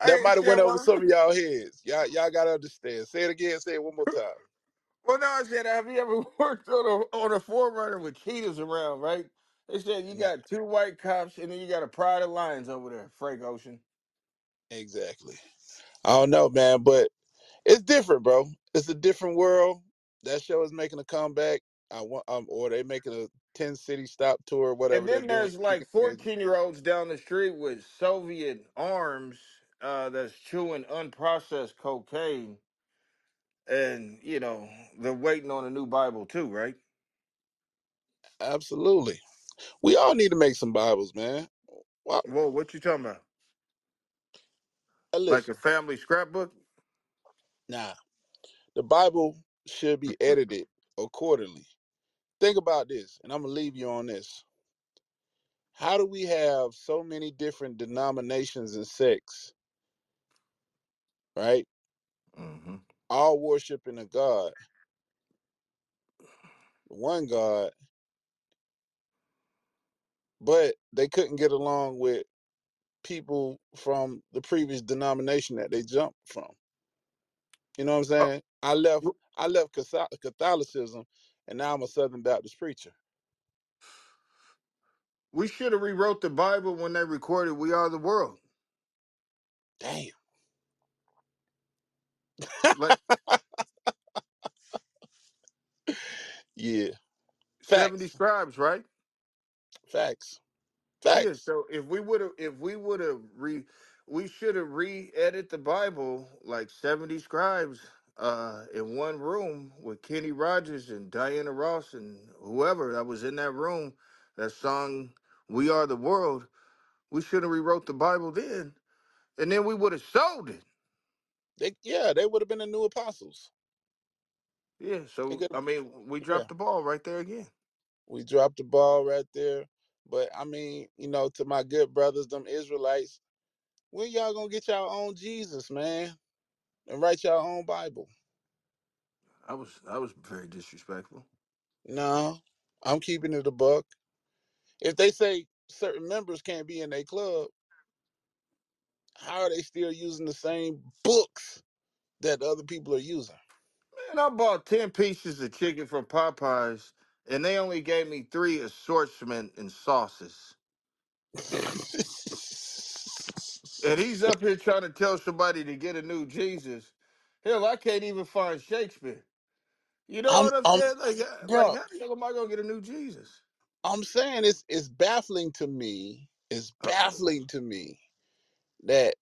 that might have went over some of y'all heads. Y'all, y'all gotta understand. Say it again. Say it one more time. well, no, I said, have you ever worked on a on a forerunner with cheetahs around? Right? They said you No, got two white cops and then you got a pride of lions over there, Frank Ocean. exactly. I don't know, man, but it's different, bro. It's a different world. That show is making a comeback. I want, um, or they making a ten city stop tour, And whatever they're then doing. there's like 14 year olds down the street with Soviet arms uh, that's chewing unprocessed cocaine. And, you know, they're waiting on a new Bible too, right? Absolutely. We all need to make some Bibles, man. Well, Whoa, what you talking about? uh, Like a listen, family scrapbook? nah, the Bible should be edited accordingly. Think about this, and I'm gonna leave you on this. How do we have so many different denominations and sects, right? hmm All worshiping a God, one God, but they couldn't get along with people from the previous denomination that they jumped from. You know what I'm Oh, saying? I left I left Catho- Catholicism and now I'm a Southern Baptist preacher. we should have rewrote the Bible when they recorded We Are the World. Damn. Like Yeah. 70 Facts. scribes, right? Facts. Yeah, Facts. so if we would have if we would have re we should have re-edit the Bible like 70 scribes uh in one room with Kenny Rogers and Diana Ross and whoever that was in that room that sung We Are the World. We should have rewrote the Bible then. And then we would have sold it. They, yeah, they would have been the new apostles. Yeah, They so could, I mean we yeah. dropped the ball right there again. We dropped the ball right there. But I mean, you know, to my good brothers, them Israelites, when y'all gonna get y'all own Jesus, man, and write y'all own Bible? I was I was very disrespectful. No, I'm keeping it a buck. If they say certain members can't be in their club, how are they still using the same books that other people are using? Man, I bought 10 pieces of chicken from Popeyes and they only gave me three assortment and sauces. And he's up here trying to tell somebody to get a new Jesus. Hell, I can't even find Shakespeare. You know I'm, what I'm I'm, saying? Like, uh, like bro. how the hell am I gonna get a new Jesus? I'm saying it's it's baffling to me. It's baffling to me that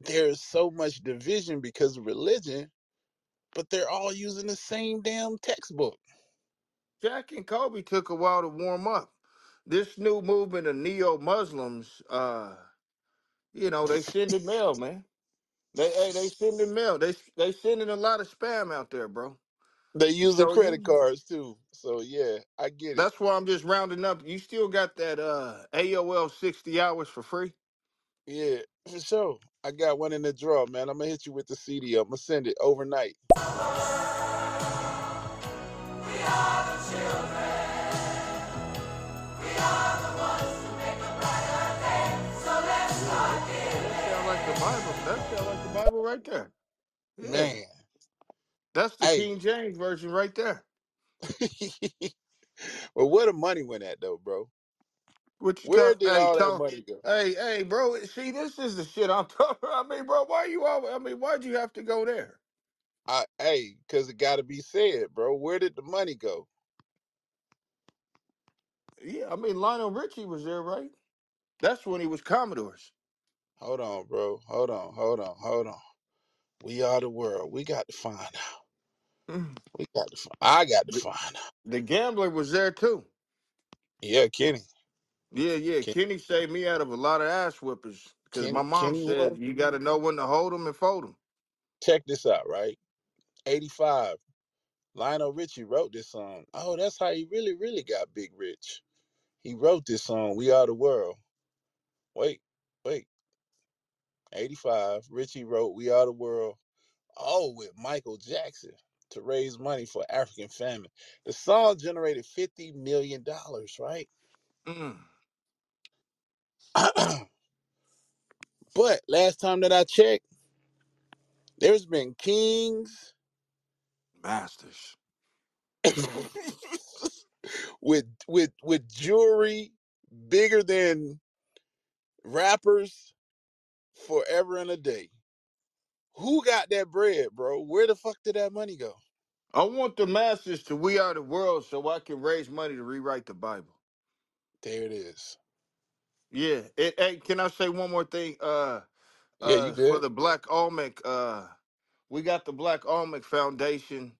there's so much division because of religion, but they're all using the same damn textbook. Jack and Kobe took a while to warm up. This new movement of neo-Muslims, uh, you know, they sending mail, man. They hey, they sending mail. They they sending a lot of spam out there, bro. They using So credit you cards too. So yeah, I get it. that's why I'm just rounding up. You still got that uh AOL 60 hours for free? Yeah, for sure. I got one in the drawer, man. I'm gonna hit you with the CD. I'm gonna send it overnight. Bible right there. Yeah. Man, That's the hey, King James version right there. well, where the money went at though, bro? What you Where did hey all that money go? hey, hey, bro. See, this is the shit I'm talking about. I mean, bro, why you all I mean, why'd you have to go there? I, hey, cause it got to be said, bro. Where did the money go? Yeah, I mean Lionel Richie was there, right? That's when he was Commodores. Hold on, bro. Hold on, hold on, hold on. We are the world. We got to find out. Mm. We got to. Find, I got to The, find out. the gambler was there too. Yeah, Kenny. Yeah, yeah. Ken, Kenny saved me out of a lot of ass whippers because my Kenny. mom Kenny said was. you got to know when to hold them and fold them. Check this out, right? 85. Lionel Richie wrote this song. Oh, that's how he really, really got big rich. He wrote this song, We Are the World. Wait, wait. 85. Richie wrote We Are the World. Oh, with Michael Jackson to raise money for African famine. The song generated $50 million, dollars, right? Mm. but last time that I checked, there's been kings Masters. with with with jewelry bigger than rappers forever and a day. Who got that bread, bro? Where the fuck did that money go? I want the masters to we are the world so I can raise money to rewrite the Bible. There it is. Yeah. It, hey, can I say one more thing? Uh Yeah, you uh for good? the Black Olmec, uh we got the Black Olmec Foundation.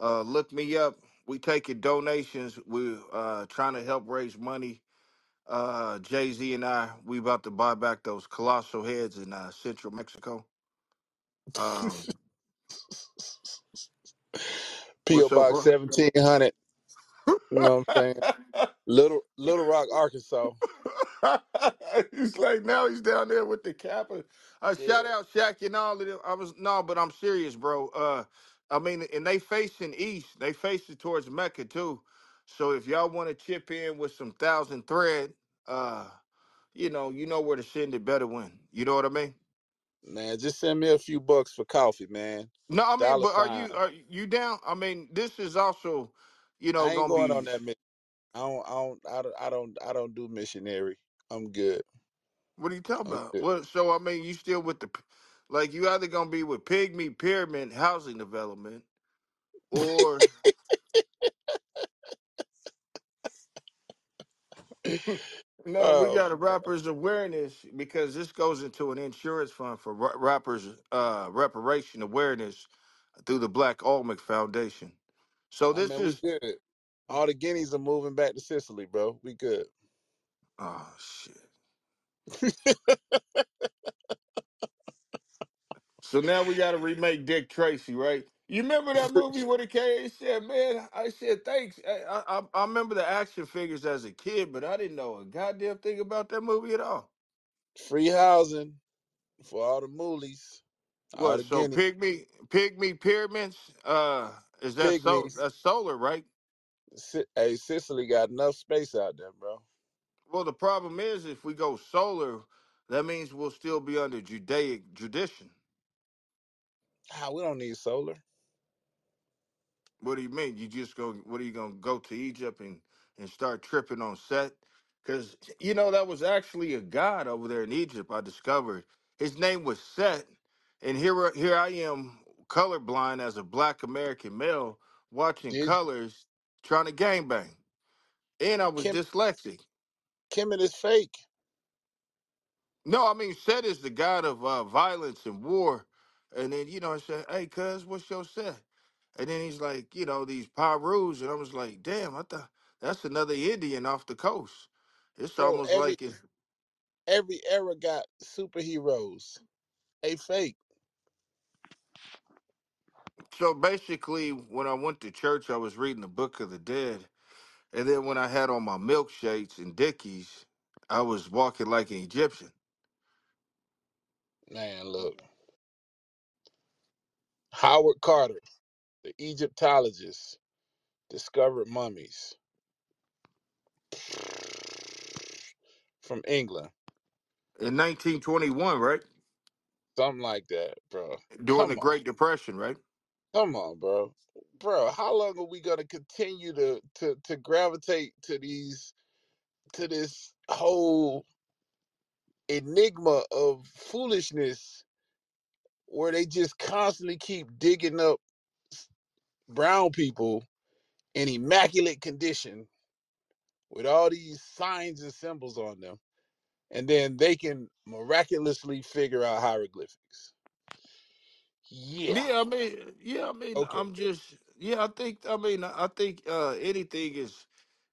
Uh look me up. We taking donations. We uh trying to help raise money. Uh Jay Z and I, we about to buy back those colossal heads in uh, Central Mexico. Um, P.O. what's up, Box bro? 1700. You know what I'm saying? Little Little Rock, Arkansas. he's like now he's down there with the Kappa. Uh, Yeah. shout out Shaq and all of them. I was no, but I'm serious, bro. Uh, I mean, and they facing east. They facing towards Mecca too. So if y'all want to chip in with some thousand thread, uh, you know, you know where to send it better when. You know what I mean? Man, just send me a few bucks for coffee, man. No, I mean, Dollar but are sign. you are you down? I mean, this is also, you know, I ain't gonna going on be. that mission. I don't I don't I don't I don't I don't do missionary. I'm good. What are you talking I'm about? good. Well, so I mean, you still with the, p- like, you either gonna be with Pygmy Pyramid Housing Development, or No, we Oh, got a rappers awareness because this goes into an insurance fund for ra- rappers uh, reparation awareness through the Black Olmec Foundation. So I this we is good. All the guineas are moving back to Sicily, bro. We good. oh shit. So now we got to remake Dick Tracy, right? You remember that movie where the K said, "Man, I said thanks." I, I I remember the action figures as a kid, but I didn't know a goddamn thing about that movie at all. Free housing for all the moolies, all What? the So pygmy pygmy pyramids? Uh, is that so? pygmies. That's solar, right? Si- Hey, Sicily got enough space out there, bro. Well, the problem is if we go solar, that means we'll still be under Judaic tradition. Ah, we don't need solar. What do you mean? You just go? What are you gonna go to Egypt and and start tripping on set? Because you know that was actually a god over there in Egypt. I discovered his name was Set, and here here I am, colorblind as a Black American male, watching Did colors, trying to gangbang, and I was dyslexic. Kim dyslexic. Kemet is fake? No, I mean Set is the god of uh, violence and war, and then you know I said, "Hey, cuz, what's your Set?" And then he's like, you know, these Pirus. And I was like, damn, I thought that's another Indian off the coast. It's Bro, almost every like it. every era got superheroes. They fake. So basically, when I went to church, I was reading the Book of the Dead. And then when I had on my milkshakes and Dickies, I was walking like an Egyptian. Man, look. Howard Carter, the Egyptologists discovered mummies from England. In 1921, right? Something like that, bro. During the on. Great Depression, right? Come on, bro. Bro, how long are we gonna continue to to to gravitate to these to this whole enigma of foolishness where they just constantly keep digging up brown people in immaculate condition with all these signs and symbols on them, and then they can miraculously figure out hieroglyphics. Yeah. Yeah, I mean, yeah, I mean, Okay. I'm just, yeah, I think, I mean, I think uh, anything is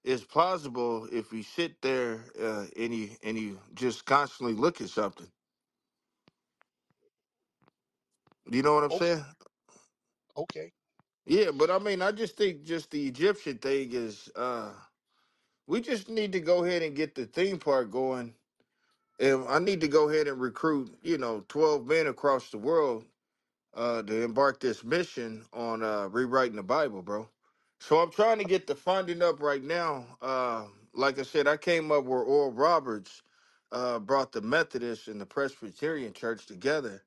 is plausible if you sit there uh, and you and you just constantly look at something. You know what I'm saying? Okay. Yeah, but I mean, I just think just the Egyptian thing is, uh, we just need to go ahead and get the theme park going. And I need to go ahead and recruit, you know, 12 men across the world uh, to embark this mission on uh, rewriting the Bible, bro. So I'm trying to get the funding up right now. Uh, like I said, I came up where Oral Roberts uh, brought the Methodist and the Presbyterian Church together.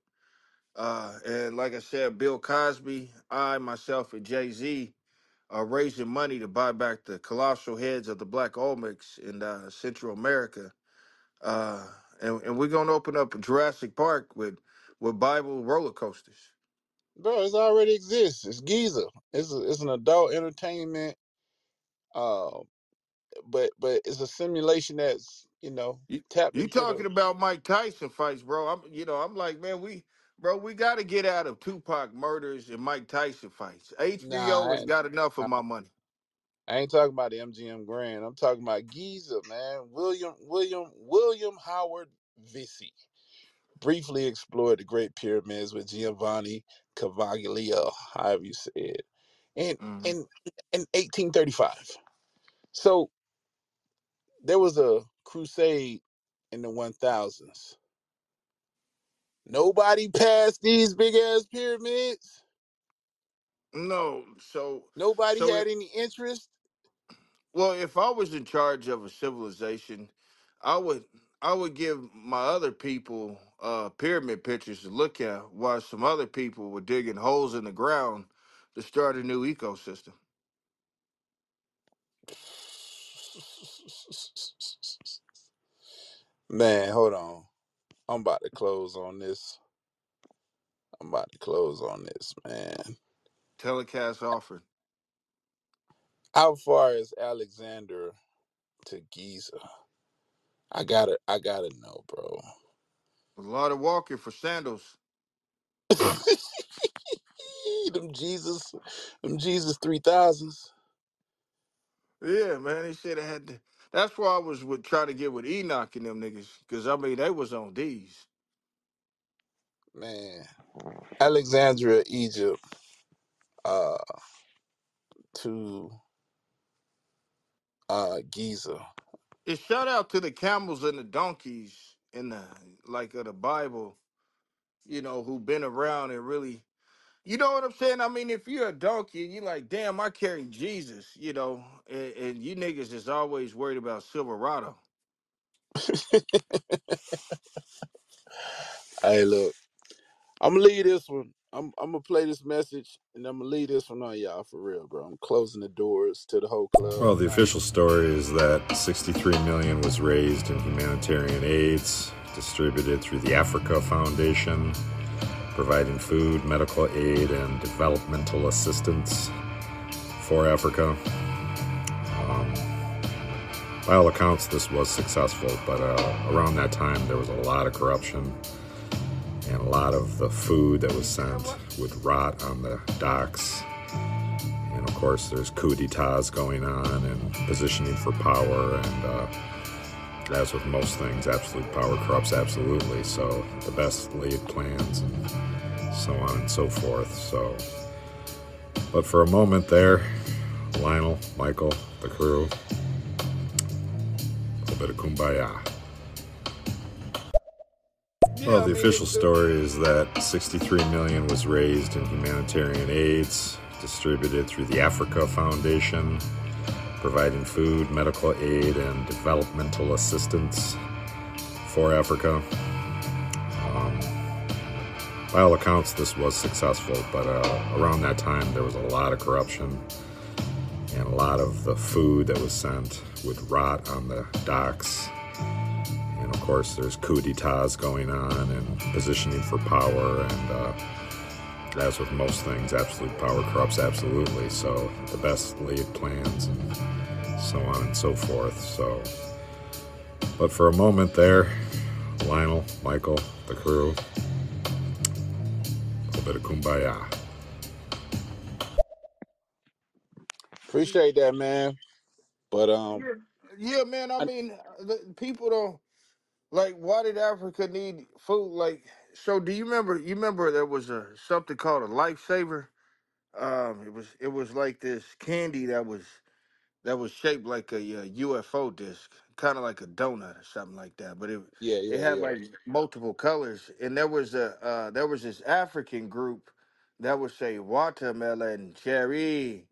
Uh, and like I said, Bill Cosby, I, myself, and Jay Z are raising money to buy back the colossal heads of the Black Olmecs in uh, Central America. Uh, and, and we're going to open up a Jurassic Park with, with Bible roller coasters. Bro, it already exists. It's Giza. It's a, it's an adult entertainment, uh, but but it's a simulation that's you know You tapped you into the. talking about Mike Tyson fights, bro? I'm you know I'm like man, we bro we got to get out of Tupac murders and Mike Tyson fights. Nah, HBO I has ain't, got enough of my money. I ain't talking about the MGM Grand. I'm talking about Giza, man. William William William Howard Vesey briefly explored the Great Pyramids with Giovanni Caviglia, however you say it, in hmm in in 1835. So there was a crusade in the 1000s. Nobody passed these big ass pyramids. No, so Nobody so had any interest. Well, if I was in charge of a civilization, I would I would give my other people uh pyramid pictures to look at while some other people were digging holes in the ground to start a new ecosystem. Man, hold on. I'm about to close on this. I'm about to close on this, man. Telecast offered. How far is Alexander to Giza? I gotta, I gotta know, bro. A lot of walking for sandals. them Jesus, them Jesus three thousands, Yeah, man. He should have had to. That's why I was with trying to get with Enoch and them niggas, cause I mean they was on these. man. Alexandria, Egypt, uh, to uh Giza. It shout out to the camels and the donkeys in the like of the Bible, you know, who been around and really You know what I'm saying? I mean, if you're a donkey and you're like, damn, I carry Jesus, you know, and, and you niggas is always worried about Silverado. Hey, look. I'm gonna leave this one. I'm I'm gonna play this message and I'm gonna leave this one on y'all for real, bro. I'm closing the doors to the whole club Well, the official story is that 63 million was raised in humanitarian aids distributed through the Africa Foundation, providing food, medical aid, and developmental assistance for Africa. Um, by all accounts, this was successful, but uh, around that time, there was a lot of corruption, and a lot of the food that was sent would rot on the docks. And of course, there's coup d'etats going on and positioning for power, and uh, as with most things, absolute power corrupts absolutely. So the best laid plans and so on and so forth. So, but for a moment there, Lionel, Michael, the crew, a little bit of kumbaya. Well, the official story is that 63 million was raised in humanitarian aids distributed through the Africa Foundation, providing food, medical aid, and developmental assistance for Africa. Um, by all accounts, this was successful, but uh, around that time, there was a lot of corruption, and a lot of the food that was sent would rot on the docks and of course, there's coup d'etats going on and positioning for power. And uh, as with most things, absolute power corrupts absolutely. So the best laid plans and so on and so forth. So, but for a moment there, Lionel, Michael, the crew, a little bit of kumbaya. Appreciate that, man. But um, yeah, yeah, man. I I, mean, uh, the, people don't like. Why did Africa need food? Like, so do you remember? You remember there was a something called a lifesaver? Um, it was it was like this candy that was that was shaped like a, uh UFO disc, kind of like a donut or something like that. But it yeah, it yeah, had yeah. like multiple colors, and there was a uh, there was this African group that would say watermelon, cherry,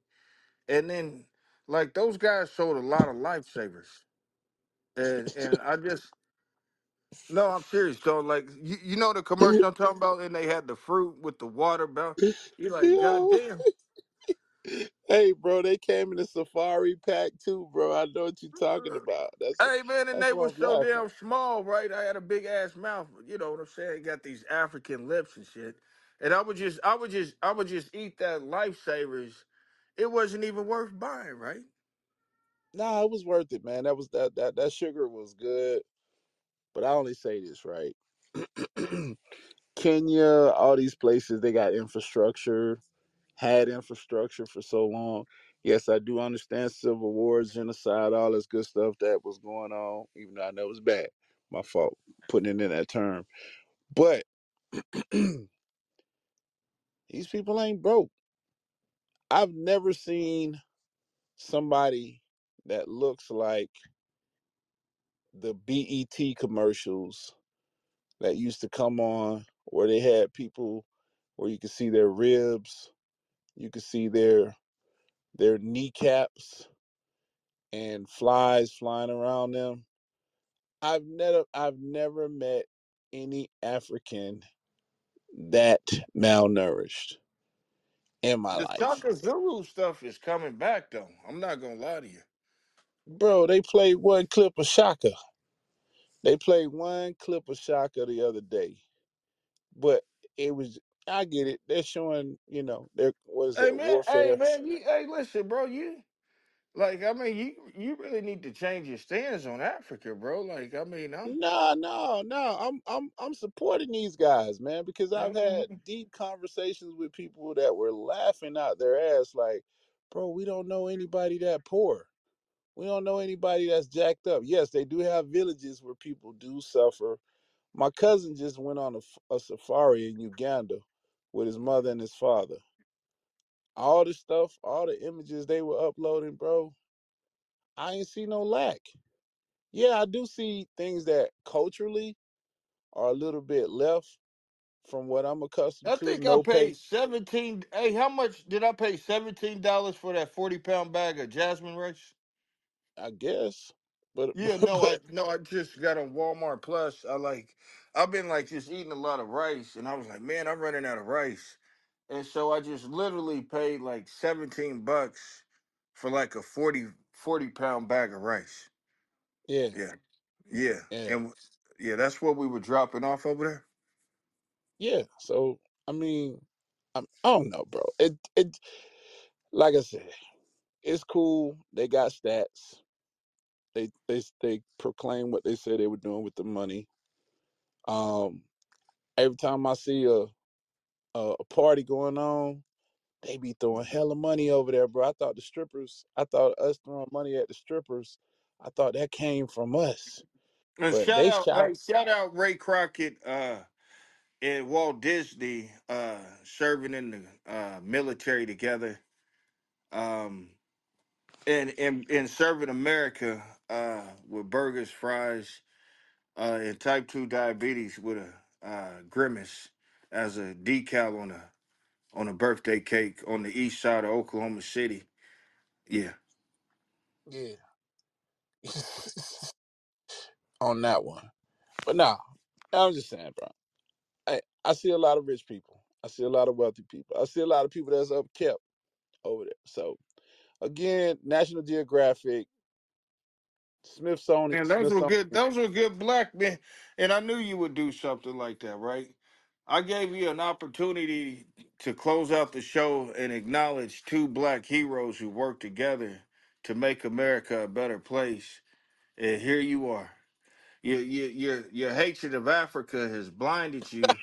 and then like those guys sold a lot of lifesavers, and and I just no, I'm serious. So like you, you know the commercial I'm talking about, and they had the fruit with the water belt. You're like, God Yo, damn. Hey, bro, they came in a safari pack too, bro. I know what you're talking about. That's Hey man, and that's they why was I'm so laughing. damn small, right? I had a big ass mouth, you know what I'm saying? Got these African lips and shit. And I would just I would just I would just eat that lifesavers. It wasn't even worth buying, right? Nah, it was worth it, man. That was that that that sugar was good. But I only say this right. Kenya, all these places, they got infrastructure, had infrastructure for so long. Yes, I do understand civil wars, genocide, all this good stuff that was going on, even though I know it was bad. My fault putting it in that term. But these people ain't broke. I've never seen somebody that looks like the BET commercials that used to come on where they had people where you could see their ribs, you can see their their kneecaps and flies flying around them. I've never I've never met any African that malnourished in my The life. Shaka Zulu stuff is coming back though. I'm not gonna lie to you. Bro, they played one clip of Shaka. They played one clip of Shaka the other day. But it was I get it. They're showing, you know, their what is Hey man, hey warfare? man, you hey listen, bro, you Like, I mean, you you really need to change your stance on Africa, bro. Like, I mean, I'm, No, no, no. I'm I'm I'm supporting these guys, man, because I've had Mhm. deep conversations with people that were laughing out their ass like, bro, we don't know anybody that poor. We don't know anybody that's jacked up. Yes, they do have villages where people do suffer. My cousin just went on a, f- a safari in Uganda with his mother and his father. All the stuff, all the images they were uploading, bro, I ain't see no lack. Yeah, I do see things that culturally are a little bit left from what I'm accustomed I to. think I No pay, paid seventeen. Hey, how much did I pay? Seventeen dollars for that forty pound bag of jasmine rice. I guess, but Yeah, no, I but no, I just got on Walmart Plus. I like, I've been like just eating a lot of rice, and I was like, man, I'm running out of rice, and so I just literally paid like seventeen bucks for like a 40 40 pound bag of rice. yeah, Yeah, yeah, yeah, and yeah, that's what we were dropping off over there. yeah. So I mean, I'm, I don't know, bro. It it like I said, it's cool. They got stats. They they they proclaim what they said they were doing with the money. Um, every time I see a a, a party going on, they be throwing hella money over there, bro. I thought the strippers, I thought us throwing money at the strippers, I thought that came from us. And But shout they out, hey, shout out Ray Crockett. Uh, and Walt Disney uh, serving in the uh, military together, um, and, and and serving America uh, with burgers, fries, uh, and type two diabetes with a uh, grimace as a decal on a on a birthday cake on the east side of Oklahoma City. Yeah, yeah, on that one. But nah, I'm just saying, bro. I I see a lot of rich people. I see a lot of wealthy people. I see a lot of people that's up kept over there. So again, National Geographic, Smithsonian, and those were Smithsonian. good. Those were good black men, and I knew you would do something like that, right? I gave you an opportunity to close out the show and acknowledge two black heroes who worked together to make America a better place. And here you are. Your your your, your hatred of Africa has blinded you.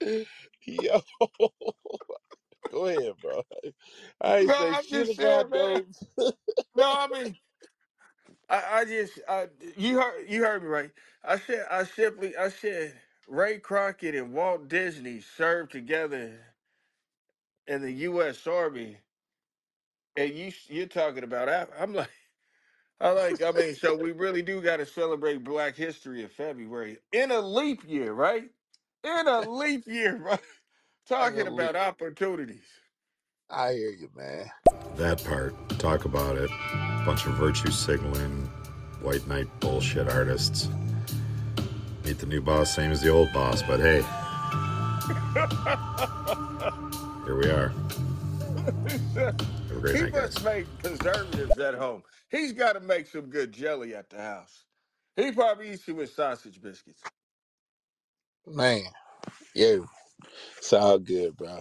Yo, go ahead, bro. I ain't No, say I'm shit just saying, about man. those. No, I mean, I, I just I, you heard you heard me right. I said I simply I said Ray Crockett and Walt Disney served together in the U.S. Army, and you you're talking about Af- I'm like. I like, I mean, so we really do got to celebrate Black History in February in a leap year, right? In a leap year, right? And Talking a leak. about opportunities. I hear you, man. That part, talk about it. Bunch of virtue signaling, white knight bullshit artists. Meet the new boss, same as the old boss, but hey, here we are. Have a great he night, guys. must make preservatives at home. He's got to make some good jelly at the house. He probably eats it with sausage biscuits. Man, yeah, it's all good, bro.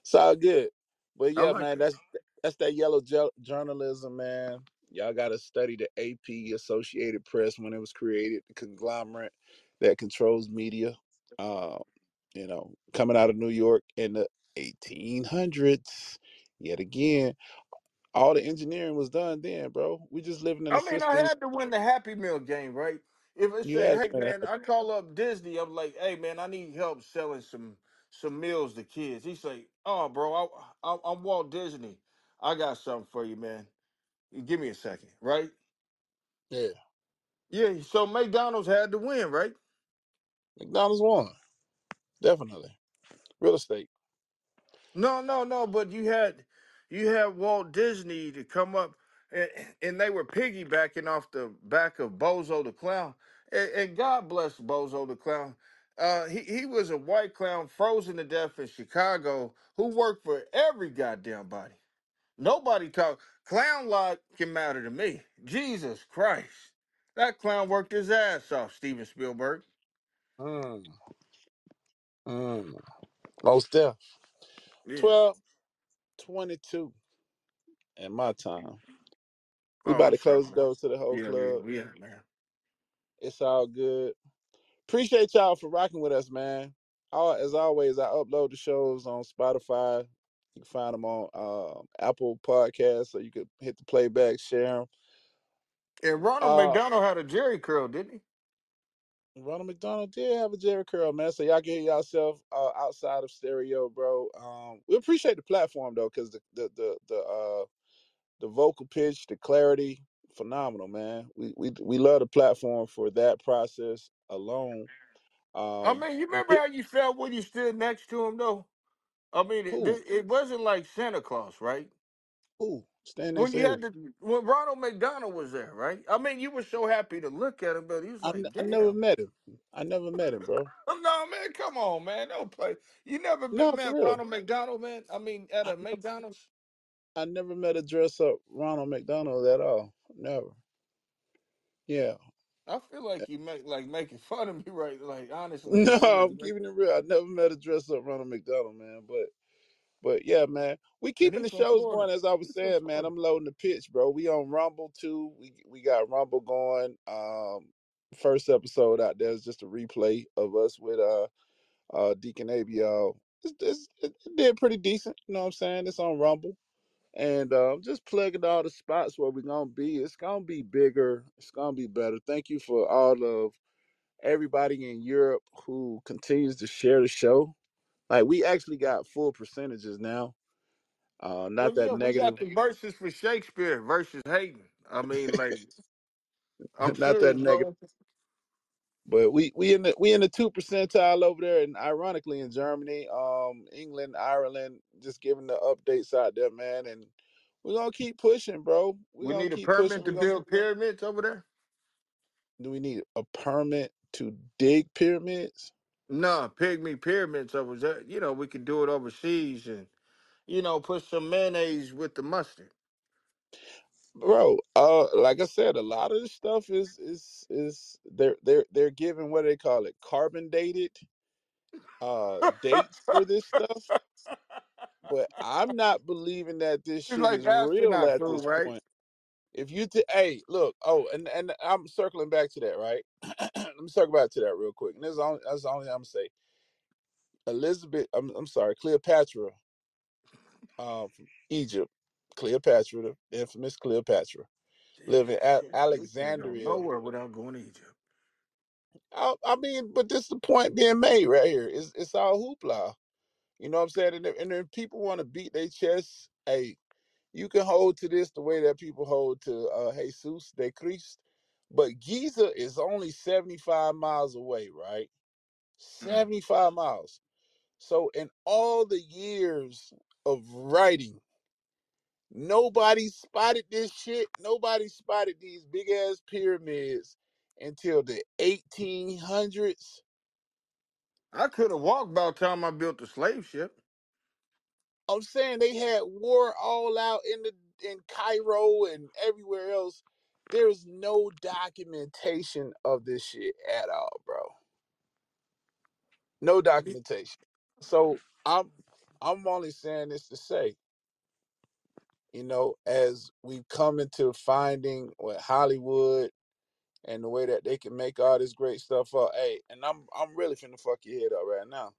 It's all good. But I yeah, like man, it. that's that's that yellow jo- journalism, man. Y'all got to study the AP Associated Press when it was created, the conglomerate that controls media. Uh, you know, coming out of New York in the 1800s. Yet again, all the engineering was done then, bro. We just living in a I mean, I system. had to win the Happy Meal game, right? If it say, had "Hey, to, man," I call up Disney. I'm like, "Hey, man, I need help selling some some meals to kids." He say, "Oh, bro, I, I, I'm Walt Disney. I got something for you, man. Give me a second, right?" yeah. Yeah. So McDonald's had to win, right? McDonald's won definitely. Real estate. No, no, no. But you had you had Walt Disney to come up, and, and they were piggybacking off the back of Bozo the Clown. And, and God bless Bozo the Clown. Uh, he he was a white clown frozen to death in Chicago who worked for every goddamn body. Nobody talk. Clown lot can matter to me. Jesus Christ, that clown worked his ass off. Steven Spielberg. Mm, mm. Most deaf. Yeah. 12. 22 in my time. We Oh, about to close the man? doors to the whole Yeah, yeah, club. yeah, man. It's all good. Appreciate y'all for rocking with us, man. All, as always, I upload the shows on Spotify. You can find them on um, Apple Podcasts, so you could hit the playback, share them. And Ronald Uh, McDonald had a Jheri curl, didn't he? Ronald McDonald did have a Jheri curl, man. So y'all can hear yourself uh, outside of stereo, bro. Um, we appreciate the platform though, because the the the the uh, the vocal pitch, the clarity, phenomenal, man. We we we love the platform for that process alone. I Um, mean, you remember how you felt when you stood next to him, though? I mean, it, who it wasn't like Santa Claus, right? who stand next When to you had who? to, when Ronald McDonald was there, right? I mean, you were so happy to look at him, but he was I, n- like, I never "Damn, met him. I never met him, bro. no, man, come on, man, don't play." You never met, No, for met real. Ronald McDonald, man? I mean, at I a McDonald's. I never met a dress up Ronald McDonald at all. Never. Yeah. I feel like you make like making fun of me, right? Like honestly, No, you I'm keeping it real. I never met a dress up Ronald McDonald, man. But but yeah, man. We and keeping he's the from shows Florida. going as I was He's from saying, man. Florida. I'm loading the pitch, bro. We on Rumble too. We we got Rumble going. Um first episode out there is just a replay of us with uh uh Deacon Abiel. It's, it's, it did pretty decent, you know what I'm saying? It's on Rumble. And uh, just plugging all the spots where we're gonna be. It's gonna be bigger. It's gonna be better. Thank you for all of everybody in Europe who continues to share the show. Like we actually got full percentages now. Uh, Well, not that yeah, we negative, got the verses for Shakespeare versus Hayden. I mean, like, I'm not that serious, negative. bro. But we we in the we in the two percentile over there, and ironically in Germany, um, England, Ireland, just giving the updates out there, man. And we're gonna keep pushing, bro. We're We gonna need a keep pushing. permit to We're gonna. build pyramids over there. Do we need a permit to dig pyramids? Nah, pygmy pyramids over there. You know, we could do it overseas and you know put some mayonnaise with the mustard. Bro uh like i said a lot of this stuff is is is they're they're they're giving what do they call it carbon dated uh dates for this stuff. But i'm not believing that this it's shit like is real at this right? point. If you t- hey look oh and and i'm circling back to that right? Let me circle back to that real quick and this is only that's the only thing i'm gonna say. Elizabeth i'm, I'm sorry cleopatra um from egypt cleopatra the infamous cleopatra Damn, live in A- we can't go alexandria nowhere without going to Egypt. I, I mean, but this is the point being made right here. It's it's all hoopla. You know what I'm saying? And if, and if people want to beat their chests, hey, you can hold to this the way that people hold to uh, Jesus de Christ. But Giza is only 75 miles away, right? Mm. 75 miles. So in all the years of writing, nobody spotted this shit. Nobody spotted these big ass pyramids until the 1800s I could have walked by the time I built the slave ship. I'm saying they had war all out in the in Cairo and everywhere else. There's no documentation of this shit at all, bro. No documentation. So I'm I'm only saying this to say, you know, as we've come into finding with Hollywood and the way that they can make all this great stuff up. Hey, and I'm I'm really finna fuck your head up right now.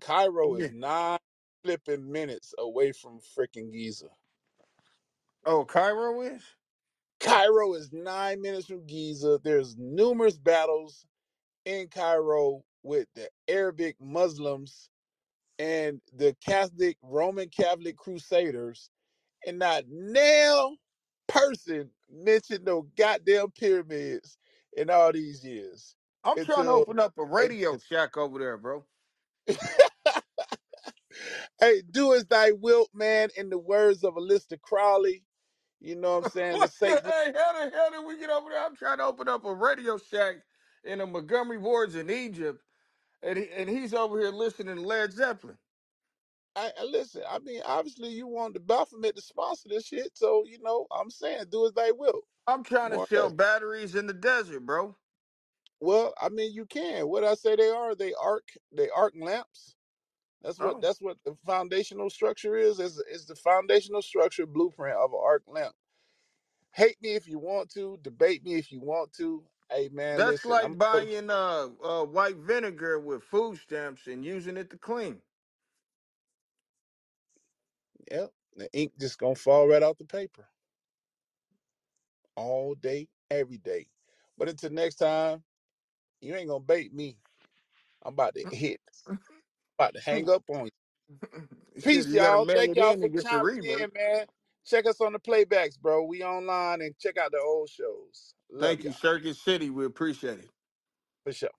Cairo Yeah. is nine flipping minutes away from freaking Giza. Oh, Cairo is. Cairo is nine minutes from Giza. There's numerous battles in Cairo with the Arabic Muslims and the Catholic Roman Catholic Crusaders, and not nail person mentioned no goddamn pyramids in all these years. I'm trying to Until open up a radio shack over there, bro. hey, do as thy wilt, man. In the words of Aleister Crowley, you know what I'm saying? The What the, hey, how the hell did we get over there? I'm trying to open up a radio shack in the Montgomery wards in Egypt, and he, and he's over here listening to Led Zeppelin. I, I listen. I mean, obviously, you want the Baphomet to sponsor this shit, so you know, I'm saying, do as they will, I'm trying to more or sell less. batteries in the desert, bro. Well, I mean, you can. What I say they are, they arc, they arc lamps. That's what Oh, that's what the foundational structure is. Is is the foundational structure blueprint of an arc lamp. Hate me if you want to, debate me if you want to. Hey man, that's listen, like I'm put buying uh, uh white vinegar with food stamps and using it to clean. Yep, the ink just gonna fall right out the paper all day, every day. But until next time, you ain't gonna bait me. I'm about to hit, about to hang up on you. Peace, you y'all. mail Thank y'all for to get chiming in, man. Check us on the playbacks, bro. We online and check out the old shows. Love Thank you, y'all Circuit City. We appreciate it. for sure.